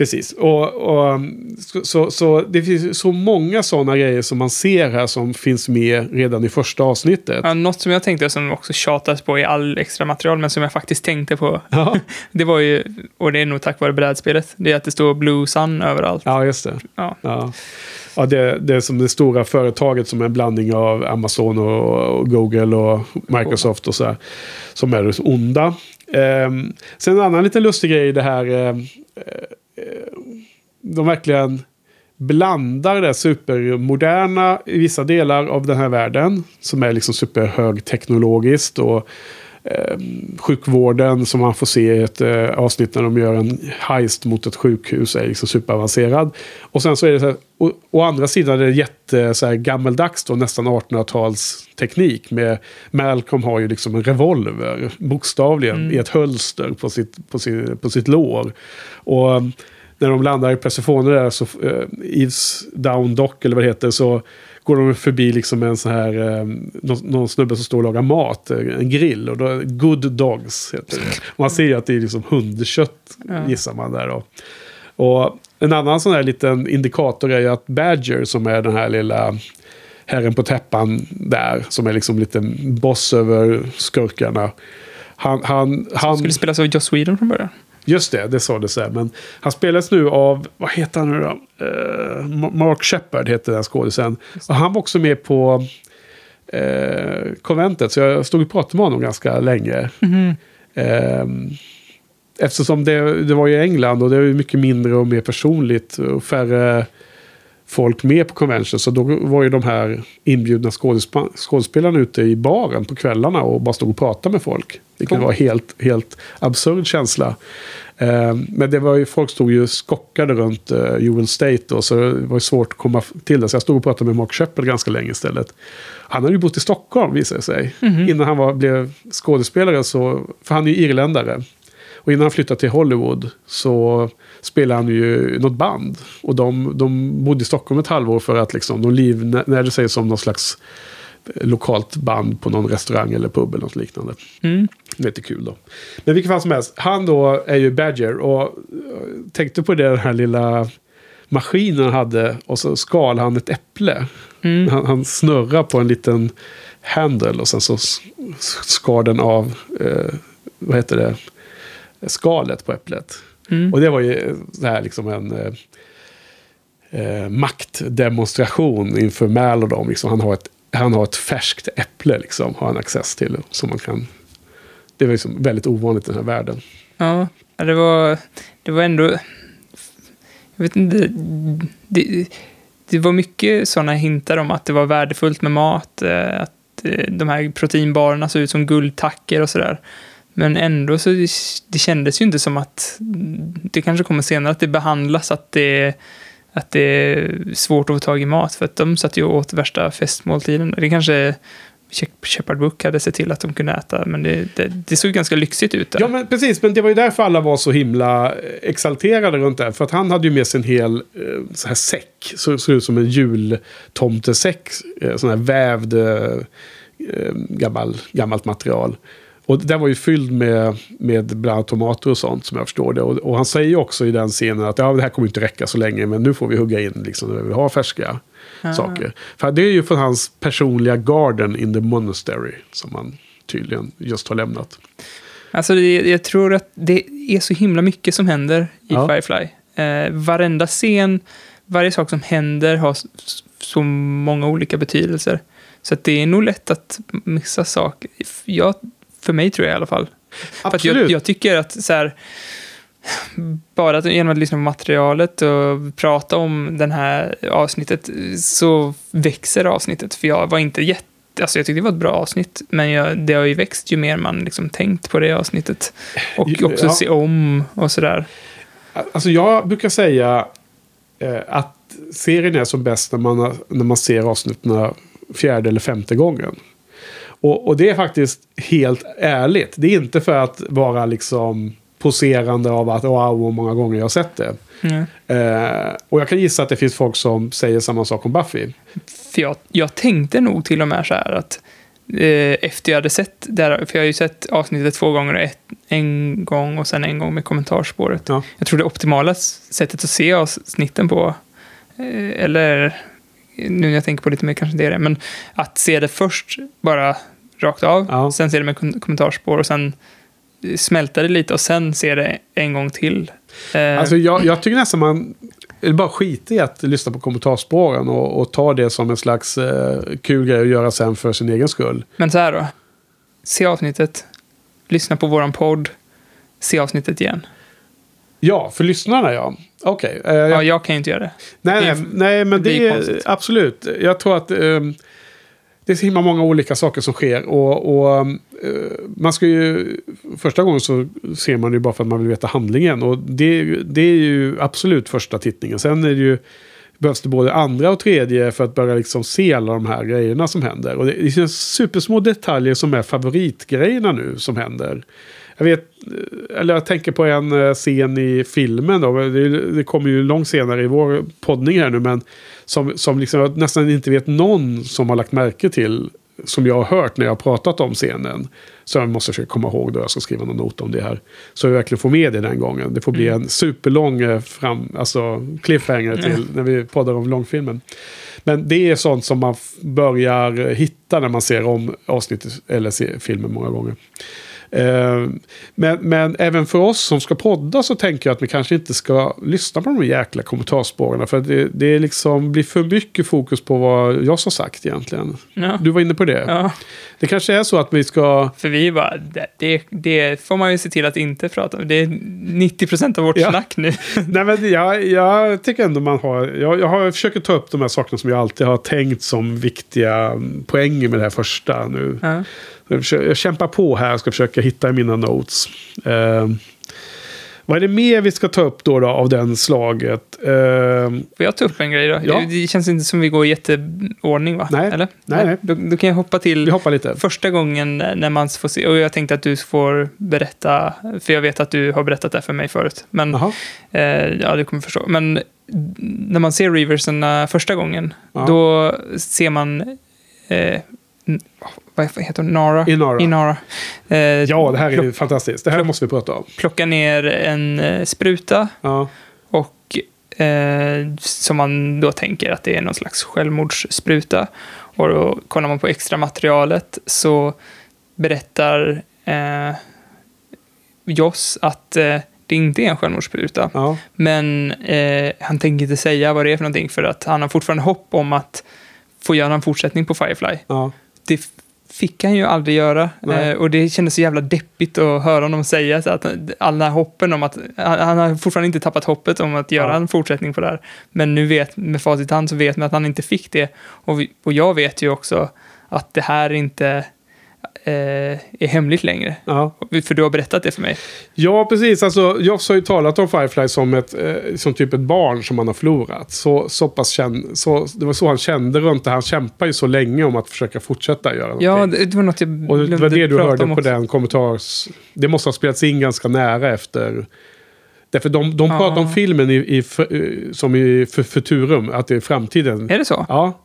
precis. Och, och, um, så, så, det finns så många sådana grejer som man ser här som finns med redan i första avsnittet. Ja, något som jag tänkte som också tjatas på i all extra material, men som jag faktiskt tänkte på. Ja, Det var ju, och det är nog tack vare brädspelet, det är att det står Blue Sun överallt. ja just det. Ja. Ja. Ja, det, det är som det stora företaget som är en blandning av Amazon och, och Google och Microsoft och så här. Som är så onda. Ehm, sen en annan lite lustig grej i det här. Eh, Eh, de verkligen blandar det supermoderna i vissa delar av den här världen. Som är liksom superhögteknologiskt. Och eh, sjukvården som man får se i ett eh, avsnitt när de gör en heist mot ett sjukhus är liksom superavancerad. Och sen så är det så här, å, å andra sidan är det jätte så här, gammeldags då, nästan 1800-talsteknik. Med Malcolm har ju liksom en revolver, bokstavligen, i ett hölster på sitt, på sin, på sitt lår. Och um, när de landar i Persephone där, så uh, Eves Down Dock eller vad det heter, så går de förbi liksom en sån här, eh, någon, någon snubbe som står och lagar mat, eh, en grill. Och då, Good Dogs heter det. Och man ser ju att det är liksom hundkött, Ja. gissar man där då. Och en annan sån här liten indikator är ju att Badger, som är den här lilla herren på täppan där, som är liksom lite boss över skurkarna. Han, han, han, Skulle spelas av Joss Whedon från början. Just det, det sa det så här. Men han spelas nu av, vad heter han nu då? Ma- Mark Shepard heter den skådisen. Och han var också med på eh, konventet. Så jag stod och pratade med honom ganska länge. Eh, eftersom det, det var i England och det är mycket mindre och mer personligt. Och färre folk med på convention. Så då var ju de här inbjudna skådesp- skådespelarna ute i baren på kvällarna och bara stod och pratade med folk. Vilket Cool. var helt, helt absurd känsla. Eh, men det var ju, folk stod ju skockade runt uh, Jewel State då, så det var svårt att komma till det. Så jag stod och pratade med Mark Shepard ganska länge istället. Han hade ju bott i Stockholm visade det sig. Innan han var, blev skådespelare så, för han är ju irländare. Och innan han flyttade till Hollywood så spelade han ju något band. Och de, de bodde i Stockholm ett halvår för att liksom, de livnärde sig som någon slags eh, lokalt band på någon restaurang eller pub eller något liknande. Mm. Det är lite kul då. Men vilket fall som helst, han då är ju Badger och eh, tänkte på det, den här lilla maskin han hade och så skalade han ett äpple. Mm. Han, han snurrar på en liten handle och sen så skar den av, eh, vad heter det, skalet på äpplet. Mm. Och det var ju så här liksom en eh, eh, maktdemonstration inför Mal och dem. Liksom. Han, har ett, han har ett färskt äpple liksom, har han access till. Som man kan, det var liksom väldigt ovanligt i den här världen. Ja, det var, det var ändå... Jag vet inte. Det, det var mycket sådana hintar om att det var värdefullt med mat. eh, Att eh, de här proteinbarerna såg ut som guldtacker och sådär. Men ändå så det kändes ju inte som att det kanske kommer senare att det behandlas att det, att det är svårt att få tag i mat. För att de satt ju och åt värsta festmåltiden. Det kanske Shepard Book hade sett till att de kunde äta. Men det, det, det såg ganska lyxigt ut. Där. Ja, men precis. Men det var ju därför alla var så himla eh, exalterade runt det här. För att han hade ju med sig en hel eh, så här säck. Så såg ut som en jultomtesäck. Eh, sån här vävd gammal, gammalt material. Och den var ju fylld med, med bland annat tomater och sånt som jag förstår det. Och, och han säger också i den scenen att ja, det här kommer inte räcka så länge. Men nu får vi hugga in liksom, när vi har färska Ah. saker. För det är ju från hans personliga garden in the monastery. Som han tydligen just har lämnat. Alltså, det, jag tror att det är så himla mycket som händer i Ja. Firefly. Eh, varenda scen, varje sak som händer har så många olika betydelser. Så att det är nog lätt att missa saker. Jag, för mig tror jag i alla fall. För att jag, Absolut. jag tycker att så här, bara att, genom att lyssna på materialet och prata om det här avsnittet så växer avsnittet. För jag var inte jätte... Alltså jag tyckte det var ett bra avsnitt, men jag, det har ju växt ju mer man liksom tänkt på det avsnittet. Och Ja. också se om och sådär. Alltså jag brukar säga eh, att serien är som bäst när man, när man ser avsnitten fjärde eller femte gången. Och, och det är faktiskt helt ärligt. Det är inte för att vara liksom poserande av att wow, vad många gånger jag har sett det. Mm. Eh, och jag kan gissa att det finns folk som säger samma sak om Buffy. För jag, jag tänkte nog till och med så här att eh, efter jag hade sett det här, för jag har ju sett avsnittet två gånger, ett, en gång och sen en gång med kommentarspåret. Ja. Jag tror det optimala sättet att se avsnitten på, eh, eller nu när jag tänker på lite mer kanske det är det, men att se det först bara rakt av, Ja. sen se det med kom- kommentarspår och sen eh, smälta det lite och sen se det en gång till. Eh, Alltså jag, jag tycker nästan man eller bara skiter i att lyssna på kommentarspåren och, och ta det som en slags eh, kul grej att göra sen för sin egen skull. Men så här då. Se avsnittet, lyssna på våran podd, se avsnittet igen. Ja, för lyssnarna ja. Okej. eh, jag- Ja, jag kan ju inte göra det. Nej, Det är- nej, men det det är konstigt. absolut. Jag tror att ehm, det är så himla många olika saker som sker. Och, och eh, man ska ju, första gången så ser man det ju bara för att man vill veta handlingen. Och det, det är ju absolut första tittningen. Sen är det ju, behövs det både andra och tredje för att börja liksom se alla de här grejerna som händer. Och det, är supersmå detaljer som är favoritgrejerna nu som händer. Jag vet, eh, eller jag tänker på en eh, scen i filmen då. Det, det kommer ju långt senare i vår poddning här nu. Men som, som liksom jag nästan inte vet någon som har lagt märke till. Som jag har hört när jag har pratat om scenen. Så jag måste försöka komma ihåg då. Jag ska skriva någon not om det här. Så jag verkligen får med det den gången. Det får bli en superlång eh, fram, alltså cliffhanger till när vi poddar om långfilmen. Men det är sånt som man börjar hitta när man ser om avsnittet eller ser filmen många gånger. Eh, Men, men även för oss som ska podda så tänker jag att vi kanske inte ska lyssna på de jäkla kommentarspåren. För det, det liksom blir för mycket fokus på vad jag har sagt egentligen. Ja. Du var inne på det. Ja, Det kanske är så att vi ska... för vi bara, det, det, får man ju se till att inte prata om. Det är 90% av vårt Ja. snack nu. Nej, men jag, jag tycker ändå man har... Jag, jag har försöker ta upp de här sakerna som jag alltid har tänkt som viktiga poänger med det här första nu. Ja. Jag, försöker, jag kämpar på här och ska försöka hitta i mina notes. Eh, vad är det mer vi ska ta upp då, då av den slaget? Eh, Får jag ta upp en grej då? Ja. Det känns inte som vi går i jätteordning va? Nej. Eller? Nej, nej. Då, då kan jag hoppa till vi hoppar lite. första gången när man får se, och jag tänkte att du får berätta, för jag vet att du har berättat det för mig förut. Men eh, ja, du kommer förstå. Men när man ser Reversen första gången, Ja. då ser man, eh, vad heter hon, Nara? Inara. Inara. Eh, Ja, det här är ju fantastiskt. Det här måste vi prata om. Plocka ner en eh, spruta Ja. och Eh, som man då tänker att det är någon slags självmordsspruta. Och då kollar man på extra materialet så berättar eh, Joss att eh, det inte är en självmordsspruta. Ja. Men eh, han tänker inte säga vad det är för någonting för att han har fortfarande hopp om att få göra en fortsättning på Firefly. Ja. Det fick han ju aldrig göra. Eh, och det kändes så jävla deppigt att höra honom säga så att alla hoppen om att, han, han har fortfarande inte tappat hoppet om att göra Ja. en fortsättning på det här. Men nu vet, med facit i hand så vet man att han inte fick det. Och, vi, och jag vet ju också att det här inte är hemligt längre. Ja. För du har berättat det för mig. Ja, precis. Alltså, Joss har ju talat om Firefly som, ett, eh, som typ ett barn som han har förlorat. Så, så pass känn, så, det var så han kände runt det. Han kämpar ju så länge om att försöka fortsätta göra någonting. Ja, det, det var något jag Och det var glömde det du hörde på den kommentars... Det måste ha spelats in ganska nära efter... Därför de, de pratar Ja. om filmen i, i, fr- som i Futurum, att det är framtiden. Är det så? Ja.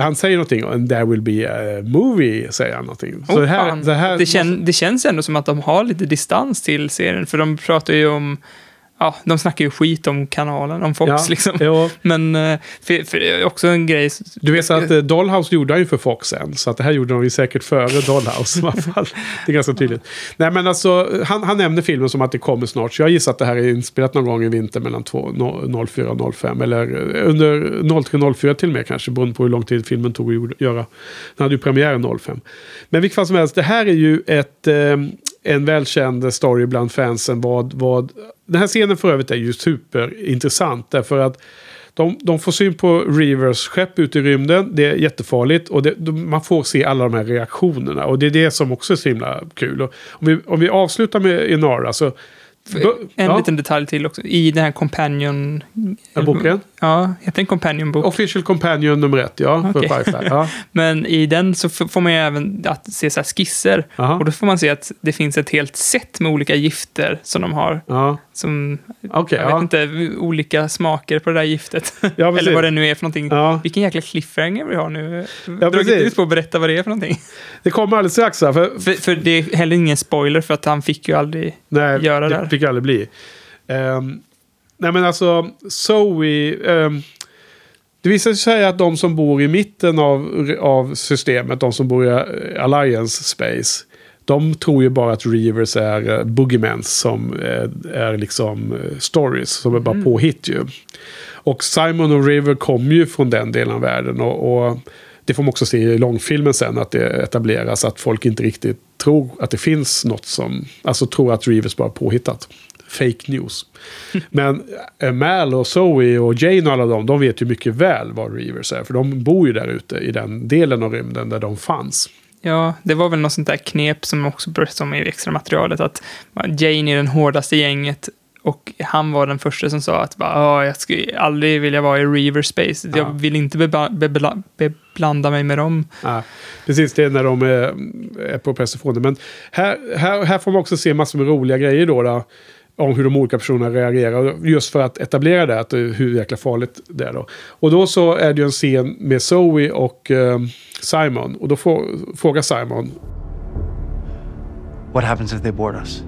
Han säger någonting, there will be a movie, säger han någonting. Så Oh, det här, det här det, kän, det känns ändå som att de har lite distans till serien, för de pratar ju om Ja, de snackar ju skit om kanalen, om Fox Ja, liksom. jo. Men eh, för, för det är också en grej... Du vet att eh, Dollhouse gjorde han ju för Fox sen. Så att det här gjorde de ju säkert före Dollhouse i alla fall. Det är ganska tydligt. Nej men alltså, han, han nämnde filmen som att det kommer snart. Så jag gissar att det här är inspelat någon gång i vinter mellan två- no- 04 och 05. Eller eh, under 03-04 till och med kanske. Beroende på hur lång tid filmen tog att göra. Den hade ju premiär 05. Men vilket fall som helst, det här är ju ett, eh, en välkänd story bland fansen. Vad, vad, den här scenen för övrigt är ju superintressant. Därför att de, de får syn på Reavers skepp ute i rymden. Det är jättefarligt. Och det, de, man får se alla de här reaktionerna. Och det är det som också är så himla kul. Och om, vi, om vi avslutar med Inara så... En ja, liten detalj till också. I den här Companion... Boken? Ja, heter den Companion-bok? Official Companion nummer ett, ja. För Firefly. Ja. Men i den så får man ju även att se så skisser. Aha. Och då får man se att det finns ett helt set med olika gifter som de har. Ja. Som, Okej, jag ja. vet inte, olika smaker på det där giftet. Ja. Eller vad det nu är för någonting. Ja. Vilken jäkla cliffhanger vi har nu. Ja, Dragit ut på att berätta vad det är för någonting. Det kommer alldeles strax. Här, för, För, för det är heller ingen spoiler för att han fick ju aldrig Nej, göra det det där. fick aldrig bli. Ehm, nej men alltså, Zoe... ehm, det visar sig att de som bor i mitten av, av systemet, de som bor i eh, Alliance Space, de tror ju bara att Reavers är uh, boogiemans som eh, är liksom eh, stories, som är bara Mm. påhitt ju. Och Simon och River kommer ju från den delen av världen. Och, och det får man också se i långfilmen sen, att det etableras att folk inte riktigt tror att det finns något som... Alltså tror att Reavers bara är påhittat. Fake news. Men eh, Mal och Zoe och Jane och alla dem, de vet ju mycket väl vad Reavers är. För de bor ju där ute i den delen av rymden där de fanns. Ja, det var väl något sånt där knep som också berättades om i extra materialet. Att Jane är den hårdaste gänget. Och han var den första som sa att bara, "Ja, jag skulle aldrig vilja vara i Reaver Space. Jag Ja. vill inte beba- bebla- beblanda mig med dem. Ja, precis, det är när de är, är på Persephone. Men här, här, här får man också se massor med roliga grejer då. då om hur de olika personerna reagerar. Just för att etablera det, att, eh, hur jäkla farligt det är. Då. Och då så är det ju en scen med Zoe och eh, Simon. Och då får, frågar Simon. What happens if they board us?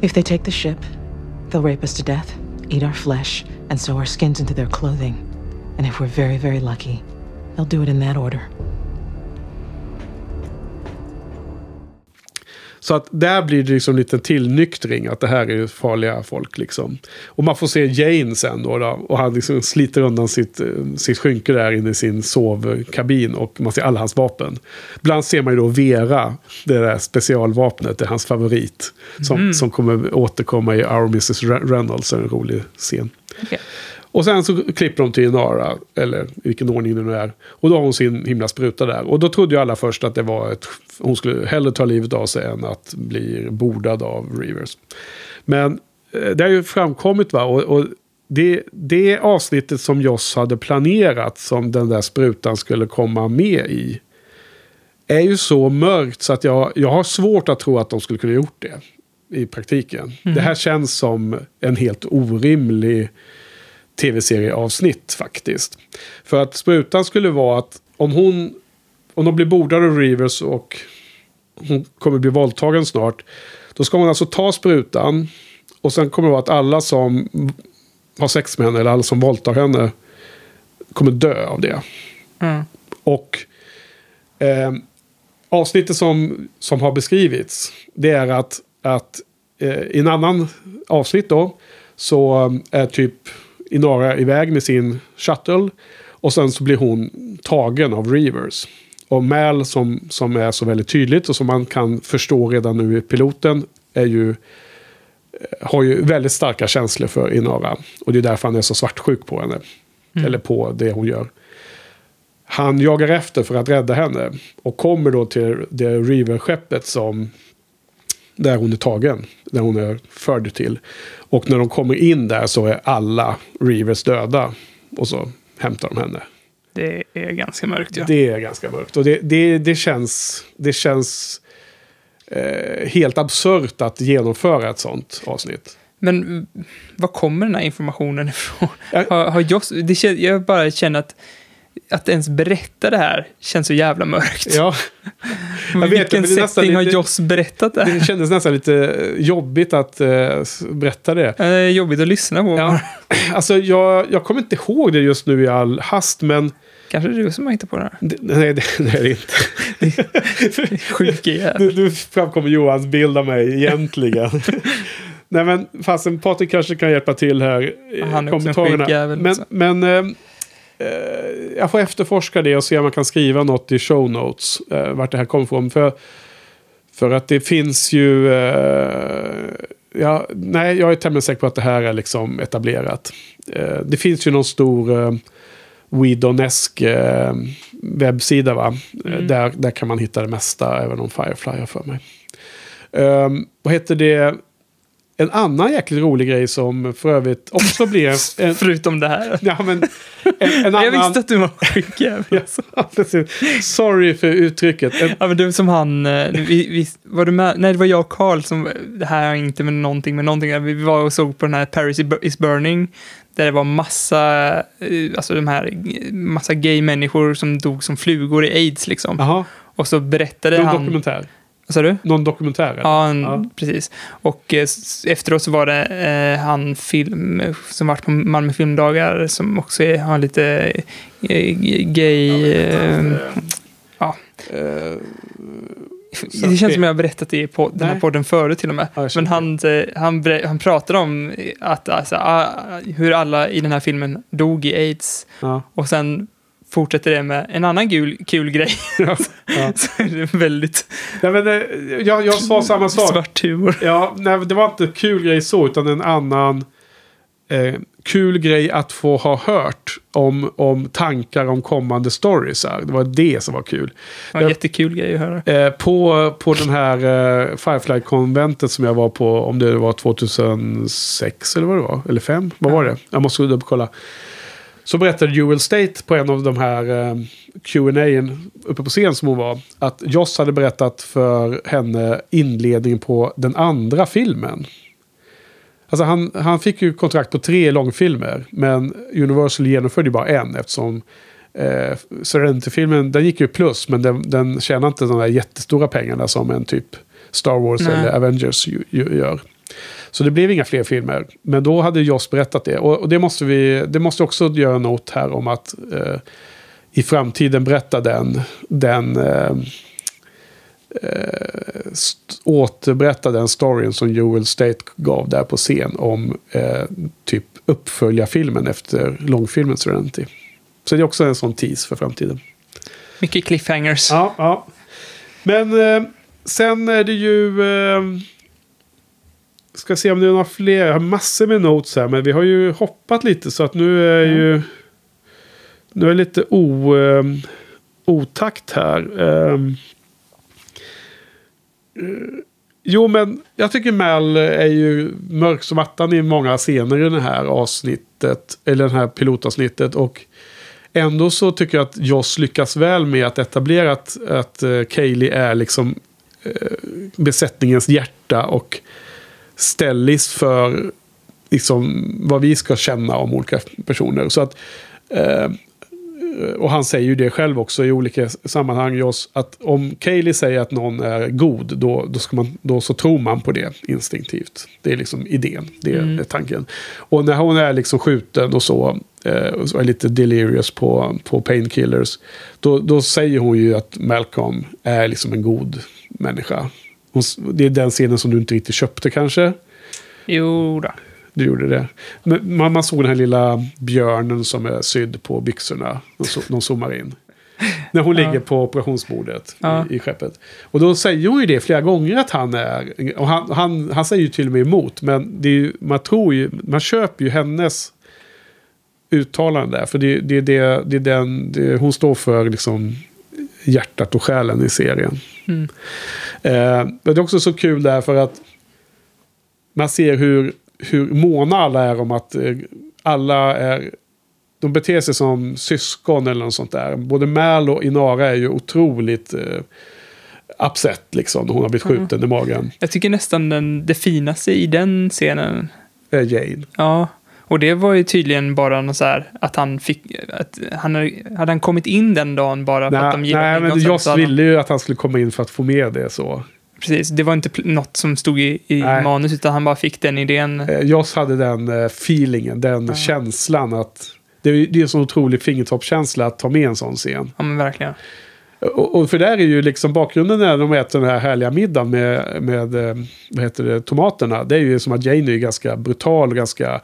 If they take the ship, they'll rape us to death, eat our flesh, and sew our skins into their clothing. And if we're very, very lucky, they'll do it in that order. Så att där blir det liksom lite tillnyktring att det här är farliga folk liksom. Och man får se Jane sen då, då och han liksom sliter undan sitt, eh, sitt skynke där inne i sin sovkabin och man ser alla hans vapen. Ibland ser man ju då Vera, det där specialvapnet, det är hans favorit. Som, Mm. som kommer återkomma i Our Mrs. Re- Reynolds, en rolig scen. Okej. Och sen så klipper de till Nara, eller vilken ordning det nu är. Och då har hon sin himla spruta där. Och då trodde ju alla först att det var ett... Hon skulle hellre ta livet av sig än att bli bordad av Reavers. Men eh, det har ju framkommit va. Och, och det, det avsnittet som Joss hade planerat som den där sprutan skulle komma med i. Är ju så mörkt så att jag, jag har svårt att tro att de skulle kunna gjort det. I praktiken. Mhm. Det här känns som en helt orimlig tv-serieavsnitt faktiskt. För att sprutan skulle vara att om hon, om de blir bordade av Reavers och hon kommer bli våldtagen snart. Då ska hon alltså ta sprutan och sen kommer det vara att alla som har sex med henne eller alla som våldtar henne kommer dö av det. Mm. Och eh, avsnittet som, som har beskrivits, det är att, att eh, i en annan avsnitt då, så eh, är typ Inara iväg med sin shuttle. Och sen så blir hon tagen av Reavers. Och Mal som, som är så väldigt tydligt och som man kan förstå redan nu i piloten är ju, eh, har ju väldigt starka känslor för Inara. Och det är därför han är så svartsjuk på henne. Mm. Eller på det hon gör. Han jagar efter för att rädda henne. Och kommer då till det Reaver-skeppet som... Där hon är tagen. Där hon är förd till. Och när de kommer in där så är alla Reavers döda. Och så hämtar de henne. Det är ganska mörkt ja. Det är ganska mörkt. Och det, det, det känns, det känns eh, helt absurt att genomföra ett sånt avsnitt. Men var kommer den här informationen ifrån? Har, har Joss, det jag bara känner att att ens berätta det här känns så jävla mörkt. Ja. Jag vet, vilken nästan setting har lite- Joss berättat det? Det kändes nästan lite jobbigt att eh, berätta det. Eh, jobbigt att lyssna på. Ja. Alltså, jag, jag kommer inte ihåg det just nu i all hast, men... Kanske det är du som har hittat på det här. Det, nej, det, det är det inte. Sjuk jävel. Nu, framkommer Johans bild av mig egentligen. nej, men fastän Patrik kanske kan hjälpa till här Han är också en kommentarerna. skitjävel, Men, så. men eh, eh, jag får efterforska det och se om man kan skriva något i show notes. Eh, vart det här kommer ifrån. För, för att det finns ju... Eh, ja, nej, jag är tämligen säker på att det här är liksom etablerat. Eh, det finns ju någon stor... Eh, Weedonesk eh, webbsida va? Eh, Mm. Där, där kan man hitta det mesta, även om Firefly har för mig. Um, vad heter det? En annan jäkligt rolig grej som för övrigt också blir en... en Förutom det här. ja, men en, en annan... Jag visste att du var sjuk jävel. Ja. Sorry för uttrycket. En, Ja, men du som han, eh, vi, vi, var du med? Nej, det var jag och Carl som, det här har inte med någonting med någonting, vi var och såg på den här Paris is Burning, där det var massa, eh, alltså de här, massa gay-människor som dog som flugor i aids liksom. Aha. Och så berättade någon han... dokumentär. Vad sa du? Någon dokumentär? eller? Ja, en, Ja. precis. Och eh, efteråt så var det eh, han film, som varit på Malmö filmdagar som också är, har lite eh, gay... Eh, ja. Eh, Det känns som jag har berättat det på den här podden förut till och med. Ja, Men han, eh, han, han pratade om att, alltså, hur alla i den här filmen dog i aids. Ja. Och sen fortsätter det med en annan kul, kul grej. Ja. så är det väldigt Nej, men, jag, jag sa samma sak. svart humor. Ja, nej, det var inte kul grej så, utan en annan eh, kul grej att få ha hört om, om tankar om kommande stories. Här. Det var det som var kul. Det var en jättekul grej att höra. Eh, på, på den här eh, Firefly-konventet som jag var på, om det var 2006 eller vad det var, eller 5, vad var det? Jag måste dubbelkolla. Så berättade Jewel State på en av de här eh, Q&A uppe på scen som hon var, att Joss hade berättat för henne inledningen på den andra filmen. Alltså han, han fick ju kontrakt på tre långfilmer, men Universal genomförde ju bara en eftersom eh, Serenity-filmen, den gick ju plus, men den, den tjänar inte de där jättestora pengarna som en typ Star Wars Nej. eller Avengers ju, ju, gör. Så det blev inga fler filmer. Men då hade Joss berättat det. Och, och det måste vi det måste också göra en not här om att eh, i framtiden berätta den, den eh, eh, återberätta den storyn som Joel State gav där på scen om eh, typ uppföljarfilmen efter långfilmen Serenity. Så det är också en sån tease för framtiden. Mycket cliffhangers. Ja, ja. Men eh, sen är det ju... Eh, ska se om det är några fler. Jag har massor med notes här. Men vi har ju hoppat lite så att nu är ju... Nu är lite o, eh, otakt här. Eh, eh, jo, men jag tycker Mal är ju mörk som attan i många scener i det här avsnittet. Eller det här pilotavsnittet. Och Ändå så tycker jag att Joss lyckas väl med att etablera att, att uh, Kaylee är liksom eh, besättningens hjärta och ställis för liksom, vad vi ska känna om olika personer. Så att eh, och han säger ju det själv också i olika sammanhang, Joss, att om Kaylee säger att någon är god, då, då, ska man, då så tror man på det instinktivt. Det är liksom idén, det är Mm. tanken. Och när hon är liksom skjuten och så, eh, och är lite delirious på, på painkillers, då, då säger hon ju att Malcolm är liksom en god människa. Det är den scenen som du inte riktigt köpte kanske. Jo då. Du gjorde det. Men man, man såg den här lilla björnen som är sydd på byxorna. De, zo- de zoomar in. När hon Ja. ligger på operationsbordet Ja. i, i skeppet. Och då säger hon ju det flera gånger att han är... Och han, han, han säger ju till och med emot. Men ju, man tror ju... Man köper ju hennes uttalande där. För det, det, det, det är den... Det, hon står för liksom hjärtat och själen i serien. Mm. Eh, det är också så kul därför att man ser hur, hur måna alla är om att eh, alla är... De beter sig som syskon eller något sånt där. Både Mal och Inara är ju otroligt eh, upset liksom. Hon har blivit Mm. skjuten i magen. Jag tycker nästan den, det finaste i den scenen, Är Jane. ja, och det var ju tydligen bara något så här att han fick, att han hade, han kommit in den dagen bara för att de Nej, gillade nej men Joss ville ju att han skulle komma in för att få med det så. Precis, det var inte något som stod i, i Nej. manus utan han bara fick den idén. Eh, Joss hade den eh, feelingen, den känslan att... Det är det är en sån otrolig fingertoppskänsla att ta med en sån scen. Ja men verkligen. Och, och för där är ju liksom bakgrunden när de äter den här härliga middagen med, med eh, vad heter det, tomaterna. Det är ju som att Jane är ganska brutal och ganska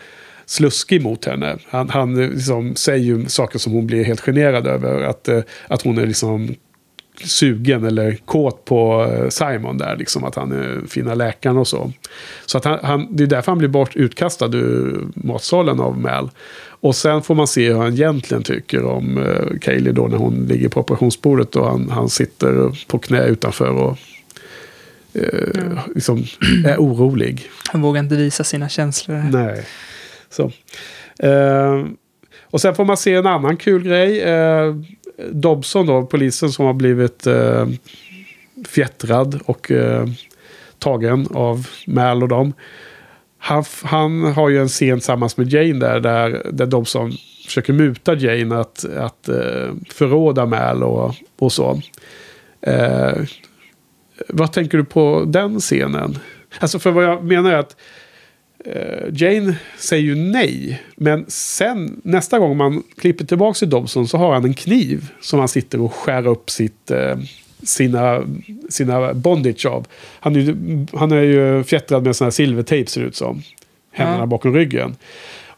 sluskig mot henne. Han, han eh, liksom säger ju saker som hon blir helt generad över. Att, eh, att hon är liksom sugen eller kåt på eh, Simon där. Liksom att han är fina läkaren och så. Så att han, han, det är därför han blir bort utkastad ur matsalen av Mal. Och sen får man se hur han egentligen tycker om uh, Kaylee då när hon ligger på operationsbordet och han, han sitter på knä utanför och eh, liksom är orolig. Han vågar inte visa sina känslor. Nej. Så. Eh, och sen får man se en annan kul grej. Eh, Dobson då, polisen som har blivit eh, fjättrad och eh, tagen av Mal och dem. Han, han har ju en scen tillsammans med Jane där, där, där Dobson försöker muta Jane att, att eh, förråda Mal och, och så. Eh, vad tänker du på den scenen? Alltså för vad jag menar är att Jane säger ju nej. Men sen nästa gång man klipper tillbaka till Dobson så har han en kniv som han sitter och skär upp sitt, eh, sina, sina bondage av. Han är, ju- han är ju fjättrad med sån här silvertejp ser det ut som. Händerna Ja. bakom ryggen.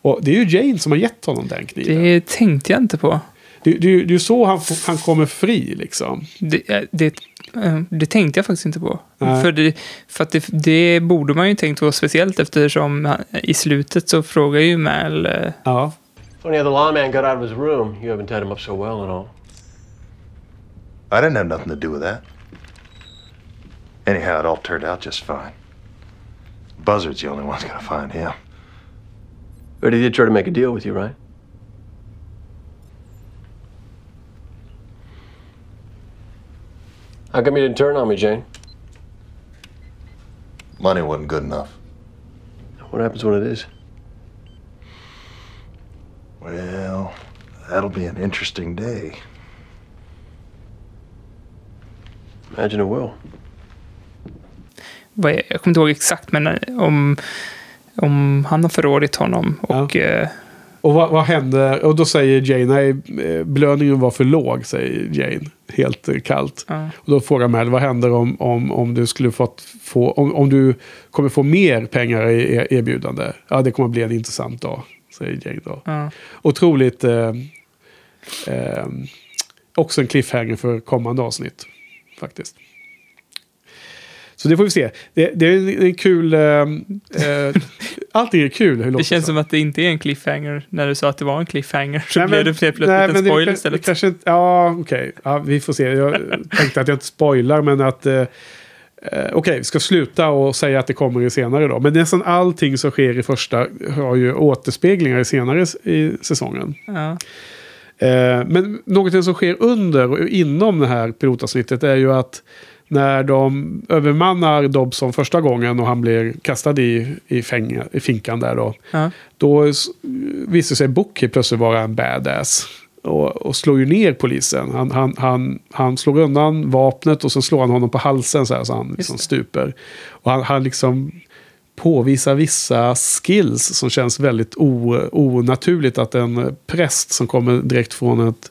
Och det är ju Jane som har gett honom den kniven. Det tänkte jag inte på. Det, det, det är ju så han, han kommer fri liksom. Det, eh, det, eh, det tänkte jag faktiskt inte på. Nej. För, det, för att det, det borde man ju tänkt på speciellt eftersom han- i slutet så frågar ju Mal... eh, Ja. Funny how the lawman got out of his room. You haven't tied him up so well and all. I didn't have nothing to do with that. Anyhow, it all turned out just fine. Buzzard's the only one's gonna find him. But he did try to make a deal with you, right? How come you didn't turn on me, Jane? Money wasn't good enough. What happens when it is? Well, that'll be an interesting day. Imagine it will. vad är- jag kommer inte ihåg exakt, men eh, om, om han har förrådit honom och... eh, Och vad, vad hände? Och då säger Jane, nej, eh, belöningen var för låg, säger Jane. Helt eh, kallt. Ja. Och då frågar Mel, vad händer om, om, om du skulle fått få, om, om du kommer få mer pengar i er- erbjudande? Ja, det kommer bli en intressant dag, säger Jane då. Ja. Otroligt, eh, eh, också en cliffhanger för kommande avsnitt, faktiskt. Så det får vi se. Det, det är en, kul... Eh, eh, allting är kul. Hur Det känns som att det inte är en cliffhanger när du sa att det var en cliffhanger. Så Nej, blev men- det plötsligt nej, en det- spoiler det, istället. kanske inte, ja, okej. Ja, vi får se. Jag tänkte att jag inte spoilar, men att... Eh, eh, okej, vi ska sluta och säga att det kommer i senare då. Men nästan allting som sker i första har ju återspeglingar i senare i säsongen. Ja. Eh, men något som sker under och inom det här pilotavsnittet är ju att när de övermannar Dobson första gången och han blir kastad i, i, fäng, i finkan där då. Ja. Då visar sig Bookie plötsligt vara en badass. och, och slår ju ner polisen. Han, han, han, han slår undan vapnet och så slår han honom på halsen så här så han liksom stuper. Och han, han liksom påvisar vissa skills som känns väldigt o, onaturligt att en präst som kommer direkt från ett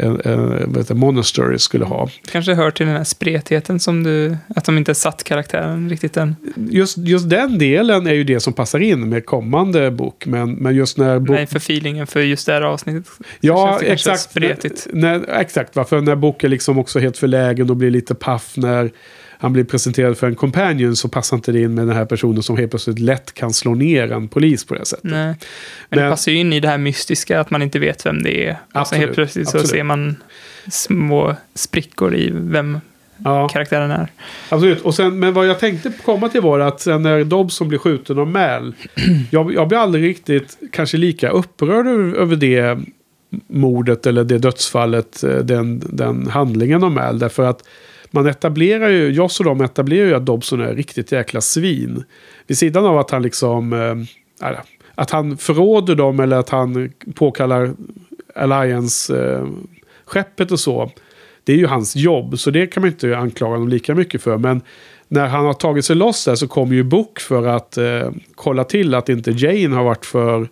en, en, det, monastery skulle ha. Kanske hör till den här spretigheten som du, att de inte satt karaktären riktigt än. Just, just den delen är ju det som passar in med kommande bok. Men, men just när... Bok... Nej, för feelingen för just det här avsnittet. Ja, exakt. Spretigt. När, när, exakt, va? för när Book är liksom också helt förlägen och blir lite paff när han blir presenterad för en companion så passar inte det in med den här personen som helt plötsligt lätt kan slå ner en polis på det sättet. Nej. Men, det Men- passar ju in i det här mystiska, att man inte vet vem det är. Absolut, helt plötsligt absolut. så ser man små sprickor i vem Ja. karaktären är. Absolut. Och sen, men vad jag tänkte komma till var att sen när Dobson blir skjuten av Mal. jag, jag blir aldrig riktigt kanske lika upprörd över, över det mordet eller det dödsfallet. eh, Den, den handlingen av Mal. Därför att man etablerar ju, Joss och de etablerar ju att Dobson är riktigt jäkla svin. Vid sidan av att han liksom... Eh, äh, att han förråder dem eller att han påkallar Alliance-skeppet eh, och så. Det är ju hans jobb, så det kan man inte anklaga honom lika mycket för. Men när han har tagit sig loss där så kommer ju Book för att äh, kolla till att inte Jane har varit för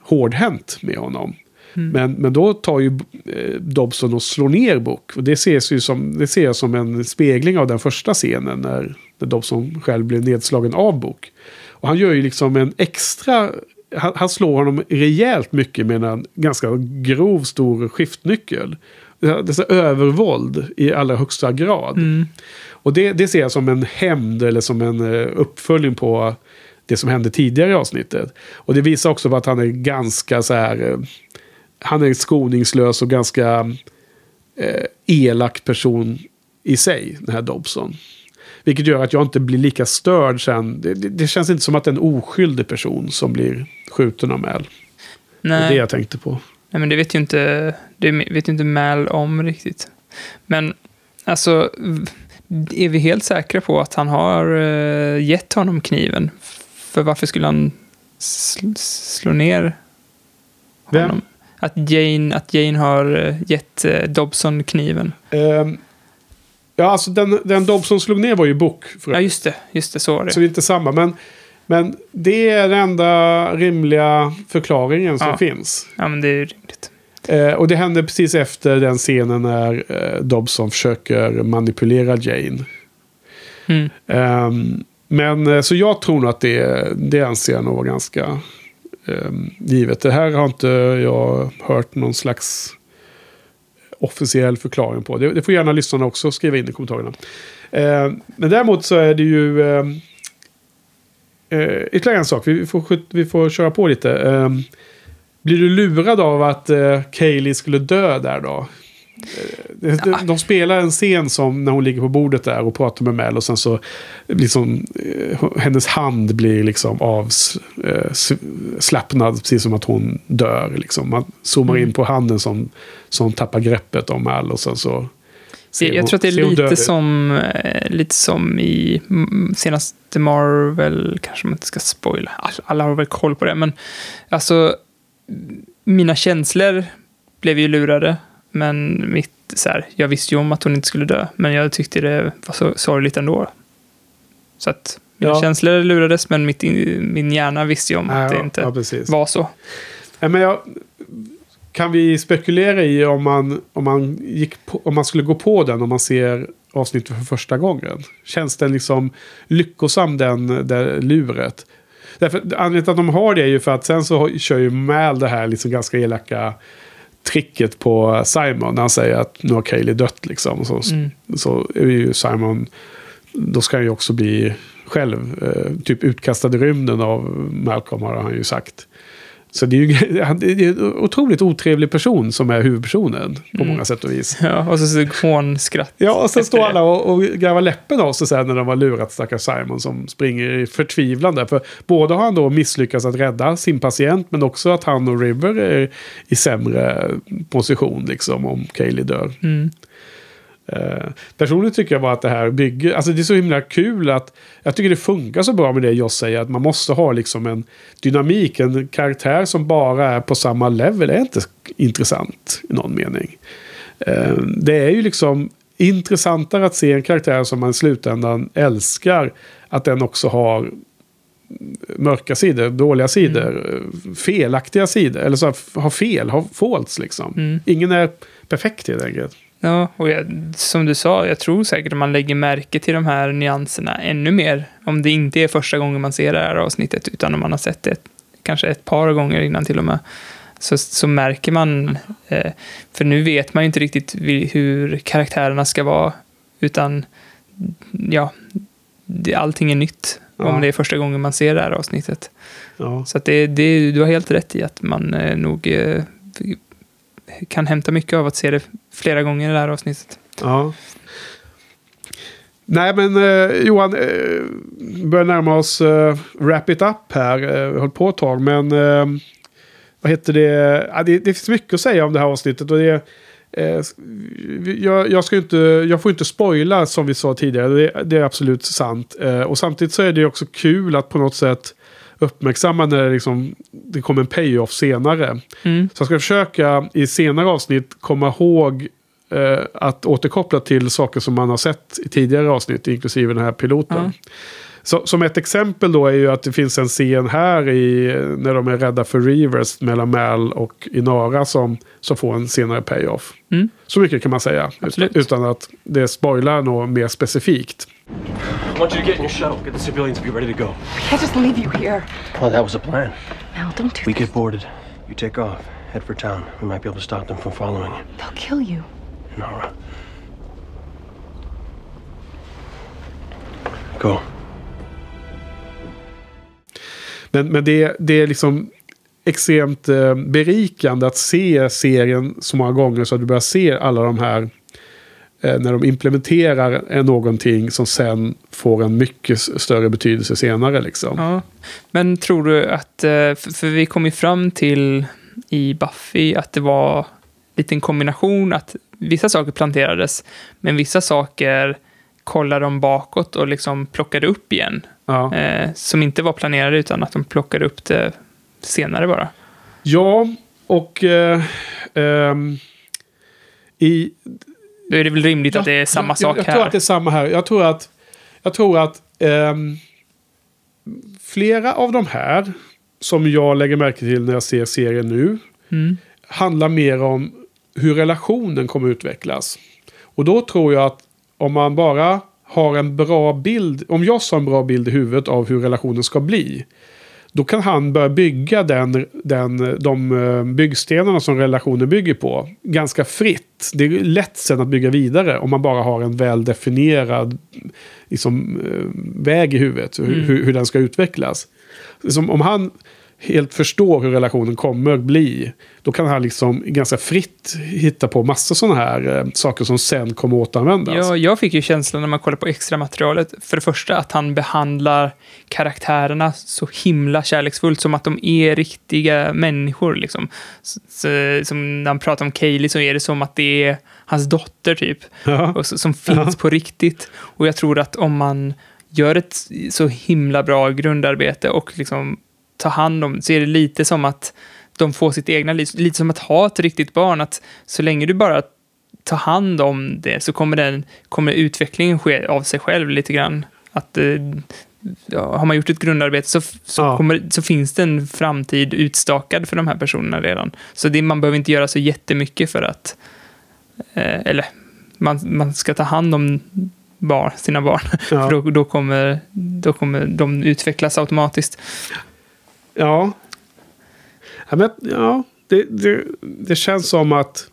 hårdhänt med honom. Mm. Men, men då tar ju eh, Dobson och slår ner Book. Och det, ses ju som, det ser jag som en spegling av den första scenen när, när Dobson själv blev nedslagen av Book. Och han gör ju liksom en extra... Han, han slår honom rejält mycket med en ganska grov stor skiftnyckel. Det är så övervåld i allra högsta grad. Mm. Och det, det ser jag som en hämnd eller som en eh, uppföljning på det som hände tidigare i avsnittet. Och det visar också på att han är ganska så här... eh, Han är skoningslös och ganska eh, elak person i sig, den här Dobson. Vilket gör att jag inte blir lika störd sen. Det, det, det känns inte som att det är en oskyldig person som blir skjuten av Mal. Det är Nej. det jag tänkte på. Nej, men det vet ju inte, det vet ju inte Mal om riktigt. Men alltså, är vi helt säkra på att han har uh, gett honom kniven? För varför skulle han sl slå ner Vem? Att Jane, att Jane har eh, gett eh, Dobson kniven. Ehm, ja, alltså den, den Dobson slog ner var ju Book. Ja, just det. Just det, så var det. Så det är inte samma. Men, men det är den enda rimliga förklaringen som Ja. finns. Ja, men det är rimligt. Eh, och det hände precis efter den scenen när eh, Dobson försöker manipulera Jane. Mm. Ehm, men så jag tror nog att det, det anser jag nog vara ganska Ehm, givet. Det här har inte jag hört någon slags officiell förklaring på. Det, det får gärna lyssnarna också skriva in i kommentarerna. Eh, men däremot så är det ju ehm, eh, ytterligare en sak. Vi får, vi får köra på lite. Eh, blir du lurad av att eh, Kaylee skulle dö där då? Eh, De, de spelar en scen som när hon ligger på bordet där och pratar med Mel och sen så liksom eh, hennes hand blir liksom avslappnad precis som att hon dör. Liksom. Man zoomar Mm. in på handen som, som tappar greppet om Mel och sen så Jag, jag tror att det är lite som, eh, lite som i mm, senaste Marvel, kanske man inte ska spoila, alla har väl koll på det, men alltså mina känslor blev ju lurade, men mitt, så här, jag visste ju om att hon inte skulle dö, men jag tyckte det var så sorgligt ändå. Så att mina Ja. känslor lurades, men mitt, in- min hjärna visste ju om att det Ja, inte ja, var så. Nej, men jag, kan vi spekulera i om man, om, man gick på, om man skulle gå på den om man ser avsnittet för första gången? Känns den liksom lyckosam den, det luret? Därför, anledningen till att de har det är ju för att sen så kör ju Mal det här liksom ganska elaka tricket på Simon. När han säger att nu har Kaeli dött liksom. Så, Mm. så är ju Simon, då ska han ju också bli själv eh, typ utkastad i rymden av Malcolm har han ju sagt. Så det är ju det är en otroligt otrevlig person som är huvudpersonen på Mm. många sätt och vis. Ja, och så, så hånskratt. Ja, och sen står alla och, och garvar läppen av sig sen när de har lurat stackars Simon som springer i förtvivlan där. För både har han då misslyckats att rädda sin patient men också att han och River är i sämre position liksom om Kaeli dör. Mm. Eh, personligen tycker jag bara att det här bygger, alltså det är så himla kul att jag tycker det funkar så bra med det jag säger att man måste ha liksom en dynamik, en karaktär som bara är på samma level är inte intressant i någon mening. Eh, det är ju liksom intressantare att se en karaktär som man i slutändan älskar, att den också har mörka sidor, dåliga sidor, Mm. felaktiga sidor, eller så har fel, har faults liksom. Mm. Ingen är perfekt helt enkelt. Ja, och jag, som du sa, jag tror säkert att man lägger märke till de här nyanserna ännu mer. Om det inte är första gången man ser det här avsnittet, utan om man har sett det kanske ett par gånger innan till och med. Så, så märker man, eh, för nu vet man ju inte riktigt hur karaktärerna ska vara, utan ja, det, allting är nytt. Ja. Om det är första gången man ser det här avsnittet. Ja. Så det, det, du har helt rätt i att man eh, nog eh, kan hämta mycket av att se det flera gånger i det här avsnittet. Ja. Nej men eh, Johan, eh, börjar närma oss eh, wrap it up här. Eh, vi har på ett tag men eh, vad heter det? Ja, det? Det finns mycket att säga om det här avsnittet. Och det, eh, jag, jag, ska inte, jag får inte spoila som vi sa tidigare. Det, det är absolut sant. Eh, och samtidigt så är det också kul att på något sätt uppmärksamma när det, liksom, det kommer en payoff senare. Mm. Så jag ska försöka i senare avsnitt komma ihåg eh, att återkoppla till saker som man har sett i tidigare avsnitt, inklusive den här piloten. Ja. Så, som ett exempel då är ju att det finns en scen här i, när de är rädda för Reavers mellan Mal och Inara som, som får en senare payoff. Mm. Så mycket kan man säga. Absolut. Utan att det spoilar något mer specifikt. I want you to get in your shuttle, get the civilians to be ready to go. I can't just leave you here. Oh, that was the plan. Mal, don't do We get boarded. You take off, head for town. We might be able to stop them from following you. They'll kill you. Nara. Go. Men, men det, det är liksom extremt eh, berikande att se serien så många gånger så att du börjar se alla de här eh, när de implementerar eh, någonting som sen får en mycket större betydelse senare. Liksom. Ja. Men tror du att, eh, för, för vi kom ju fram till i Buffy att det var lite en kombination att vissa saker planterades, men vissa saker kollade de bakåt och liksom plockade upp igen. Ja. Eh, som inte var planerade utan att de plockade upp det senare bara. Ja, och eh, ehm, i... Då är det väl rimligt att det är samma jag, sak jag, här. Jag tror att det är samma här. Jag tror att, jag tror att ehm, flera av de här som jag lägger märke till när jag ser serien nu Mm. handlar mer om hur relationen kommer utvecklas. Och då tror jag att om man bara har en bra bild, om jag har en bra bild i huvudet av hur relationen ska bli. Då kan han börja bygga den, den, de eh, byggstenarna som relationen bygger på ganska fritt. Det är lätt sen att bygga vidare om man bara har en väl definierad liksom, eh, väg i huvudet. Hur, Mm. hur, hur den ska utvecklas. Som om han helt förstår hur relationen kommer bli. Då kan han liksom ganska fritt hitta på massa sådana här eh, saker som sen kommer återanvändas. Ja, jag fick ju känslan när man kollar på extra materialet, för det första att han behandlar karaktärerna så himla kärleksfullt, som att de är riktiga människor. Liksom. Så, så, som när han pratar om Kaylee så är det som att det är hans dotter, typ. Ja. Och som finns Ja. på riktigt. Och jag tror att om man gör ett så himla bra grundarbete och liksom tar hand om, så är det lite som att de får sitt egna liv, lite som att ha ett riktigt barn, att så länge du bara tar hand om det så kommer, den, kommer utvecklingen ske av sig själv lite grann. Att eh, ja, har man gjort ett grundarbete så, så, Ja. kommer, så finns det en framtid utstakad för de här personerna redan. Så det, man behöver inte göra så jättemycket för att, eh, eller man, man ska ta hand om barn, sina barn. Ja. För då, då, kommer, då kommer de utvecklas automatiskt. Ja. Ja, men, ja det, det, det känns som att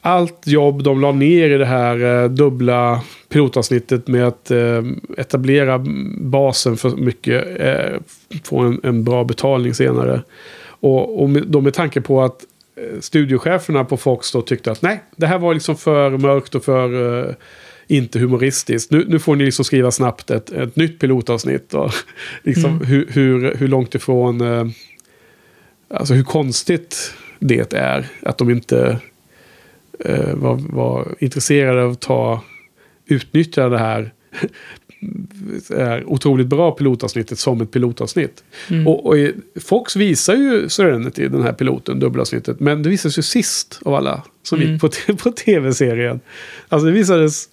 allt jobb de la ner i det här eh, dubbla pilotavsnittet med att eh, etablera basen för mycket eh, få en, en bra betalning senare. Och, och med, då med tanke på att eh, studiocheferna på Fox då tyckte att nej, det här var liksom för mörkt och för eh, inte humoristiskt. Nu, nu får ni liksom skriva snabbt ett, ett nytt pilotavsnitt. Och liksom Mm. hur, hur, hur långt ifrån... Eh, alltså hur konstigt det är. Att de inte eh, var, var intresserade av att ta, utnyttja det här, här otroligt bra pilotavsnittet som ett pilotavsnitt. Mm. Och, och i- Fox visar ju Serenity, den här piloten, dubbelavsnittet. Men det visades ju sist av alla som Mm. gick på, på tv-serien. Alltså det visades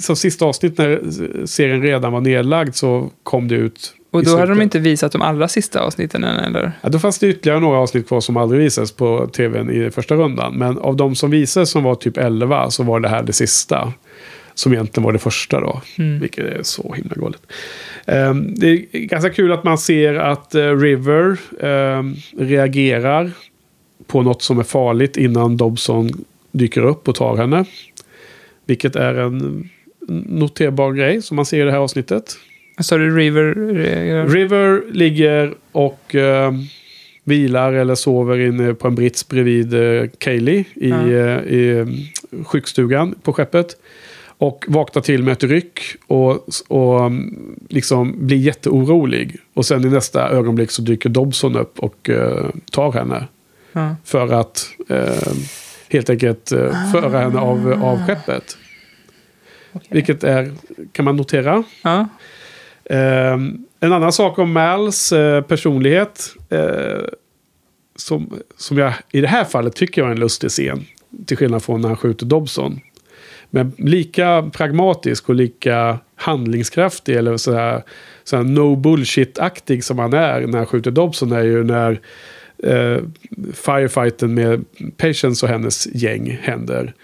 som sista avsnitt när serien redan var nedlagd så kom det ut. Och då hade de inte visat de allra sista avsnitten än, eller? Ja, då fanns det ytterligare några avsnitt kvar som aldrig visades på tvn i första rundan. Men av de som visades som var typ 11 så var det här det sista. Som egentligen var det första då. Mm. Vilket är så himla galet. Ehm, det är ganska kul att man ser att eh, River ehm, reagerar på något som är farligt innan Dobson dyker upp och tar henne. Vilket är en noterbar grej som man ser i det här avsnittet. Sa du River? reagerar? River ligger och eh, vilar eller sover inne på en brits bredvid eh, Kaylee i, Ja. eh, i eh, sjukstugan på skeppet. Och vaknar till med ett ryck och, och mm, liksom blir jätteorolig. Och sen i nästa ögonblick så dyker Dobson upp och eh, tar henne. Ja. För att eh, helt enkelt eh, föra henne av, av skeppet. Vilket är, kan man notera. Ja. Ehm, en annan sak om Mals eh, personlighet. eh, som, som jag i det här fallet tycker jag är en lustig scen. Till skillnad från när han skjuter Dobson. Men lika pragmatisk och lika handlingskraftig eller så här, så här no bullshit-aktig som han är när han skjuter Dobson är ju när eh, firefighten med Patience och hennes gäng händer.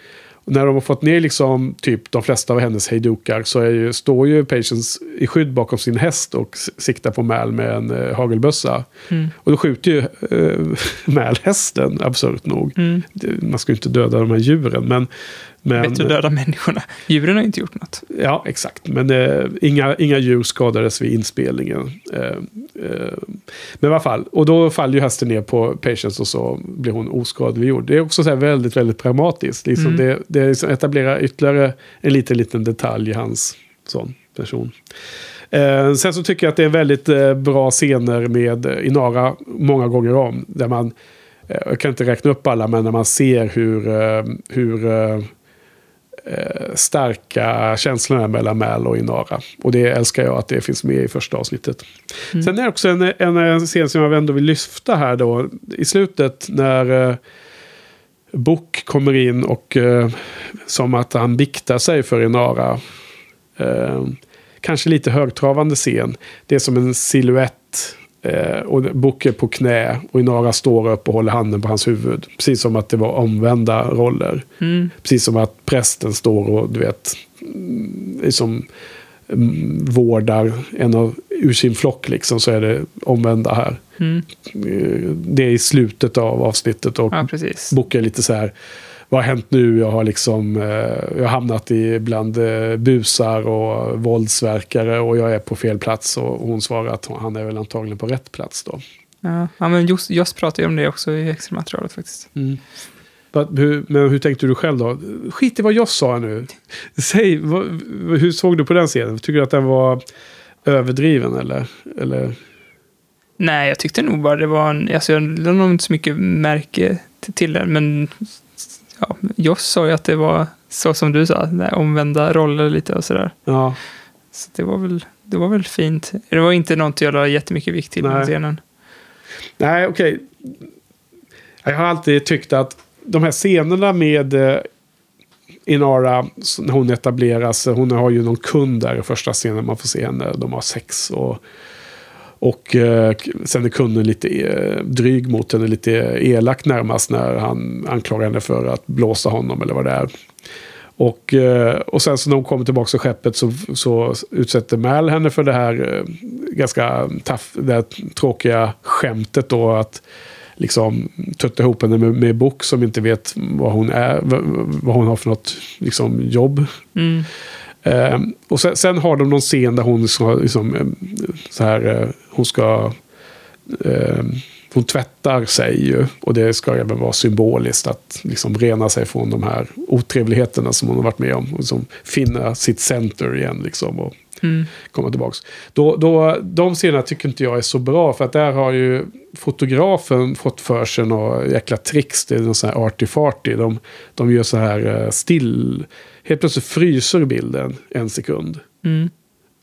När de har fått ner liksom typ de flesta av hennes hejdukar så är ju, står ju Patience i skydd bakom sin häst och siktar på Mal med en eh, hagelbössa. Mm. Och då skjuter ju eh, Mal hästen, absurt nog. Mm. Man ska ju inte döda de här djuren, men... men Bättre att döda människorna. Djuren har inte gjort något. Ja, exakt. Men eh, inga, inga djur skadades vid inspelningen. Eh, eh, men i alla fall, och då faller ju hästen ner på Patience och så blir hon oskadliggjord. Det är också så väldigt, väldigt pragmatiskt. Liksom Mm. Det, det liksom etablerar ytterligare en liten, liten detalj i hans sån person. Eh, sen så tycker jag att det är väldigt eh, bra scener med eh, Inara många gånger om. Där man, eh, jag kan inte räkna upp alla, men när man ser hur, eh, hur eh, starka känslorna mellan Mal och Inara. Och det älskar jag att det finns med i första avsnittet. Mm. Sen är det också en, en, en scen som jag ändå vill lyfta här då. I slutet när eh, Book kommer in och eh, som att han biktar sig för Inara. Eh, kanske lite högtravande scen. Det är som en siluett. Eh, och Book är på knä och Inara står upp och håller handen på hans huvud. Precis som att det var omvända roller. Mm. Precis som att prästen står och du vet, liksom vårdar en av, ur sin flock liksom, så är det omvända här. Mm. Eh, Det är i slutet av avsnittet och Ja. Book är lite så här, vad har hänt nu? Jag har liksom, eh, jag har hamnat i bland eh, busar och våldsverkare och jag är på fel plats. Och hon svarar att han är väl antagligen på rätt plats då. Ja, ja men just, just pratar ju om det också i extra materialet faktiskt. Hur, men hur tänkte du själv då? Skit i vad jag sa nu. Säg, vad, hur såg du på den scenen? Tycker du att den var överdriven eller? eller? Nej, jag tyckte nog bara det var en... Alltså jag lade nog inte så mycket märke till den, men ja, Joss sa ju att det var så som du sa, omvända roller lite och sådär. Ja. Så det var väl, det var väl fint. Det var inte något jag la jättemycket vikt till den scenen. Nej, okej. Jag har alltid tyckt att de här scenerna med eh, Inara, när hon etableras, hon har ju någon kund där i första scenen man får se henne, de har sex och och eh, sen är kunden lite eh, dryg mot henne, lite elak närmast när han anklagar henne för att blåsa honom eller vad det är. Och, eh, och sen så när hon kommer tillbaka till skeppet så, så utsätter Mal henne för det här eh, ganska taff, det här tråkiga skämtet då att liksom tutta ihop henne med, med Book som inte vet vad hon är, vad, hon har för något liksom, jobb. Mm. Eh, och sen, sen har de någon scen där hon ska, liksom, eh, så här, hon ska, eh, hon tvättar sig ju. Och det ska även vara symboliskt att liksom rena sig från de här otrevligheterna som hon har varit med om. Och liksom finna sitt center igen liksom. Och Mm. komma tillbaks. Då, då, de scenerna tycker inte jag är så bra för att där har ju fotografen fått för sig några jäkla tricks. Det är någon sån här arty-farty. De, de gör så här eh, still. Helt plötsligt fryser bilden en sekund. Mm.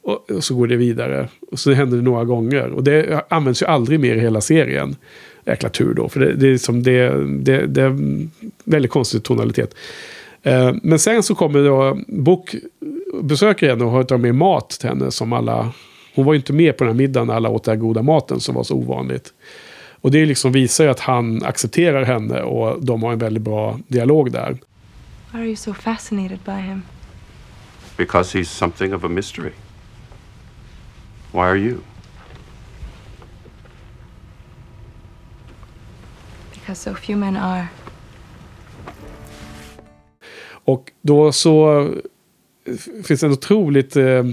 Och, och så går det vidare. Och så händer det några gånger. Och det används ju aldrig mer i hela serien. Jäkla tur då. För det, det, är, som det, det, det är en väldigt konstig tonalitet. Eh, men sen så kommer då Book besöker henne och har tagit med mat till henne som alla... Hon var ju inte med på den här middagen när alla åt den här goda maten som var så ovanligt. Och det liksom visar ju att han accepterar henne och de har en väldigt bra dialog där. Why are you so fascinated by him? Because he's something of a mystery. Why are you? Because so few men are. Och då så finns det en otroligt eh,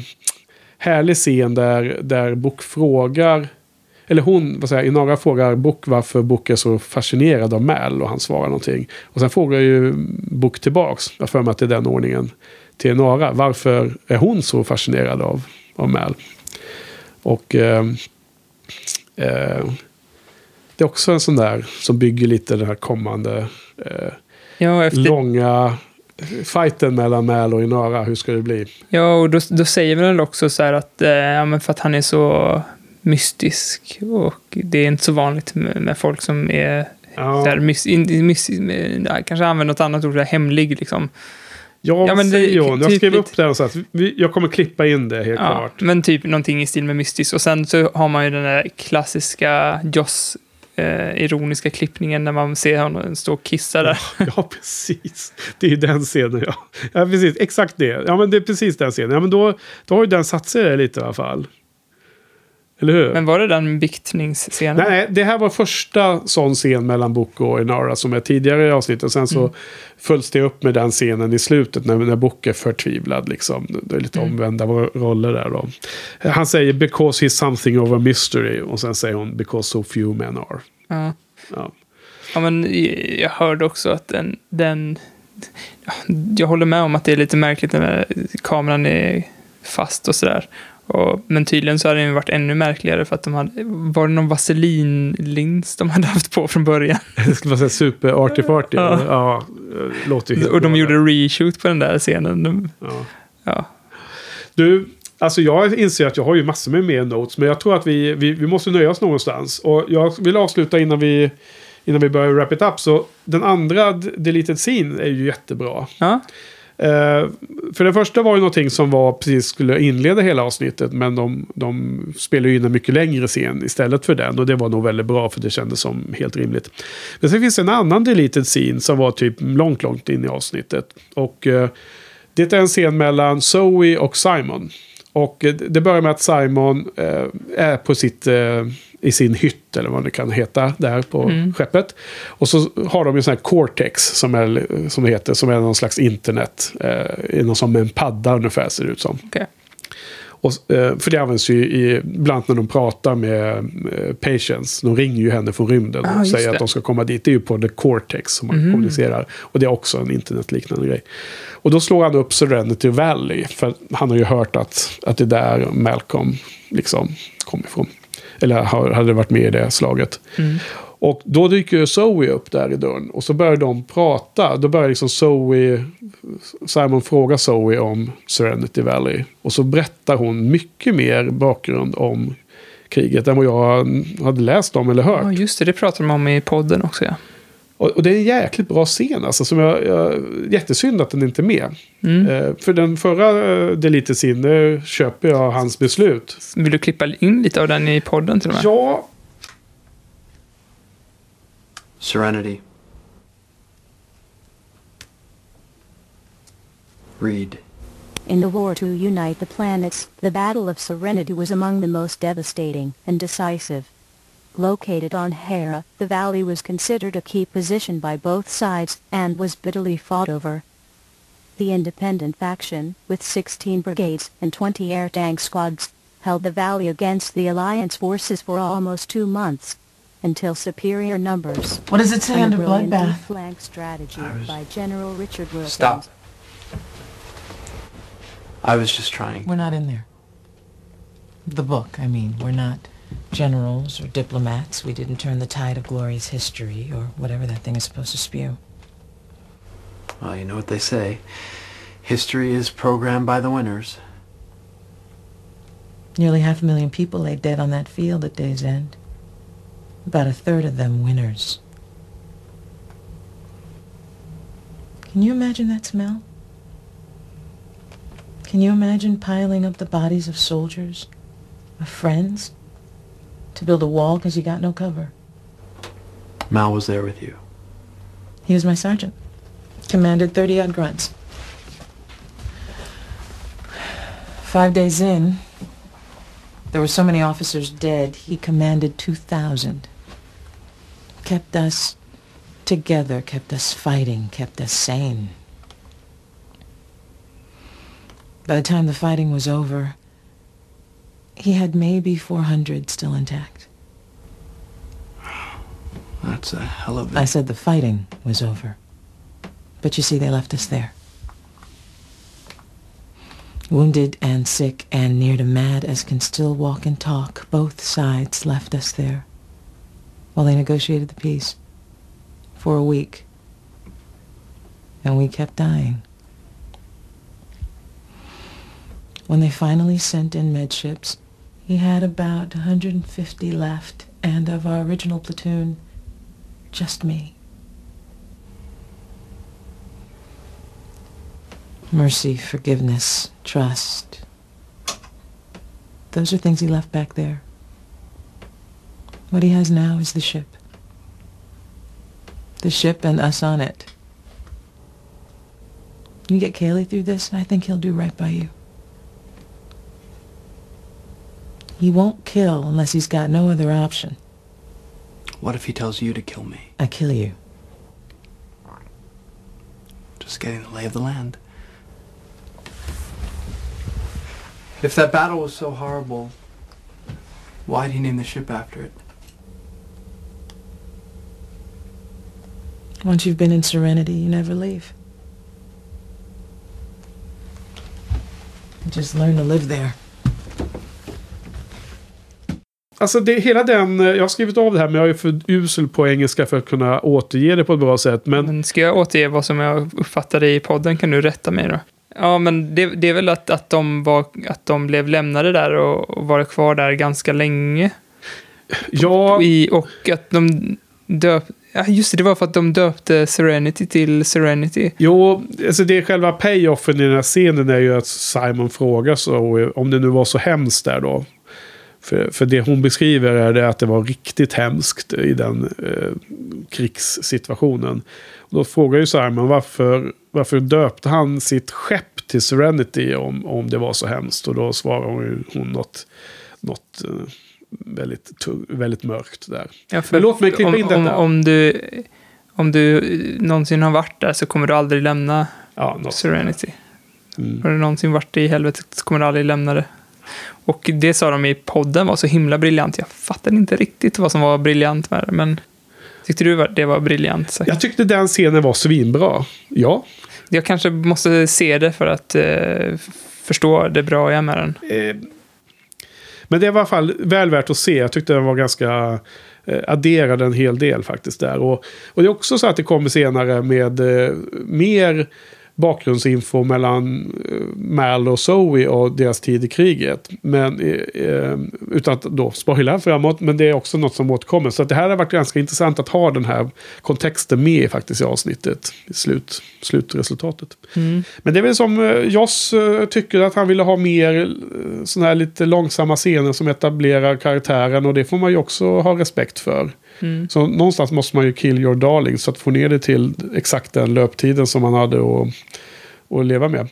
härlig scen där, där Book frågar, eller hon, vad säger jag, Inara frågar Book varför Book är så fascinerad av Mal och han svarar någonting. Och sen frågar ju Book tillbaks, jag för mig att det är den ordningen, till Inara, varför är hon så fascinerad av, av Mal? Och eh, eh, det är också en sån där som bygger lite den här kommande eh, Ja, efter, långa fighten mellan Mal och Inara. Hur ska det bli? ja och då, då säger väl också så här att, eh, ja för att han är så mystisk och det är inte så vanligt med, med folk som är Ja. så här, mys, in, ja, kanske använder något annat ord, så här, hemlig liksom. Ja, Ja, men det-. Jag typ skrev upp det så att vi, jag kommer klippa in det helt Ja, klart. men typ någonting i stil med mystisk. Och sen så har man ju den där klassiska Joss eh, ironiska klippningen när man ser honom stå och kissa där. Ja, precis. Det är ju den scenen, ja. Ja, precis. Exakt det. Ja, men det är precis den scenen. Ja, men då, då har ju den satt sig där lite i alla fall. Eller hur? Men var det den biktningsscenen? Nej, nej, det här var första sån scen mellan Book och Inara som är tidigare i avsnittet. Sen så Mm. följs det upp med den scenen i slutet när, när Book är förtvivlad. Liksom. Det är lite Mm. omvända roller där då. Han säger because he's something of a mystery. Och sen säger hon because so few men are. Ja. Ja. Ja, men jag hörde också att den, den... ja, Jag håller med om att det är lite märkligt när kameran är fast och sådär. Och, men tydligen så hade den varit ännu märkligare för att de hade... Var det någon vaselinlins de hade haft på från början? Det skulle vara så super arty farty. Ja. Ja. låter ju Och de galet. gjorde reshoot på den där scenen. De, Ja. ja. Du, alltså jag inser att jag har ju massor med mer notes. Men jag tror att vi, vi, vi måste nöja oss någonstans. Och jag vill avsluta innan vi, innan vi börjar wrap it up. Så den andra deleted scene är ju jättebra. Ja. Eh, för det första var ju någonting som var precis skulle inleda hela avsnittet. Men de, de spelade ju in en mycket längre scen istället för den. Och det var nog väldigt bra för det kändes som helt rimligt. Men sen finns det en annan deleted scene som var typ långt, långt in i avsnittet. Och uh, det är en scen mellan Zoe och Simon. Och eh, det börjar med att Simon uh, är på sitt, i sin hytt, eller vad det kan heta, där på Mm. skeppet. Och så har de ju sån här Cortex, som, är, som det heter, som är någon slags internet. Eh, någon som en padda ungefär ser det ut som. Okej. Och, eh, för det används ju i, ibland när de pratar med eh, Patience. De ringer ju henne från rymden Ah, och just säger det. att de ska komma dit. Det är ju på The Cortex som man Mhm. kommunicerar. Och det är också en internetliknande grej. Och då slår han upp Serenity Valley. För han har ju hört att, att det är där Malcolm liksom kom ifrån. Eller hade varit med i det slaget. Mm. Och då dyker ju Zoe upp där i dörren. Och så börjar de prata. Då börjar liksom Zoe... Simon fråga Zoe om Serenity Valley. Och så berättar hon mycket mer bakgrund om kriget än vad jag hade läst om eller hört. Ja, just det. Det pratar de om i podden också, ja. Och, och det är en jäkligt bra scen alltså. Som jag, jag, jättesynd att den inte är med. Mm. Eh, för den förra uh, Deleted där köper jag hans beslut. Vill du klippa in lite av den i podden till och med? Ja, Serenity. Read. In the war to unite the planets, the Battle of Serenity was among the most devastating and decisive. Located on Hera, the valley was considered a key position by both sides and was bitterly fought over. The independent faction, with 16 brigades and 20 air tank squads, held the valley against the Alliance forces for almost two months, until superior numbers. What does it say and under brilliant bloodbath? deep-flank strategy by General Richard Wilkins. Stop. I was just trying. We're not in there. The book, I mean. We're not generals or diplomats. We didn't turn the tide of glory's history or whatever that thing is supposed to spew. Well, you know what they say. History is programmed by the winners. Nearly half a million people lay dead on that field at day's end. About a third of them winners. Can you imagine that smell? Can you imagine piling up the bodies of soldiers, of friends, to build a wall because you got no cover? Mal was there with you. He was my sergeant. Commanded 30-odd grunts. Five days in, there were so many officers dead, he commanded 2,000. Kept us together, kept us fighting, kept us sane. By the time the fighting was over, he had maybe 400 still intact. That's a hell of a... I said the fighting was over. But you see, they left us there. Wounded and sick and near to mad as can still walk and talk, both sides left us there while they negotiated the peace for a week. And we kept dying. When they finally sent in med ships, he had about 150 left, and of our original platoon, just me. Mercy, forgiveness, trust. Those are things he left back there. What he has now is the ship. The ship and us on it. You get Kaylee through this, and I think he'll do right by you. He won't kill unless he's got no other option. What if he tells you to kill me? I kill you. Just getting the lay of the land. If that battle was so horrible, why'd he name the ship after it? Once you've been in Serenity, you never leave. You just learn to live there. Alltså det, hela den, eh, jag har skrivit av det här men jag är för usel på engelska för att kunna återge det på ett bra sätt. Men, Men ska jag återge vad som jag uppfattade i podden kan du rätta mig då. Ja, men det, det är väl att, att, de var, att de blev lämnade där och, och var kvar där ganska länge. ja, I, och att de döp... Ja, just det, det var för att de döpte Serenity till Serenity. jo, alltså det är själva payoffen i den här scenen är ju att Simon frågar så, om det nu var så hemskt där då. För, för det hon beskriver är det att det var riktigt hemskt i den eh, krigssituationen. Och då frågar ju Simon varför, varför döpte han sitt skepp till Serenity om, om det var så hemskt. Och då svarar hon, ju- hon något, något eh, väldigt, väldigt mörkt där. Ja, för Men låt mig klippa om, in detta. Om, om, du, om du någonsin har varit där så kommer du aldrig lämna Ja. Serenity. Mm. Har du någonsin varit i helvetet så kommer du aldrig lämna det. Och det sa de i podden var så himla briljant. Jag fattade inte riktigt vad som var briljant med det, men tyckte du det var briljant? sagt? Jag tyckte den scenen var svinbra. Ja. Jag kanske måste se det för att eh, förstå det bra jag är med den. Eh, men det var i alla fall väl värt att se. Jag tyckte den var ganska... Eh, adderade en hel del faktiskt där. Och, och det är också så att det kommer senare med eh, mer bakgrundsinfo mellan eh, Mal och Zoe och deras tid i kriget. Men, eh, eh, utan att då spoila framåt, men det är också något som återkommer. Så att det här har varit ganska intressant att ha den här kontexten med faktiskt i avsnittet, i slut, slutresultatet. Men det är väl som Joss tycker att han ville ha mer sådana här lite långsamma scener som etablerar karaktären och det får man ju också ha respekt för. Mm. Så någonstans måste man ju kill your darling så att få ner det till exakt den löptiden som man hade att, att leva med.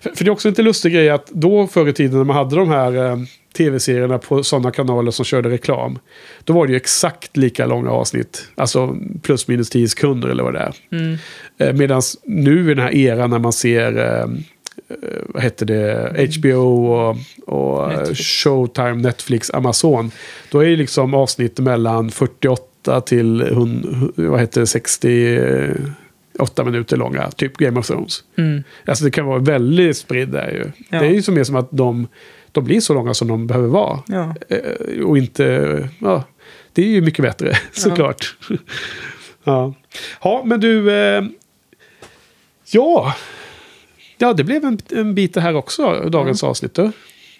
För, för det är också en lite lustig grej att då förr i tiden när man hade de här eh, tv-serierna på sådana kanaler som körde reklam. Då var det ju exakt lika långa avsnitt. Alltså plus minus 10 sekunder eller vad det är. Mm. Eh, Medan nu i den här eran när man ser, eh, eh, vad heter det, HBO och, och Netflix. Showtime, Netflix, Amazon. Då är ju liksom avsnitt mellan 48 till, hun- vad heter det, 68 minuter långa. Typ Game of Thrones. Mm. Alltså det kan vara väldigt spridd där ju. Ja. Det är ju som mer som att de de blir så långa som de behöver vara. Ja. Eh, och inte... Ja, det är ju mycket bättre, såklart. ja. ja, men du... Eh, ja. Ja, det blev en, en bit det här också, dagens avsnitt. Du.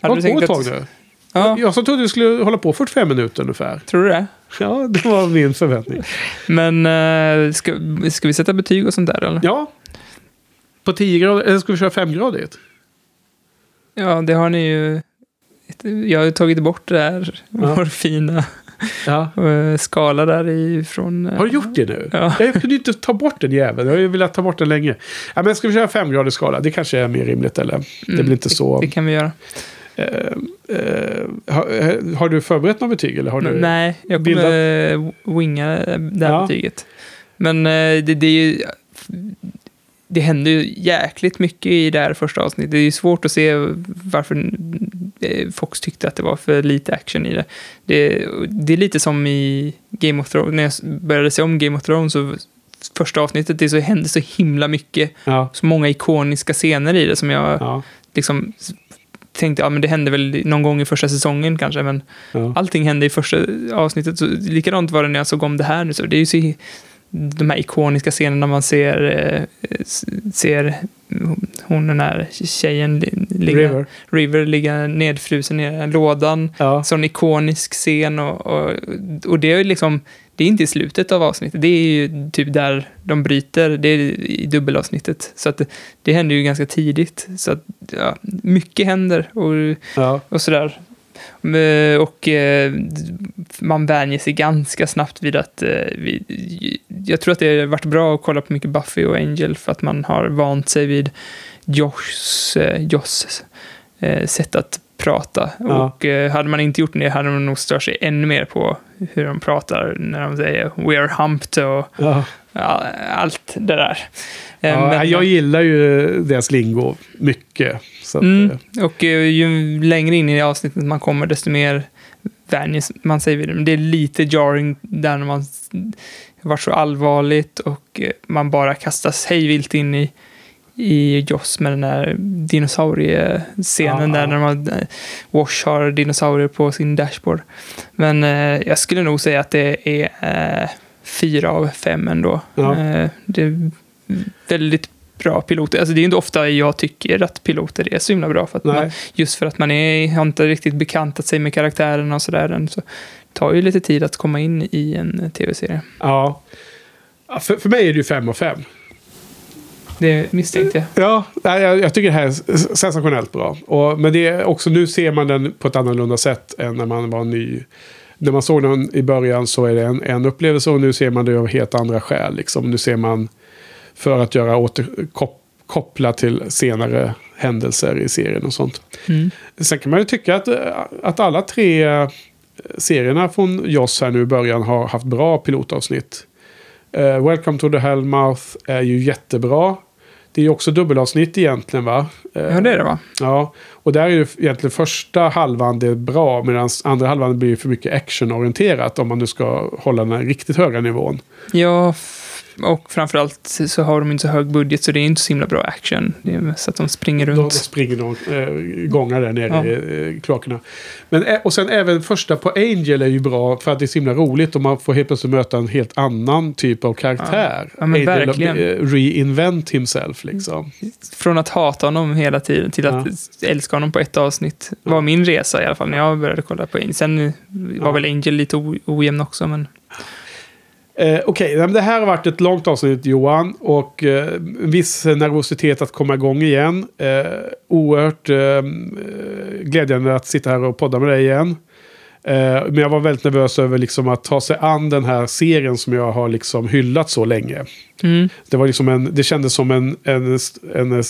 Hade du tänkt ett tag att- nu. Ja. Jag som trodde vi skulle hålla på 45 minuter ungefär. Tror du det? Ja, det var min förväntning. Men eh, ska, ska vi sätta betyg och sånt där eller? Ja. På 10 grader, eller ska vi köra 5 gradigt? Ja, det har ni ju... Jag har ju tagit bort det där, Ja. vår fina Ja. eh, skala där ifrån... eh, Har du gjort det nu? Ja. Jag kunde ju inte ta bort den jäveln. Jag har ju velat ta bort den länge. Ja, men ska vi köra 5 grader skala? Det kanske är mer rimligt, eller? Det Mm, blir inte så... Det kan vi göra. Eh, eh, har, har du förberett något betyg? Eller har du Nej, jag bildat- kommer eh, winga det här Ja. betyget. Men eh, det, det är ju... Det händer ju jäkligt mycket i det här första avsnittet. Det är ju svårt att se varför eh, Fox tyckte att det var för lite action i det. Det, det är lite som i Game of Thrones. När jag började se om Game of Thrones så första avsnittet, det så hände så himla mycket. Ja. Så många ikoniska scener i det som jag Ja. liksom tänkte, ja men det hände väl någon gång i första säsongen kanske, men Ja. allting hände i första avsnittet. Så likadant var det när jag såg om det här nu. Så det är ju så, de här ikoniska scenerna man ser, eh, ser hon den här tjejen li- ligga, River. River ligga nedfrusen i lådan. Ja. Sån ikonisk scen och, och, och det är ju liksom, det är inte i slutet av avsnittet, det är ju typ där de bryter, det är i dubbelavsnittet. Så att det, det händer ju ganska tidigt. Så att, ja, mycket händer och, Ja. och sådär. Och eh, man vänjer sig ganska snabbt vid att... eh, Jag tror att det har varit bra att kolla på mycket Buffy och Angel för att man har vant sig vid Joshs, eh, Joss sätt att prata. Ja. Och eh, hade man inte gjort det hade man nog stört sig ännu mer på hur de pratar när de säger “We are humped” och Ja. allt det där. Eh, Ja, men- jag gillar ju deras lingo mycket. Att, Mm. eh, Och eh, ju längre in i avsnittet man kommer, desto mer vänjer man sig vid det. Men det är lite jarring där när man varit så allvarligt och man bara kastas hejvilt in i, i Joss med den här dinosauriescenen Ja, där när man, eh, Wash har dinosaurier på sin dashboard. Men eh, jag skulle nog säga att det är eh, fyra av fem ändå. Ja. Eh, det är väldigt bra piloter. Alltså det är inte ofta jag tycker att piloter är så himla bra. För att man, just för att man är, har inte riktigt bekantat sig med karaktärerna och sådär. Så det tar ju lite tid att komma in i en eh, tv-serie. ja. Ja, För, för mig är det ju fem av fem. Det misstänkte jag. Ja, jag, jag tycker det här är sensationellt bra. Och, men det är också, nu ser man den på ett annorlunda sätt än när man var ny. När man såg den i början så är det en, en upplevelse och nu ser man det av helt andra skäl. Liksom. Nu ser man för att göra åter, kop, koppla till senare händelser i serien och sånt. Mm. Sen kan man ju tycka att, att alla tre eh, serierna från Joss här nu i början har haft bra pilotavsnitt. Eh, Welcome to the Hellmouth är ju jättebra. Det är också dubbelavsnitt egentligen va? Eh, Ja, det är det va? Ja, och där är ju egentligen första halvan det är bra medan andra halvan blir för mycket actionorienterat om man nu ska hålla den här riktigt höga nivån. Ja, och framförallt så har de inte så hög budget så det är inte så himla bra action. Det är mest att de springer De runt. springer någon eh, gångar där nere Ja. i eh, kloakerna. Men, eh, och sen även första på Angel är ju bra för att det är så himla roligt och man får helt plötsligt möta en helt annan typ av karaktär. Ja, Angel verkligen. reinvent himself liksom. Från att hata honom hela tiden till att älska honom på ett avsnitt. var min resa i alla fall när jag började kolla på Angel. Sen var Ja. väl Angel lite ojämn också, men... Eh, Okej, men det här har varit ett långt avsnitt Johan. Och eh, viss nervositet att komma igång igen. Eh, oerhört eh, eh, glädjande att sitta här och podda med dig igen. Eh, men jag var väldigt nervös över liksom att ta sig an den här serien som jag har liksom hyllat så länge. Mm. Det, var liksom en, det kändes som en, en, en, en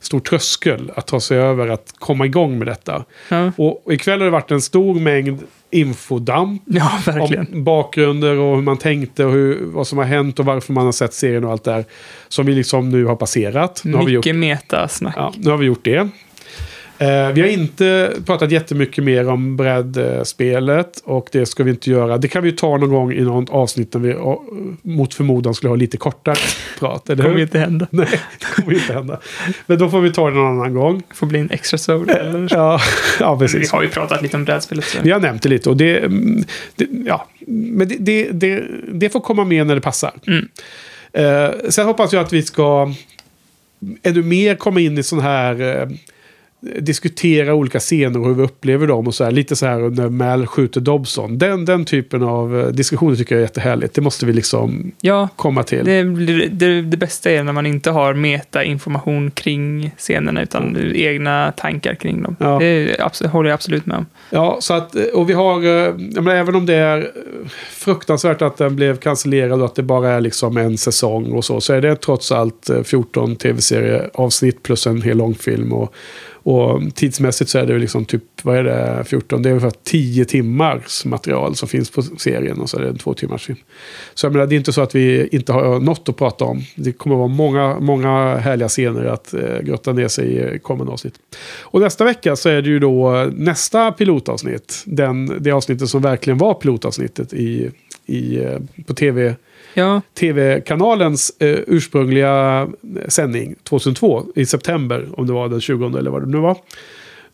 stor tröskel att ta sig över att komma igång med detta. Ja. Och, och ikväll har det varit en stor mängd infodamp. Ja. Om bakgrunder och hur man tänkte och hur, vad som har hänt och varför man har sett serien och allt där. Som vi liksom nu har passerat. Nu har vi gjort, Mycket metasnack. ja, nu har vi gjort det. Eh, vi har inte pratat jättemycket mer om brädspelet och det ska vi inte göra. Det kan vi ta någon gång i något avsnitt när vi mot förmodan skulle ha lite kortare prat. Eller kommer hur? inte hända. Nej, det kommer inte hända. Men då får vi ta det någon annan gång. Det får bli en extra soul. Eller? Ja, ja Vi precis. har ju pratat lite om brädspelet. Så. Vi har nämnt det lite och det, det ja, men det, det, det, det får komma med när det passar. Mm. Eh, sen hoppas jag att vi ska ännu mer komma in i sån här eh, diskutera olika scener och hur vi upplever dem och så här. Lite så här när Mal skjuter Dobson. Den, den typen av eh, diskussioner tycker jag är jättehärligt. Det måste vi liksom Ja, komma till. det, det, det bästa är när man inte har meta-information kring scenerna utan egna tankar kring dem. Ja. Det absolut, håller jag absolut med om. Ja, så att, och vi har, eh, menar, även om det är eh, fruktansvärt att den blev cancellerad och att det bara är liksom en säsong och så, så är det trots allt eh, 14 tv-serieavsnitt plus en hel långfilm. Och, och tidsmässigt så är det liksom typ, vad är det, 14, det är ungefär 10 timmars material som finns på serien och så är det en två timmars film. Så jag menar, det är inte så att vi inte har något att prata om. Det kommer vara många, många härliga scener att eh, grotta ner sig i i kommande avsnitt. Och nästa vecka så är det ju då nästa pilotavsnitt. Den, det avsnittet som verkligen var pilotavsnittet i, i, eh, på tv. Ja, TV-kanalens eh, ursprungliga sändning 2002 i september, om det var den 20 eller vad det nu var.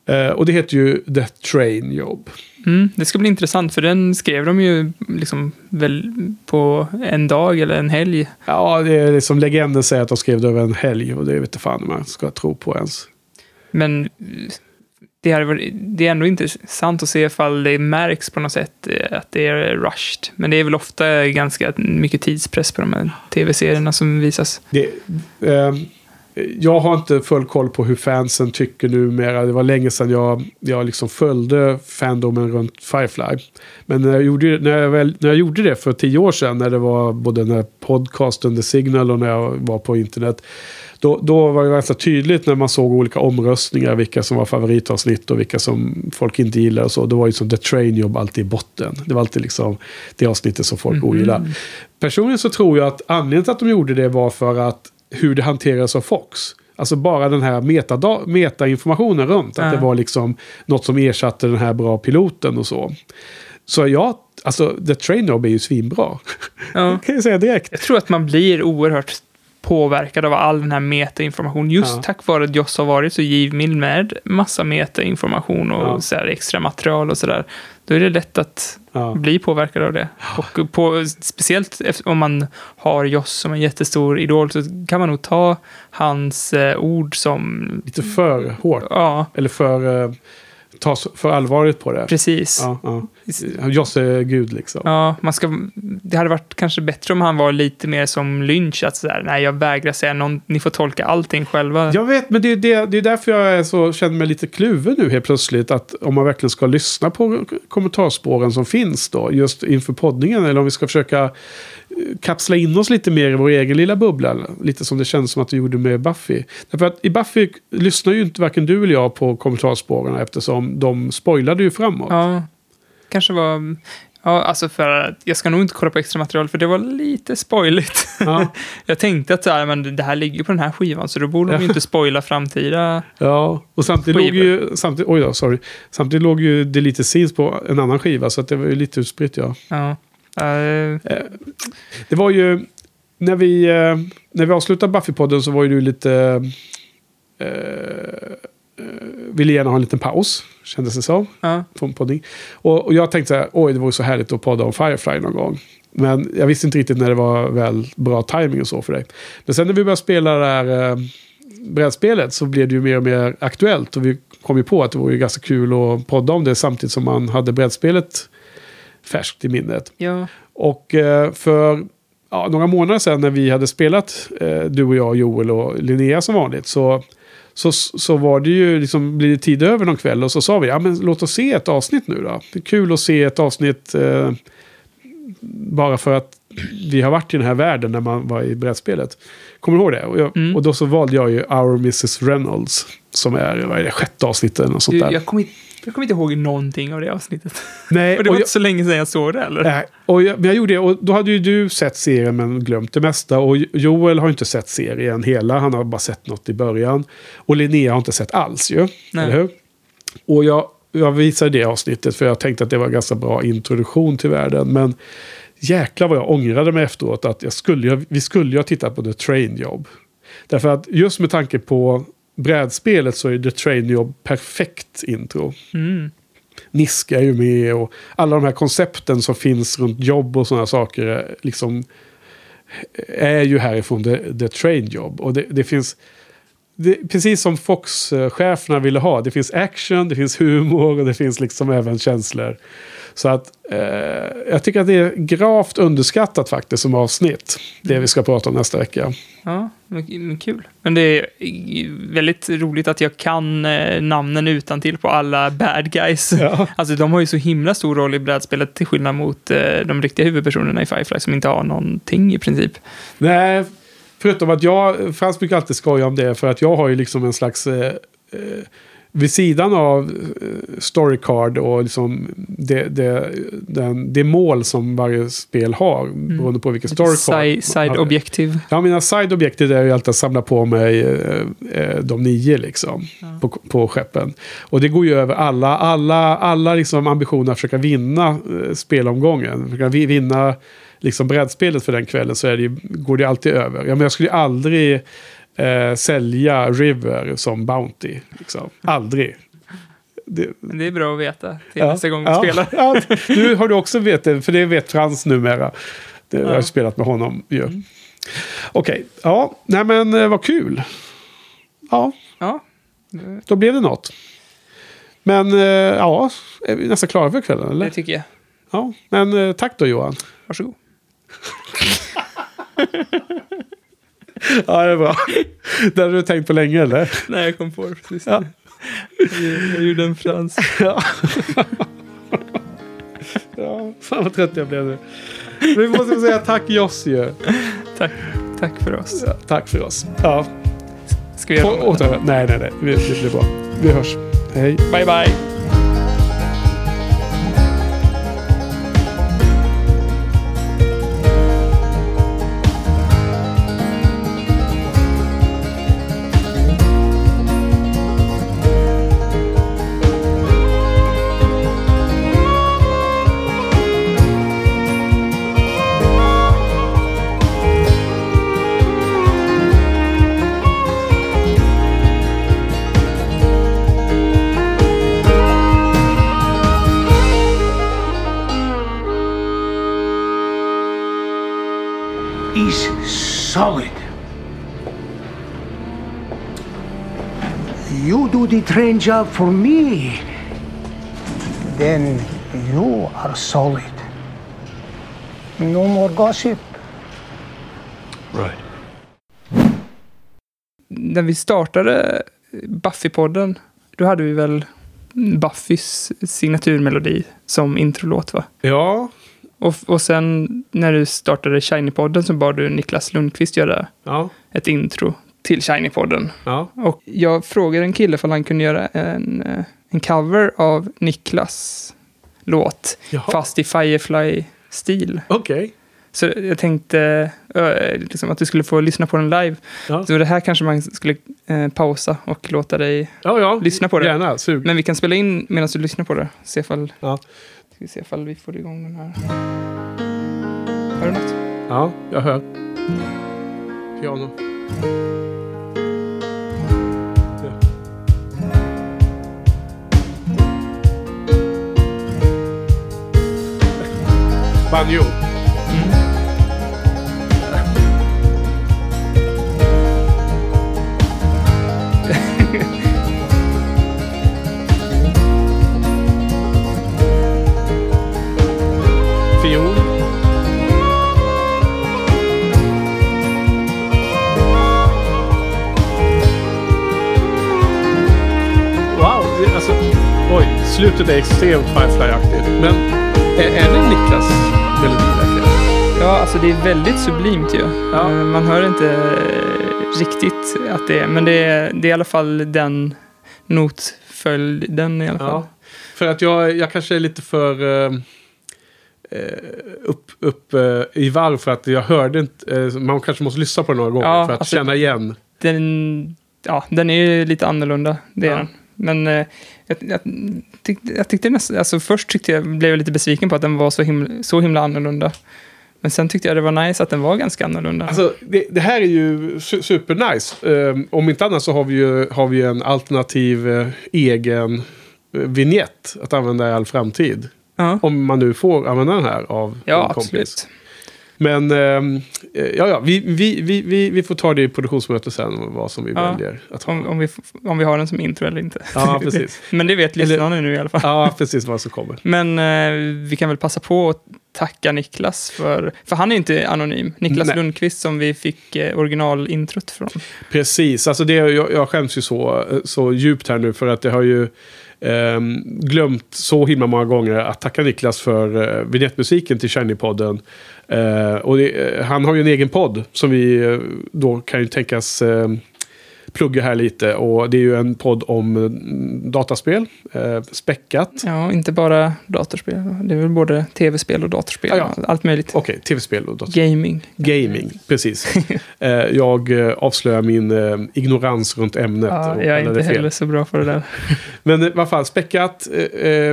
Eh, och det heter ju The Train Job. mm, det ska bli intressant för den skrev de ju liksom väl på en dag eller en helg. Ja, det är liksom legenden säger att de skrev det över en helg och det vet inte fan om man ska tro på ens. Men det, här, det är ändå intressant att se ifall det märks på något sätt eh, att det är rushed. Men det är väl ofta ganska mycket tidspress på de här tv-serierna som visas. Det, eh, jag har inte full koll på hur fansen tycker numera. Det var länge sedan jag, jag liksom följde fandomen runt Firefly. Men när jag, gjorde, när, jag väl, när jag gjorde det för tio år sedan, när det var både när podcasten The Signal och när jag var på internet. Då, då var det ganska tydligt när man såg olika omröstningar, vilka som var favoritavsnitt och vilka som folk inte gillade och så. Då var ju som The Train Job alltid i botten. Det var alltid liksom det avsnittet som folk Mhm. ogillade. Personligen så tror jag att anledningen till att de gjorde det var för att hur det hanteras av Fox. Alltså bara den här metada- metainformationen runt. Att Ja. det var liksom något som ersatte den här bra piloten och så. Så jag, alltså The Train Job är ju svinbra. Ja. kan jag säga direkt. Jag tror att man blir oerhört påverkad av all den här metainformation. Just Ja. tack vare att Joss har varit så givmild med massa metainformation och Ja. så extra material och sådär. Då är det lätt att Ja. bli påverkad av det. Och på, speciellt om man har Joss som en jättestor idol så kan man nog ta hans eh, ord som... Lite för hårt. Ja, Eller för, eh, ta för allvarligt på det. precis. Ja, ja. Josse gud liksom. Ja, man ska, det hade varit kanske bättre om han var lite mer som Lynch, att sådär, nej jag vägrar säga någon, ni får tolka allting själva. Jag vet, men det är, det, det är därför jag är så, känner mig lite kluven nu helt plötsligt. Att om man verkligen ska lyssna på kommentarspåren som finns då, just inför poddningen. Eller om vi ska försöka kapsla in oss lite mer i vår egen lilla bubbla. Lite som det känns som att vi gjorde med Buffy. Därför att i Buffy lyssnar ju inte varken du eller jag på kommentarspåren eftersom de spoilade ju framåt. Ja, kanske var... Ja, alltså för att jag ska nog inte kolla på extra material för det var lite spoiligt. Ja. jag tänkte att så här, men det här ligger på den här skivan så då borde de ju Ja. inte spoila framtida. Ja, och samtidigt låg Skivor. ju, samtidigt, oj då, sorry. Samtidigt låg ju Deleted Scenes på en annan skiva så att det var ju lite utspritt ja. Ja. Eh, Eh, Det var ju, när vi, eh, när vi avslutade Buffy-podden så var ju du lite... Eh, ville gärna ha en liten paus, kändes det som. ja. Podding. Och, och jag tänkte så här, oj det vore så härligt att podda om Firefly någon gång. Men jag visste inte riktigt när det var väl bra timing och så för dig. Men sen när vi började spela det här eh, brädspelet så blev det ju mer och mer aktuellt. Och vi kom ju på att det vore ju ganska kul att podda om det samtidigt som man hade brädspelet färskt i minnet. ja. Och eh, för ja, några månader sedan när vi hade spelat, eh, du och jag, Joel och Linnea som vanligt, så, så, så var det ju liksom, blir det tid över någon kväll och så sa vi, ja men låt oss se ett avsnitt nu då. Det är kul att se ett avsnitt eh, bara för att vi har varit i den här världen när man var i brädspelet. Kommer du ihåg det? Och, jag, Mm. och då så valde jag ju Our Mrs. Reynolds, som är, vad är det, sjätte avsnittet eller något sånt där. jag kommer Jag kommer inte ihåg någonting av det avsnittet. Nej, och det var och inte så länge sedan jag såg det eller? Nej, och jag, men jag gjorde det. Och då hade ju du sett serien men glömt det mesta. Och Joel har inte sett serien hela. Han har bara sett något i början. Och Linnea har inte sett alls ju. Nej. Eller hur? Och jag, jag visade det avsnittet för jag tänkte att det var en ganska bra introduktion till världen. Men jäklar vad jag ångrade mig efteråt. Att jag skulle, vi skulle ju ha tittat på The Train Job. Därför att just med tanke på brädspelet så är The Train Job perfekt intro. Mm. Niska är ju med och alla de här koncepten som finns runt jobb och sådana saker är liksom är ju härifrån The, the Train Job. Och det, det finns, det, precis som Fox-cheferna ville ha, det finns action, det finns humor och det finns liksom även känslor. Så att eh, jag tycker att det är gravt underskattat faktiskt som avsnitt. Det vi ska prata om nästa vecka. Ja, men, kul. Men det är väldigt roligt att jag kan eh, namnen utan till på alla bad guys. Ja. Alltså de har ju så himla stor roll i brädspelet till skillnad mot eh, de riktiga huvudpersonerna i Firefly som inte har någonting i princip. Nej, förutom att jag, Frans brukar alltid skoja om det för att jag har ju liksom en slags... Eh, eh, vid sidan av eh, storycard och liksom det, det, den, det mål som varje spel har, beroende på vilken storycard. Side, side objektiv. Ja, mina side-objektiv är ju alltid att samla på mig eh, eh, de nio liksom, på, på skeppen. Och det går ju över alla, alla, alla liksom ambitioner att försöka vinna eh, spelomgången. Försöka vi- vinna liksom brädspelet för den kvällen så är det, ju- går det alltid över. Ja, men jag skulle aldrig eh, sälja River som Bounty. Liksom. Aldrig. Det, Men det är bra att veta till Ja, nästa gång vi ja, spelar. Ja, nu har du också vet det, för det vet Frans numera. Det, Jag har Ja. spelat med honom ju. Okej, ja, nej men eh, vad kul. Ja, Ja. då blev det något. Men eh, ja, är vi nästan klara för kvällen eller? Det tycker jag. Ja, men eh, tack då Johan. Varsågod. Ja, det är bra. Det hade du tänkt på länge eller? Nej, jag kom på det precis. Ja. Jag, jag gjorde en frans. Ja. ja, fan vad trött jag blev nu. Vi måste säga tack Joss ju. Tack, tack för oss. Ja, tack för oss. Ja. Ska vi göra Å- om det? åter- Nej, nej, nej. Det blir bra. Vi hörs. Hej. Bye, bye. The train job for me. Then you are solid. No more gossip. Right. När vi startade Buffy-podden, då hade vi väl Buffys signaturmelodi som introlåt va? Ja. Och, och sen när du startade Shiny-podden så bad du Niklas Lundqvist göra Ja. ett intro till Shiny-podden. Ja. Och jag frågade en kille om han kunde göra en, eh, en cover av Niklas låt, Jaha. fast i Firefly-stil. Okej. Så jag tänkte eh, liksom att du skulle få lyssna på den live. Ja. Så det här kanske man skulle eh, pausa och låta dig Ja, ja. lyssna på det. Gärna. Sug. Men vi kan spela in medan du lyssnar på det. Se ifall, Ja. ska vi se ifall vi får igång den här. Hör du något? Ja, jag hör. Piano. Banjo. Mm. Fiol. Wow, det, alltså, oj, slutet är extremt Firefly-aktigt. Men är, är det Niklas melodi verkligen? Ja, alltså det är väldigt sublimt ju. Eh, Man hör inte eh, riktigt att det är, men det är, det är i alla fall den notföljden i alla fall. Ja. För att jag, jag kanske är lite för... eh, upp, upp eh, i varv för att jag hörde inte... eh, man kanske måste lyssna på den några gånger Ja, för att alltså- känna igen. Den, ja, den är ju lite annorlunda, det är Ja. den. Men eh, jag, jag, tyckte, jag tyckte nästan, alltså först tyckte jag, blev jag lite besviken på att den var så himla, så himla annorlunda. Men sen tyckte jag det var nice att den var ganska annorlunda. Alltså, det, det här är ju su supernice. Um, om inte annat så har vi ju, har vi en alternativ eh, egen uh, vignett att använda i all framtid. Ja. Om man nu får använda den här av Ja, en kompis. absolut. Men ehm, eh, ja, ja, vi, vi, vi, vi, vi får ta det i produktionsmöte sen, vad som vi Ja, väljer. Att ha. om, om, vi, om vi har den som intro eller inte. Ja, precis. Men det vet lyssnarna nu i alla fall. Ja, precis vad som kommer. Men eh, vi kan väl passa på att tacka Niklas för, för han är inte anonym. Niklas Nej. Lundqvist som vi fick eh, originalintrot från. Precis, alltså det, jag, jag skäms ju så, så djupt här nu för att det har ju ehm, glömt så himla många gånger att tacka Niklas för uh, vignettmusiken till Shiny-podden. Eh, och det, eh, han har ju en egen podd som vi eh, då kan ju tänkas plugga här lite. Och det är ju en podd om dataspel, eh, späckat. Ja, inte bara datorspel. Det är väl både tv-spel och datorspel. Ja, ja. Allt möjligt. Okej, tv-spel och dataspel. Gaming. Gaming, precis. Eh, jag avslöjar min eh, ignorans runt ämnet. Ja, jag är inte fel. heller så bra på det där. Men i alla fall späckat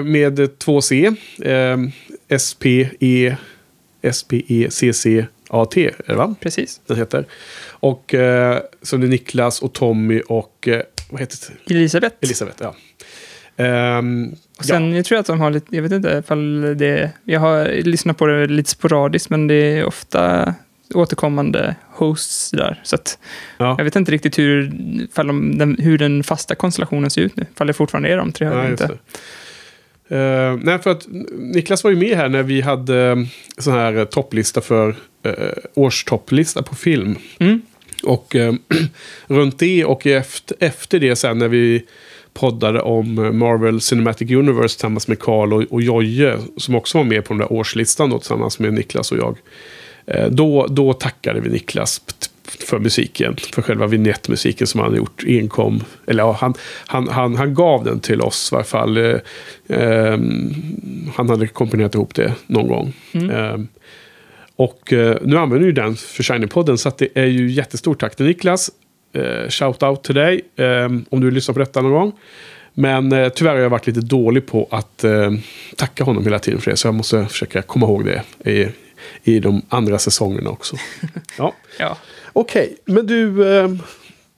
med två C. S-P-E S-P-E-C-C-A-T, är det va? Precis. Den heter. Och eh, så det är Niklas och Tommy och eh, vad heter det? Elisabeth. Elisabeth, ja. Ehm, Och sen jag tror jag att de har lite, jag vet inte ifall det, jag har lyssnat på det lite sporadiskt, men det är ofta återkommande hosts där. Så att Ja. jag vet inte riktigt hur, de, hur den fasta konstellationen ser ut nu. Ifall det fortfarande är de tre, Ja, inte. Eh, nej, för att Niklas var ju med här när vi hade eh, sån här eh, topplista för uh, årstopplista på film. Mm. Och eh, runt det och efter, efter det sen när vi poddade om Marvel Cinematic Universe tillsammans med Karl och, och Jojje, som också var med på den där årslistan då, tillsammans med Niklas och jag. Då, då tackade vi Niklas för musiken, för själva vignettmusiken som han gjort enkom. Eller ja, han, han, han, han gav den till oss i varje fall. Eh, ehm, han hade komponerat ihop det någon gång. Mm. Ehm, och eh, nu använder vi den för Shiny-podden så det är ju jättestort tack till Niklas. Eh, shout out till dig ehm, om du lyssnar på detta någon gång. Men eh, tyvärr har jag varit lite dålig på att eh, tacka honom hela tiden för det. Så jag måste försöka komma ihåg det i, i de andra säsongerna också. Ja. Ja. Okej, men du, eh,